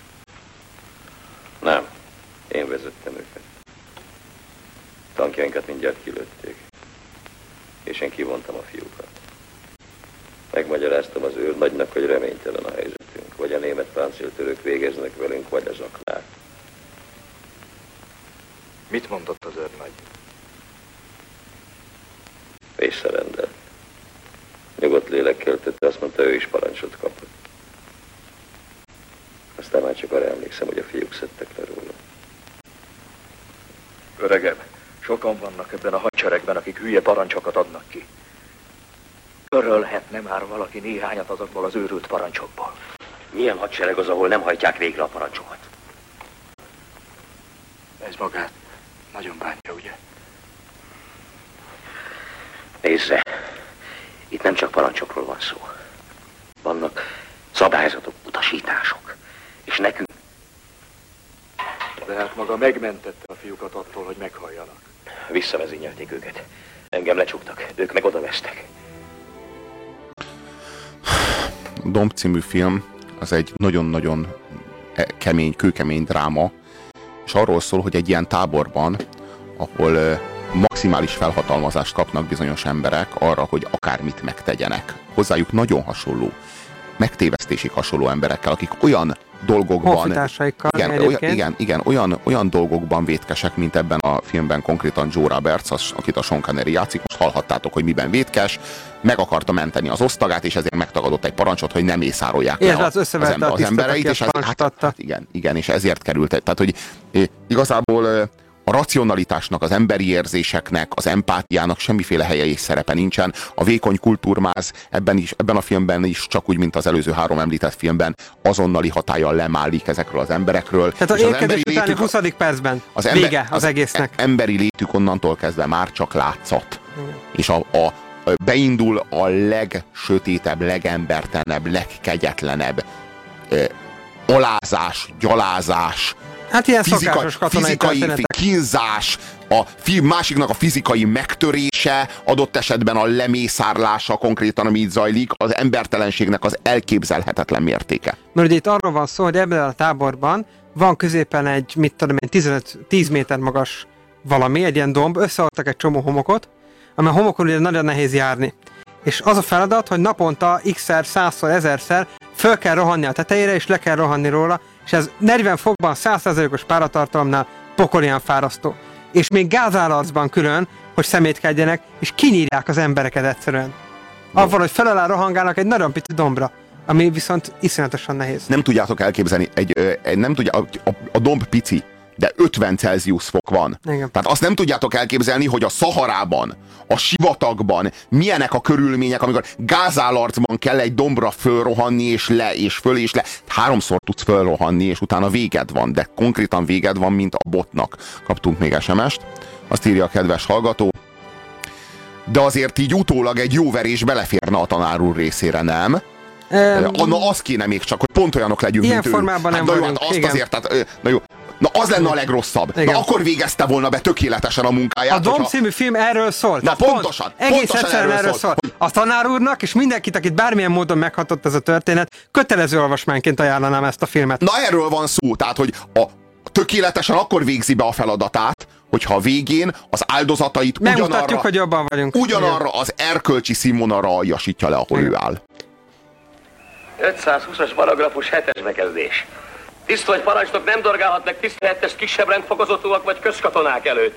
Nem. Én vezettem őket. Tankjainkat mindjárt kilőtték. És én kivontam a fiúkat. Megmagyaráztam az őrnagynak, hogy reménytelen a helyzetünk. Vagy a német páncéltörők végeznek velünk, vagy az aknák. Mit mondott az őrnagy? Visszarendelt. Nyugodt lélekkel tette, azt mondta, ő is parancsot kapott. Aztán már csak arra emlékszem, hogy a fiúk szedtek le róla.
Öregem, sokan vannak ebben a hadseregben, akik hülye parancsokat adnak ki. Örölhetne már valaki néhányat azokból az őrült parancsokból.
Milyen hadsereg az, ahol nem hajtják végre a parancsokat?
Ez magát nagyon bántja, ugye?
Nézze, itt nem csak parancsokról van szó. Vannak szabályzatok, utasítások. És nekünk
De hát maga megmentette a fiúkat attól, hogy meghalljanak.
visszavezényelték őket. Engem lecsuktak, ők meg odavesztek.
Domb című film az egy nagyon-nagyon e- kemény, kőkemény dráma, és arról szól, hogy egy ilyen táborban, ahol ö, maximális felhatalmazást kapnak bizonyos emberek arra, hogy akármit megtegyenek. Hozzájuk nagyon hasonló, megtévesztésig hasonló emberekkel, akik olyan dolgokban... Igen, olyan, igen, igen olyan, olyan dolgokban vétkesek, mint ebben a filmben konkrétan Joe Roberts, az, akit a Sean Connery játszik, most hallhattátok, hogy miben vétkes, meg akarta menteni az osztagát, és ezért megtagadott egy parancsot, hogy nem mészárolják le
Illetve
a,
az összeverte
ember- az embereit, és ez, hát, hát igen, igen, és ezért került. Tehát, hogy eh, igazából eh, a racionalitásnak, az emberi érzéseknek, az empátiának semmiféle helye és szerepe nincsen. A vékony kultúrmáz ebben, is, ebben a filmben is, csak úgy, mint az előző három említett filmben, azonnali hatállyal lemálik ezekről az emberekről.
Tehát az
És az emberi
utáni
létük-
20. percben
az ember,
vége az, egésznek.
emberi létük onnantól kezdve már csak látszat. És a, a, a beindul a legsötétebb, legembertelenebb, legkegyetlenebb ö, alázás, gyalázás,
Hát ilyen katonai
fizikai kínzás, a fi, másiknak a fizikai megtörése, adott esetben a lemészárlása konkrétan, ami itt zajlik, az embertelenségnek az elképzelhetetlen mértéke.
Mert ugye itt arról van szó, hogy ebben a táborban van középen egy, mit tudom én, 15, 10 méter magas valami, egy ilyen domb, összeadtak egy csomó homokot, ami a homokon ugye nagyon nehéz járni. És az a feladat, hogy naponta x-szer, százszor, ezerszer föl kell rohanni a tetejére, és le kell rohanni róla, és ez 40 fokban, 100%-os páratartalomnál pokolian fárasztó. És még gázálarcban külön, hogy szemétkedjenek, és kinyírják az embereket egyszerűen. Avval, hogy fel alá rohangálnak egy nagyon pici dombra, ami viszont iszonyatosan nehéz.
Nem tudjátok elképzelni, egy, ö, nem tudja, a, a, a domb pici, de 50 Celsius fok van.
Igen.
Tehát azt nem tudjátok elképzelni, hogy a Szaharában, a sivatagban milyenek a körülmények, amikor gázálarcban kell egy dombra fölrohanni, és le, és föl, és le. Háromszor tudsz fölrohanni, és utána véged van, de konkrétan véged van, mint a botnak. Kaptunk még SMS-t, azt írja a kedves hallgató, de azért így utólag egy jó verés beleférne a tanár úr részére, nem?
Um,
na, az kéne még csak, hogy pont olyanok legyünk,
Ilyen
mint ő.
formában nem
hát, na jó,
vagyunk,
hát azt
igen.
azért, tehát, na jó, na az lenne a legrosszabb.
Igen.
Na akkor végezte volna be tökéletesen a munkáját.
A Dom
hogyha-
című film erről szól.
Na
Tehát
pontosan,
pont, egész
pontosan
egyszerűen
erről
erről
szól,
szól. A tanár úrnak és mindenkit, akit bármilyen módon meghatott ez a történet, kötelező olvasmányként ajánlanám ezt a filmet.
Na erről van szó, tehát hogy a tökéletesen akkor végzi be a feladatát, hogyha a végén az áldozatait
Megmutatjuk,
ugyanarra,
hogy jobban vagyunk.
ugyanarra az erkölcsi színvonalra aljasítja le, ahol ő áll.
520-as paragrafus 7-es bekezdés. Tiszt vagy parancsnok nem dorgálhat meg tisztelettes kisebb rendfokozotúak vagy közkatonák előtt.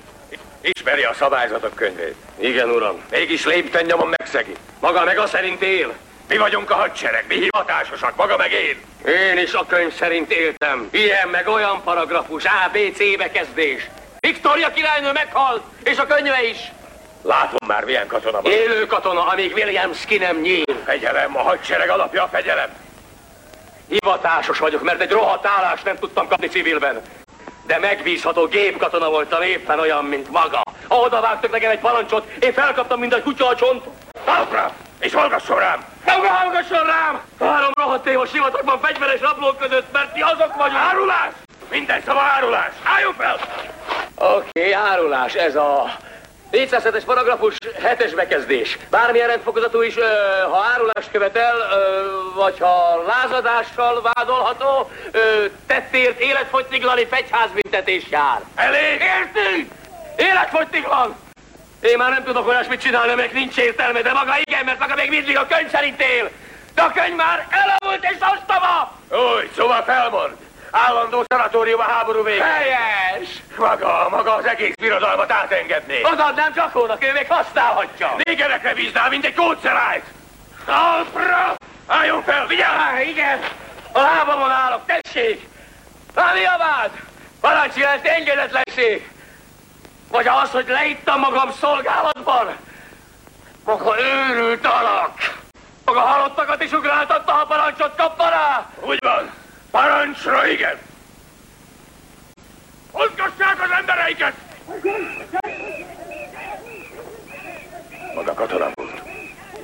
Ismeri a szabályzatok könyvét.
Igen, uram.
Mégis lépten nyomon megszegi. Maga meg a szerint él. Mi vagyunk a hadsereg, mi hivatásosak, maga meg én.
Én is a könyv szerint éltem. Ilyen meg olyan paragrafus, A, B, C bekezdés. Viktória királynő meghalt, és a könyve is.
Látom már, milyen katona van.
Élő katona, amíg Williams ki nem nyíl.
Fegyelem, a hadsereg alapja a fegyelem.
Hivatásos vagyok, mert egy rohadt állást nem tudtam kapni civilben. De megbízható gépkatona voltam éppen olyan, mint maga. Oda vágtak nekem egy parancsot, én felkaptam, mint egy kutya a csont.
Talpra! És hallgasson rám!
Maga hallgasson rám! Három rohadt év a sivatagban fegyveres rablók között, mert ti azok vagyunk!
Árulás! Minden szava árulás! Álljon fel!
Oké, okay, árulás, ez a 407-es paragrafus, 7-es bekezdés. Bármilyen rendfokozatú is, ha árulást követel, vagy ha lázadással vádolható, tettért életfogytiglani fegyházbüntetés jár.
Elég!
Értünk? Életfogytiglan! Én már nem tudok olyasmit csinálni, meg nincs értelme, de maga igen, mert maga még mindig a könyv szerint él. De a könyv már elavult és ostoba!
Úgy, szóval felmond. Állandó szanatórium a háború végén.
Helyes!
Maga, maga az egész birodalmat átengedné.
Odaadnám Csakónak, ő még használhatja.
Négerekre bíznál, mint egy kódszerájt. Talpra! Álljon fel, vigyázz!
Há, igen, a lábamon állok, tessék! Há, mi a vád? Parancs jelent engedetlenség! Vagy az, hogy leittam magam szolgálatban? Maga őrült alak! Maga halottakat is ugráltatta, ha parancsot kapva rá!
Úgy van. Parancsra igen! Mozgassák az embereiket! Maga katona volt.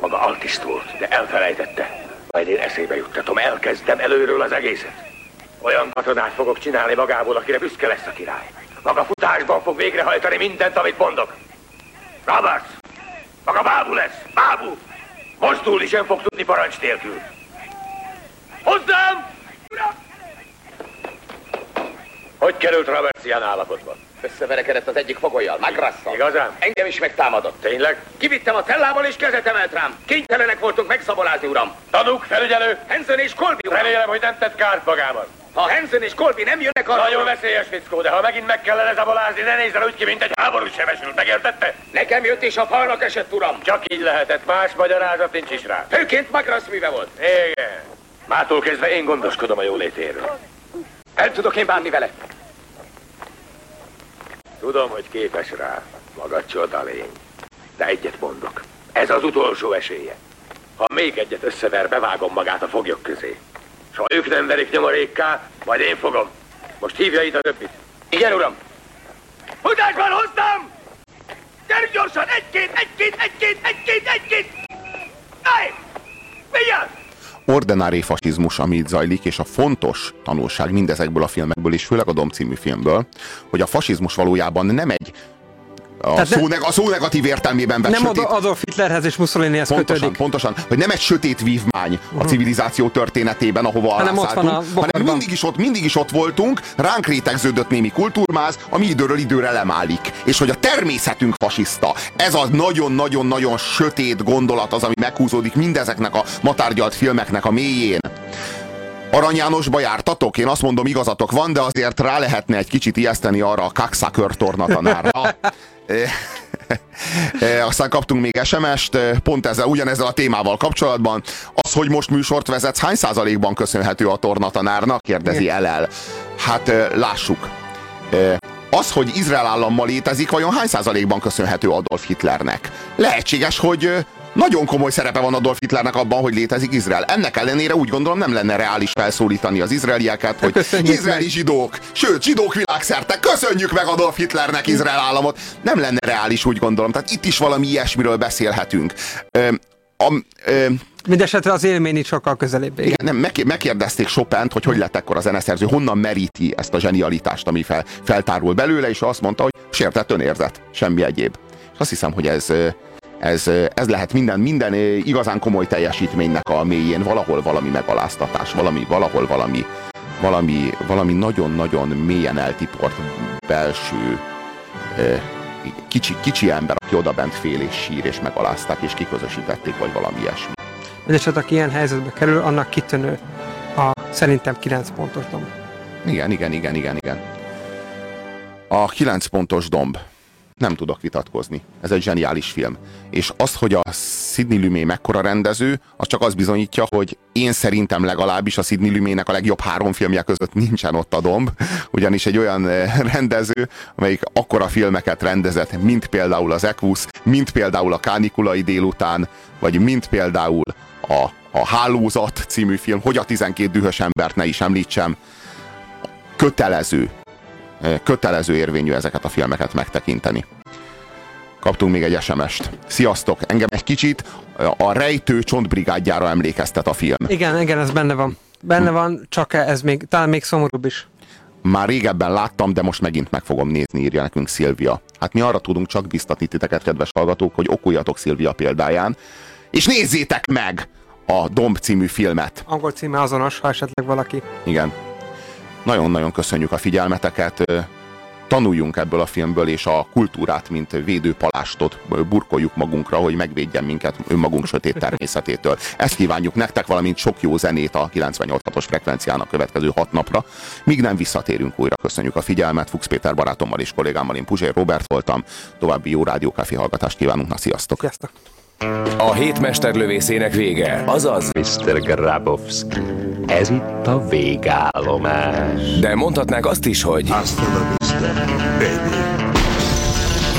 Maga altiszt volt, de elfelejtette. Majd én eszébe juttatom, elkezdem előről az egészet. Olyan katonát fogok csinálni magából, akire büszke lesz a király. Maga futásban fog végrehajtani mindent, amit mondok. Roberts! Maga bábú lesz! Bábú! Mozdulni sem fog tudni parancs nélkül. Hozzám! Hogy került Roberts ilyen állapotban?
Összeverekedett az egyik fogolyjal, Magrasszal.
Igazán?
Engem is megtámadott.
Tényleg?
Kivittem a cellából és kezet emelt rám. Kénytelenek voltunk megszabolázni, uram.
Tanúk, felügyelő?
Hansen és Colby, uram.
Remélem, hogy nem tett kárt magában.
Ha Hansen és Colby nem jönnek arra...
Nagyon veszélyes fickó, de ha megint meg kellene zabolázni, ne nézzen úgy ki, mint egy háborús sebesült. Megértette?
Nekem jött és a falnak esett, uram.
Csak így lehetett, más magyarázat nincs is rá.
Főként Magrasz műve volt.
Igen. Mától kezdve én gondoskodom a jólétéről.
El tudok én bánni vele.
Tudom, hogy képes rá. Maga csoda. De egyet mondok. Ez az utolsó esélye. Ha még egyet összever, bevágom magát a foglyok közé. S ha ők nem verik nyomorékká, majd én fogom. Most hívja itt a többit.
Igen, uram.
Futásban hoztam! Gyerünk gyorsan! Egy-két, egy-két, egy-két, egy-két, egy-két! Állj! Vigyázz!
Ordinári fasizmus, ami itt zajlik, és a fontos tanulság mindezekből a filmekből, és főleg a Dom című filmből, hogy a fasizmus valójában nem egy a, szó, ne, a szó negatív értelmében vett
Nem
sötét...
Adolf Hitlerhez és Mussolinihez
pontosan,
kötődik.
Pontosan, hogy nem egy sötét vívmány a civilizáció történetében, ahova
Hanem ott van a
hanem mindig is, ott, mindig is ott voltunk, ránk rétegződött némi kultúrmáz, ami időről időre lemálik. És hogy a természetünk fasiszta. Ez a nagyon-nagyon-nagyon sötét gondolat az, ami meghúzódik mindezeknek a matárgyalt filmeknek a mélyén. Arany Jánosba jártatok? Én azt mondom, igazatok van, de azért rá lehetne egy kicsit ijeszteni arra a kakszakör tornatanárra. [LAUGHS] E, aztán kaptunk még SMS-t, pont ezzel, ugyanezzel a témával kapcsolatban. Az, hogy most műsort vezetsz, hány százalékban köszönhető a tornatanárnak? Kérdezi el. Hát lássuk. Az, hogy Izrael állam ma létezik, vajon hány százalékban köszönhető Adolf Hitlernek? Lehetséges, hogy nagyon komoly szerepe van Adolf Hitlernek abban, hogy létezik Izrael. Ennek ellenére úgy gondolom nem lenne reális felszólítani az izraelieket, hogy
Köszönjük
izraeli zsidók, sőt zsidók világszerte, köszönjük meg Adolf Hitlernek Izrael államot. Nem lenne reális úgy gondolom. Tehát itt is valami ilyesmiről beszélhetünk. Ö, a, ö,
Mindenesetre az élmény itt sokkal közelébb.
igen, nem, meg, megkérdezték Chopin-t, hogy hogy lett ekkor a zeneszerző, honnan meríti ezt a zsenialitást, ami fel, feltárul belőle, és azt mondta, hogy sértett önérzet, semmi egyéb. És azt hiszem, hogy ez, ez, ez lehet minden, minden igazán komoly teljesítménynek a mélyén, valahol valami megaláztatás, valami, valahol valami, valami, valami nagyon-nagyon mélyen eltiport belső kicsi, kicsi ember, aki oda bent fél és sír, és megalázták, és kiközösítették, vagy valami ilyesmi.
Mindenesetre, aki ilyen helyzetbe kerül, annak kitűnő a szerintem 9 pontos domb.
Igen, igen, igen, igen, igen. A 9 pontos domb. Nem tudok vitatkozni. Ez egy zseniális film. És az, hogy a Sidney Lumet mekkora rendező, az csak az bizonyítja, hogy én szerintem legalábbis a Sidney Lumének a legjobb három filmje között nincsen ott a domb, ugyanis egy olyan eh, rendező, amelyik akkora filmeket rendezett, mint például az Equus, mint például a Kánikulai délután, vagy mint például a, a Hálózat című film, hogy a 12 dühös embert ne is említsem, kötelező, kötelező érvényű ezeket a filmeket megtekinteni. Kaptunk még egy SMS-t. Sziasztok! Engem egy kicsit a rejtő csontbrigádjára emlékeztet a film.
Igen, igen, ez benne van. Benne van, csak ez még, talán még szomorúbb is.
Már régebben láttam, de most megint meg fogom nézni, írja nekünk Szilvia. Hát mi arra tudunk csak biztatni titeket, kedves hallgatók, hogy okuljatok Szilvia példáján, és nézzétek meg a Domb című filmet.
Angol címe azonos, ha esetleg valaki.
Igen. Nagyon-nagyon köszönjük a figyelmeteket tanuljunk ebből a filmből, és a kultúrát, mint védőpalástot burkoljuk magunkra, hogy megvédjen minket önmagunk sötét természetétől. Ezt kívánjuk nektek, valamint sok jó zenét a 98-os frekvenciának következő hat napra. Míg nem visszatérünk újra, köszönjük a figyelmet. Fuchs Péter barátommal és kollégámmal, én Puzsér Robert voltam. További jó rádiókáfi hallgatást kívánunk. Na, sziasztok!
Sziasztok!
A hét mesterlövészének vége, azaz
Mr. Grabowski. Ez itt a végállomás.
De mondhatnák azt is, hogy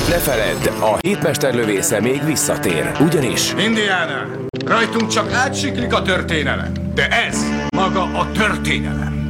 Ne feledd, a hétmesterlövésze még visszatér, ugyanis
Indiana, rajtunk csak átsiklik a történelem, de ez maga a történelem.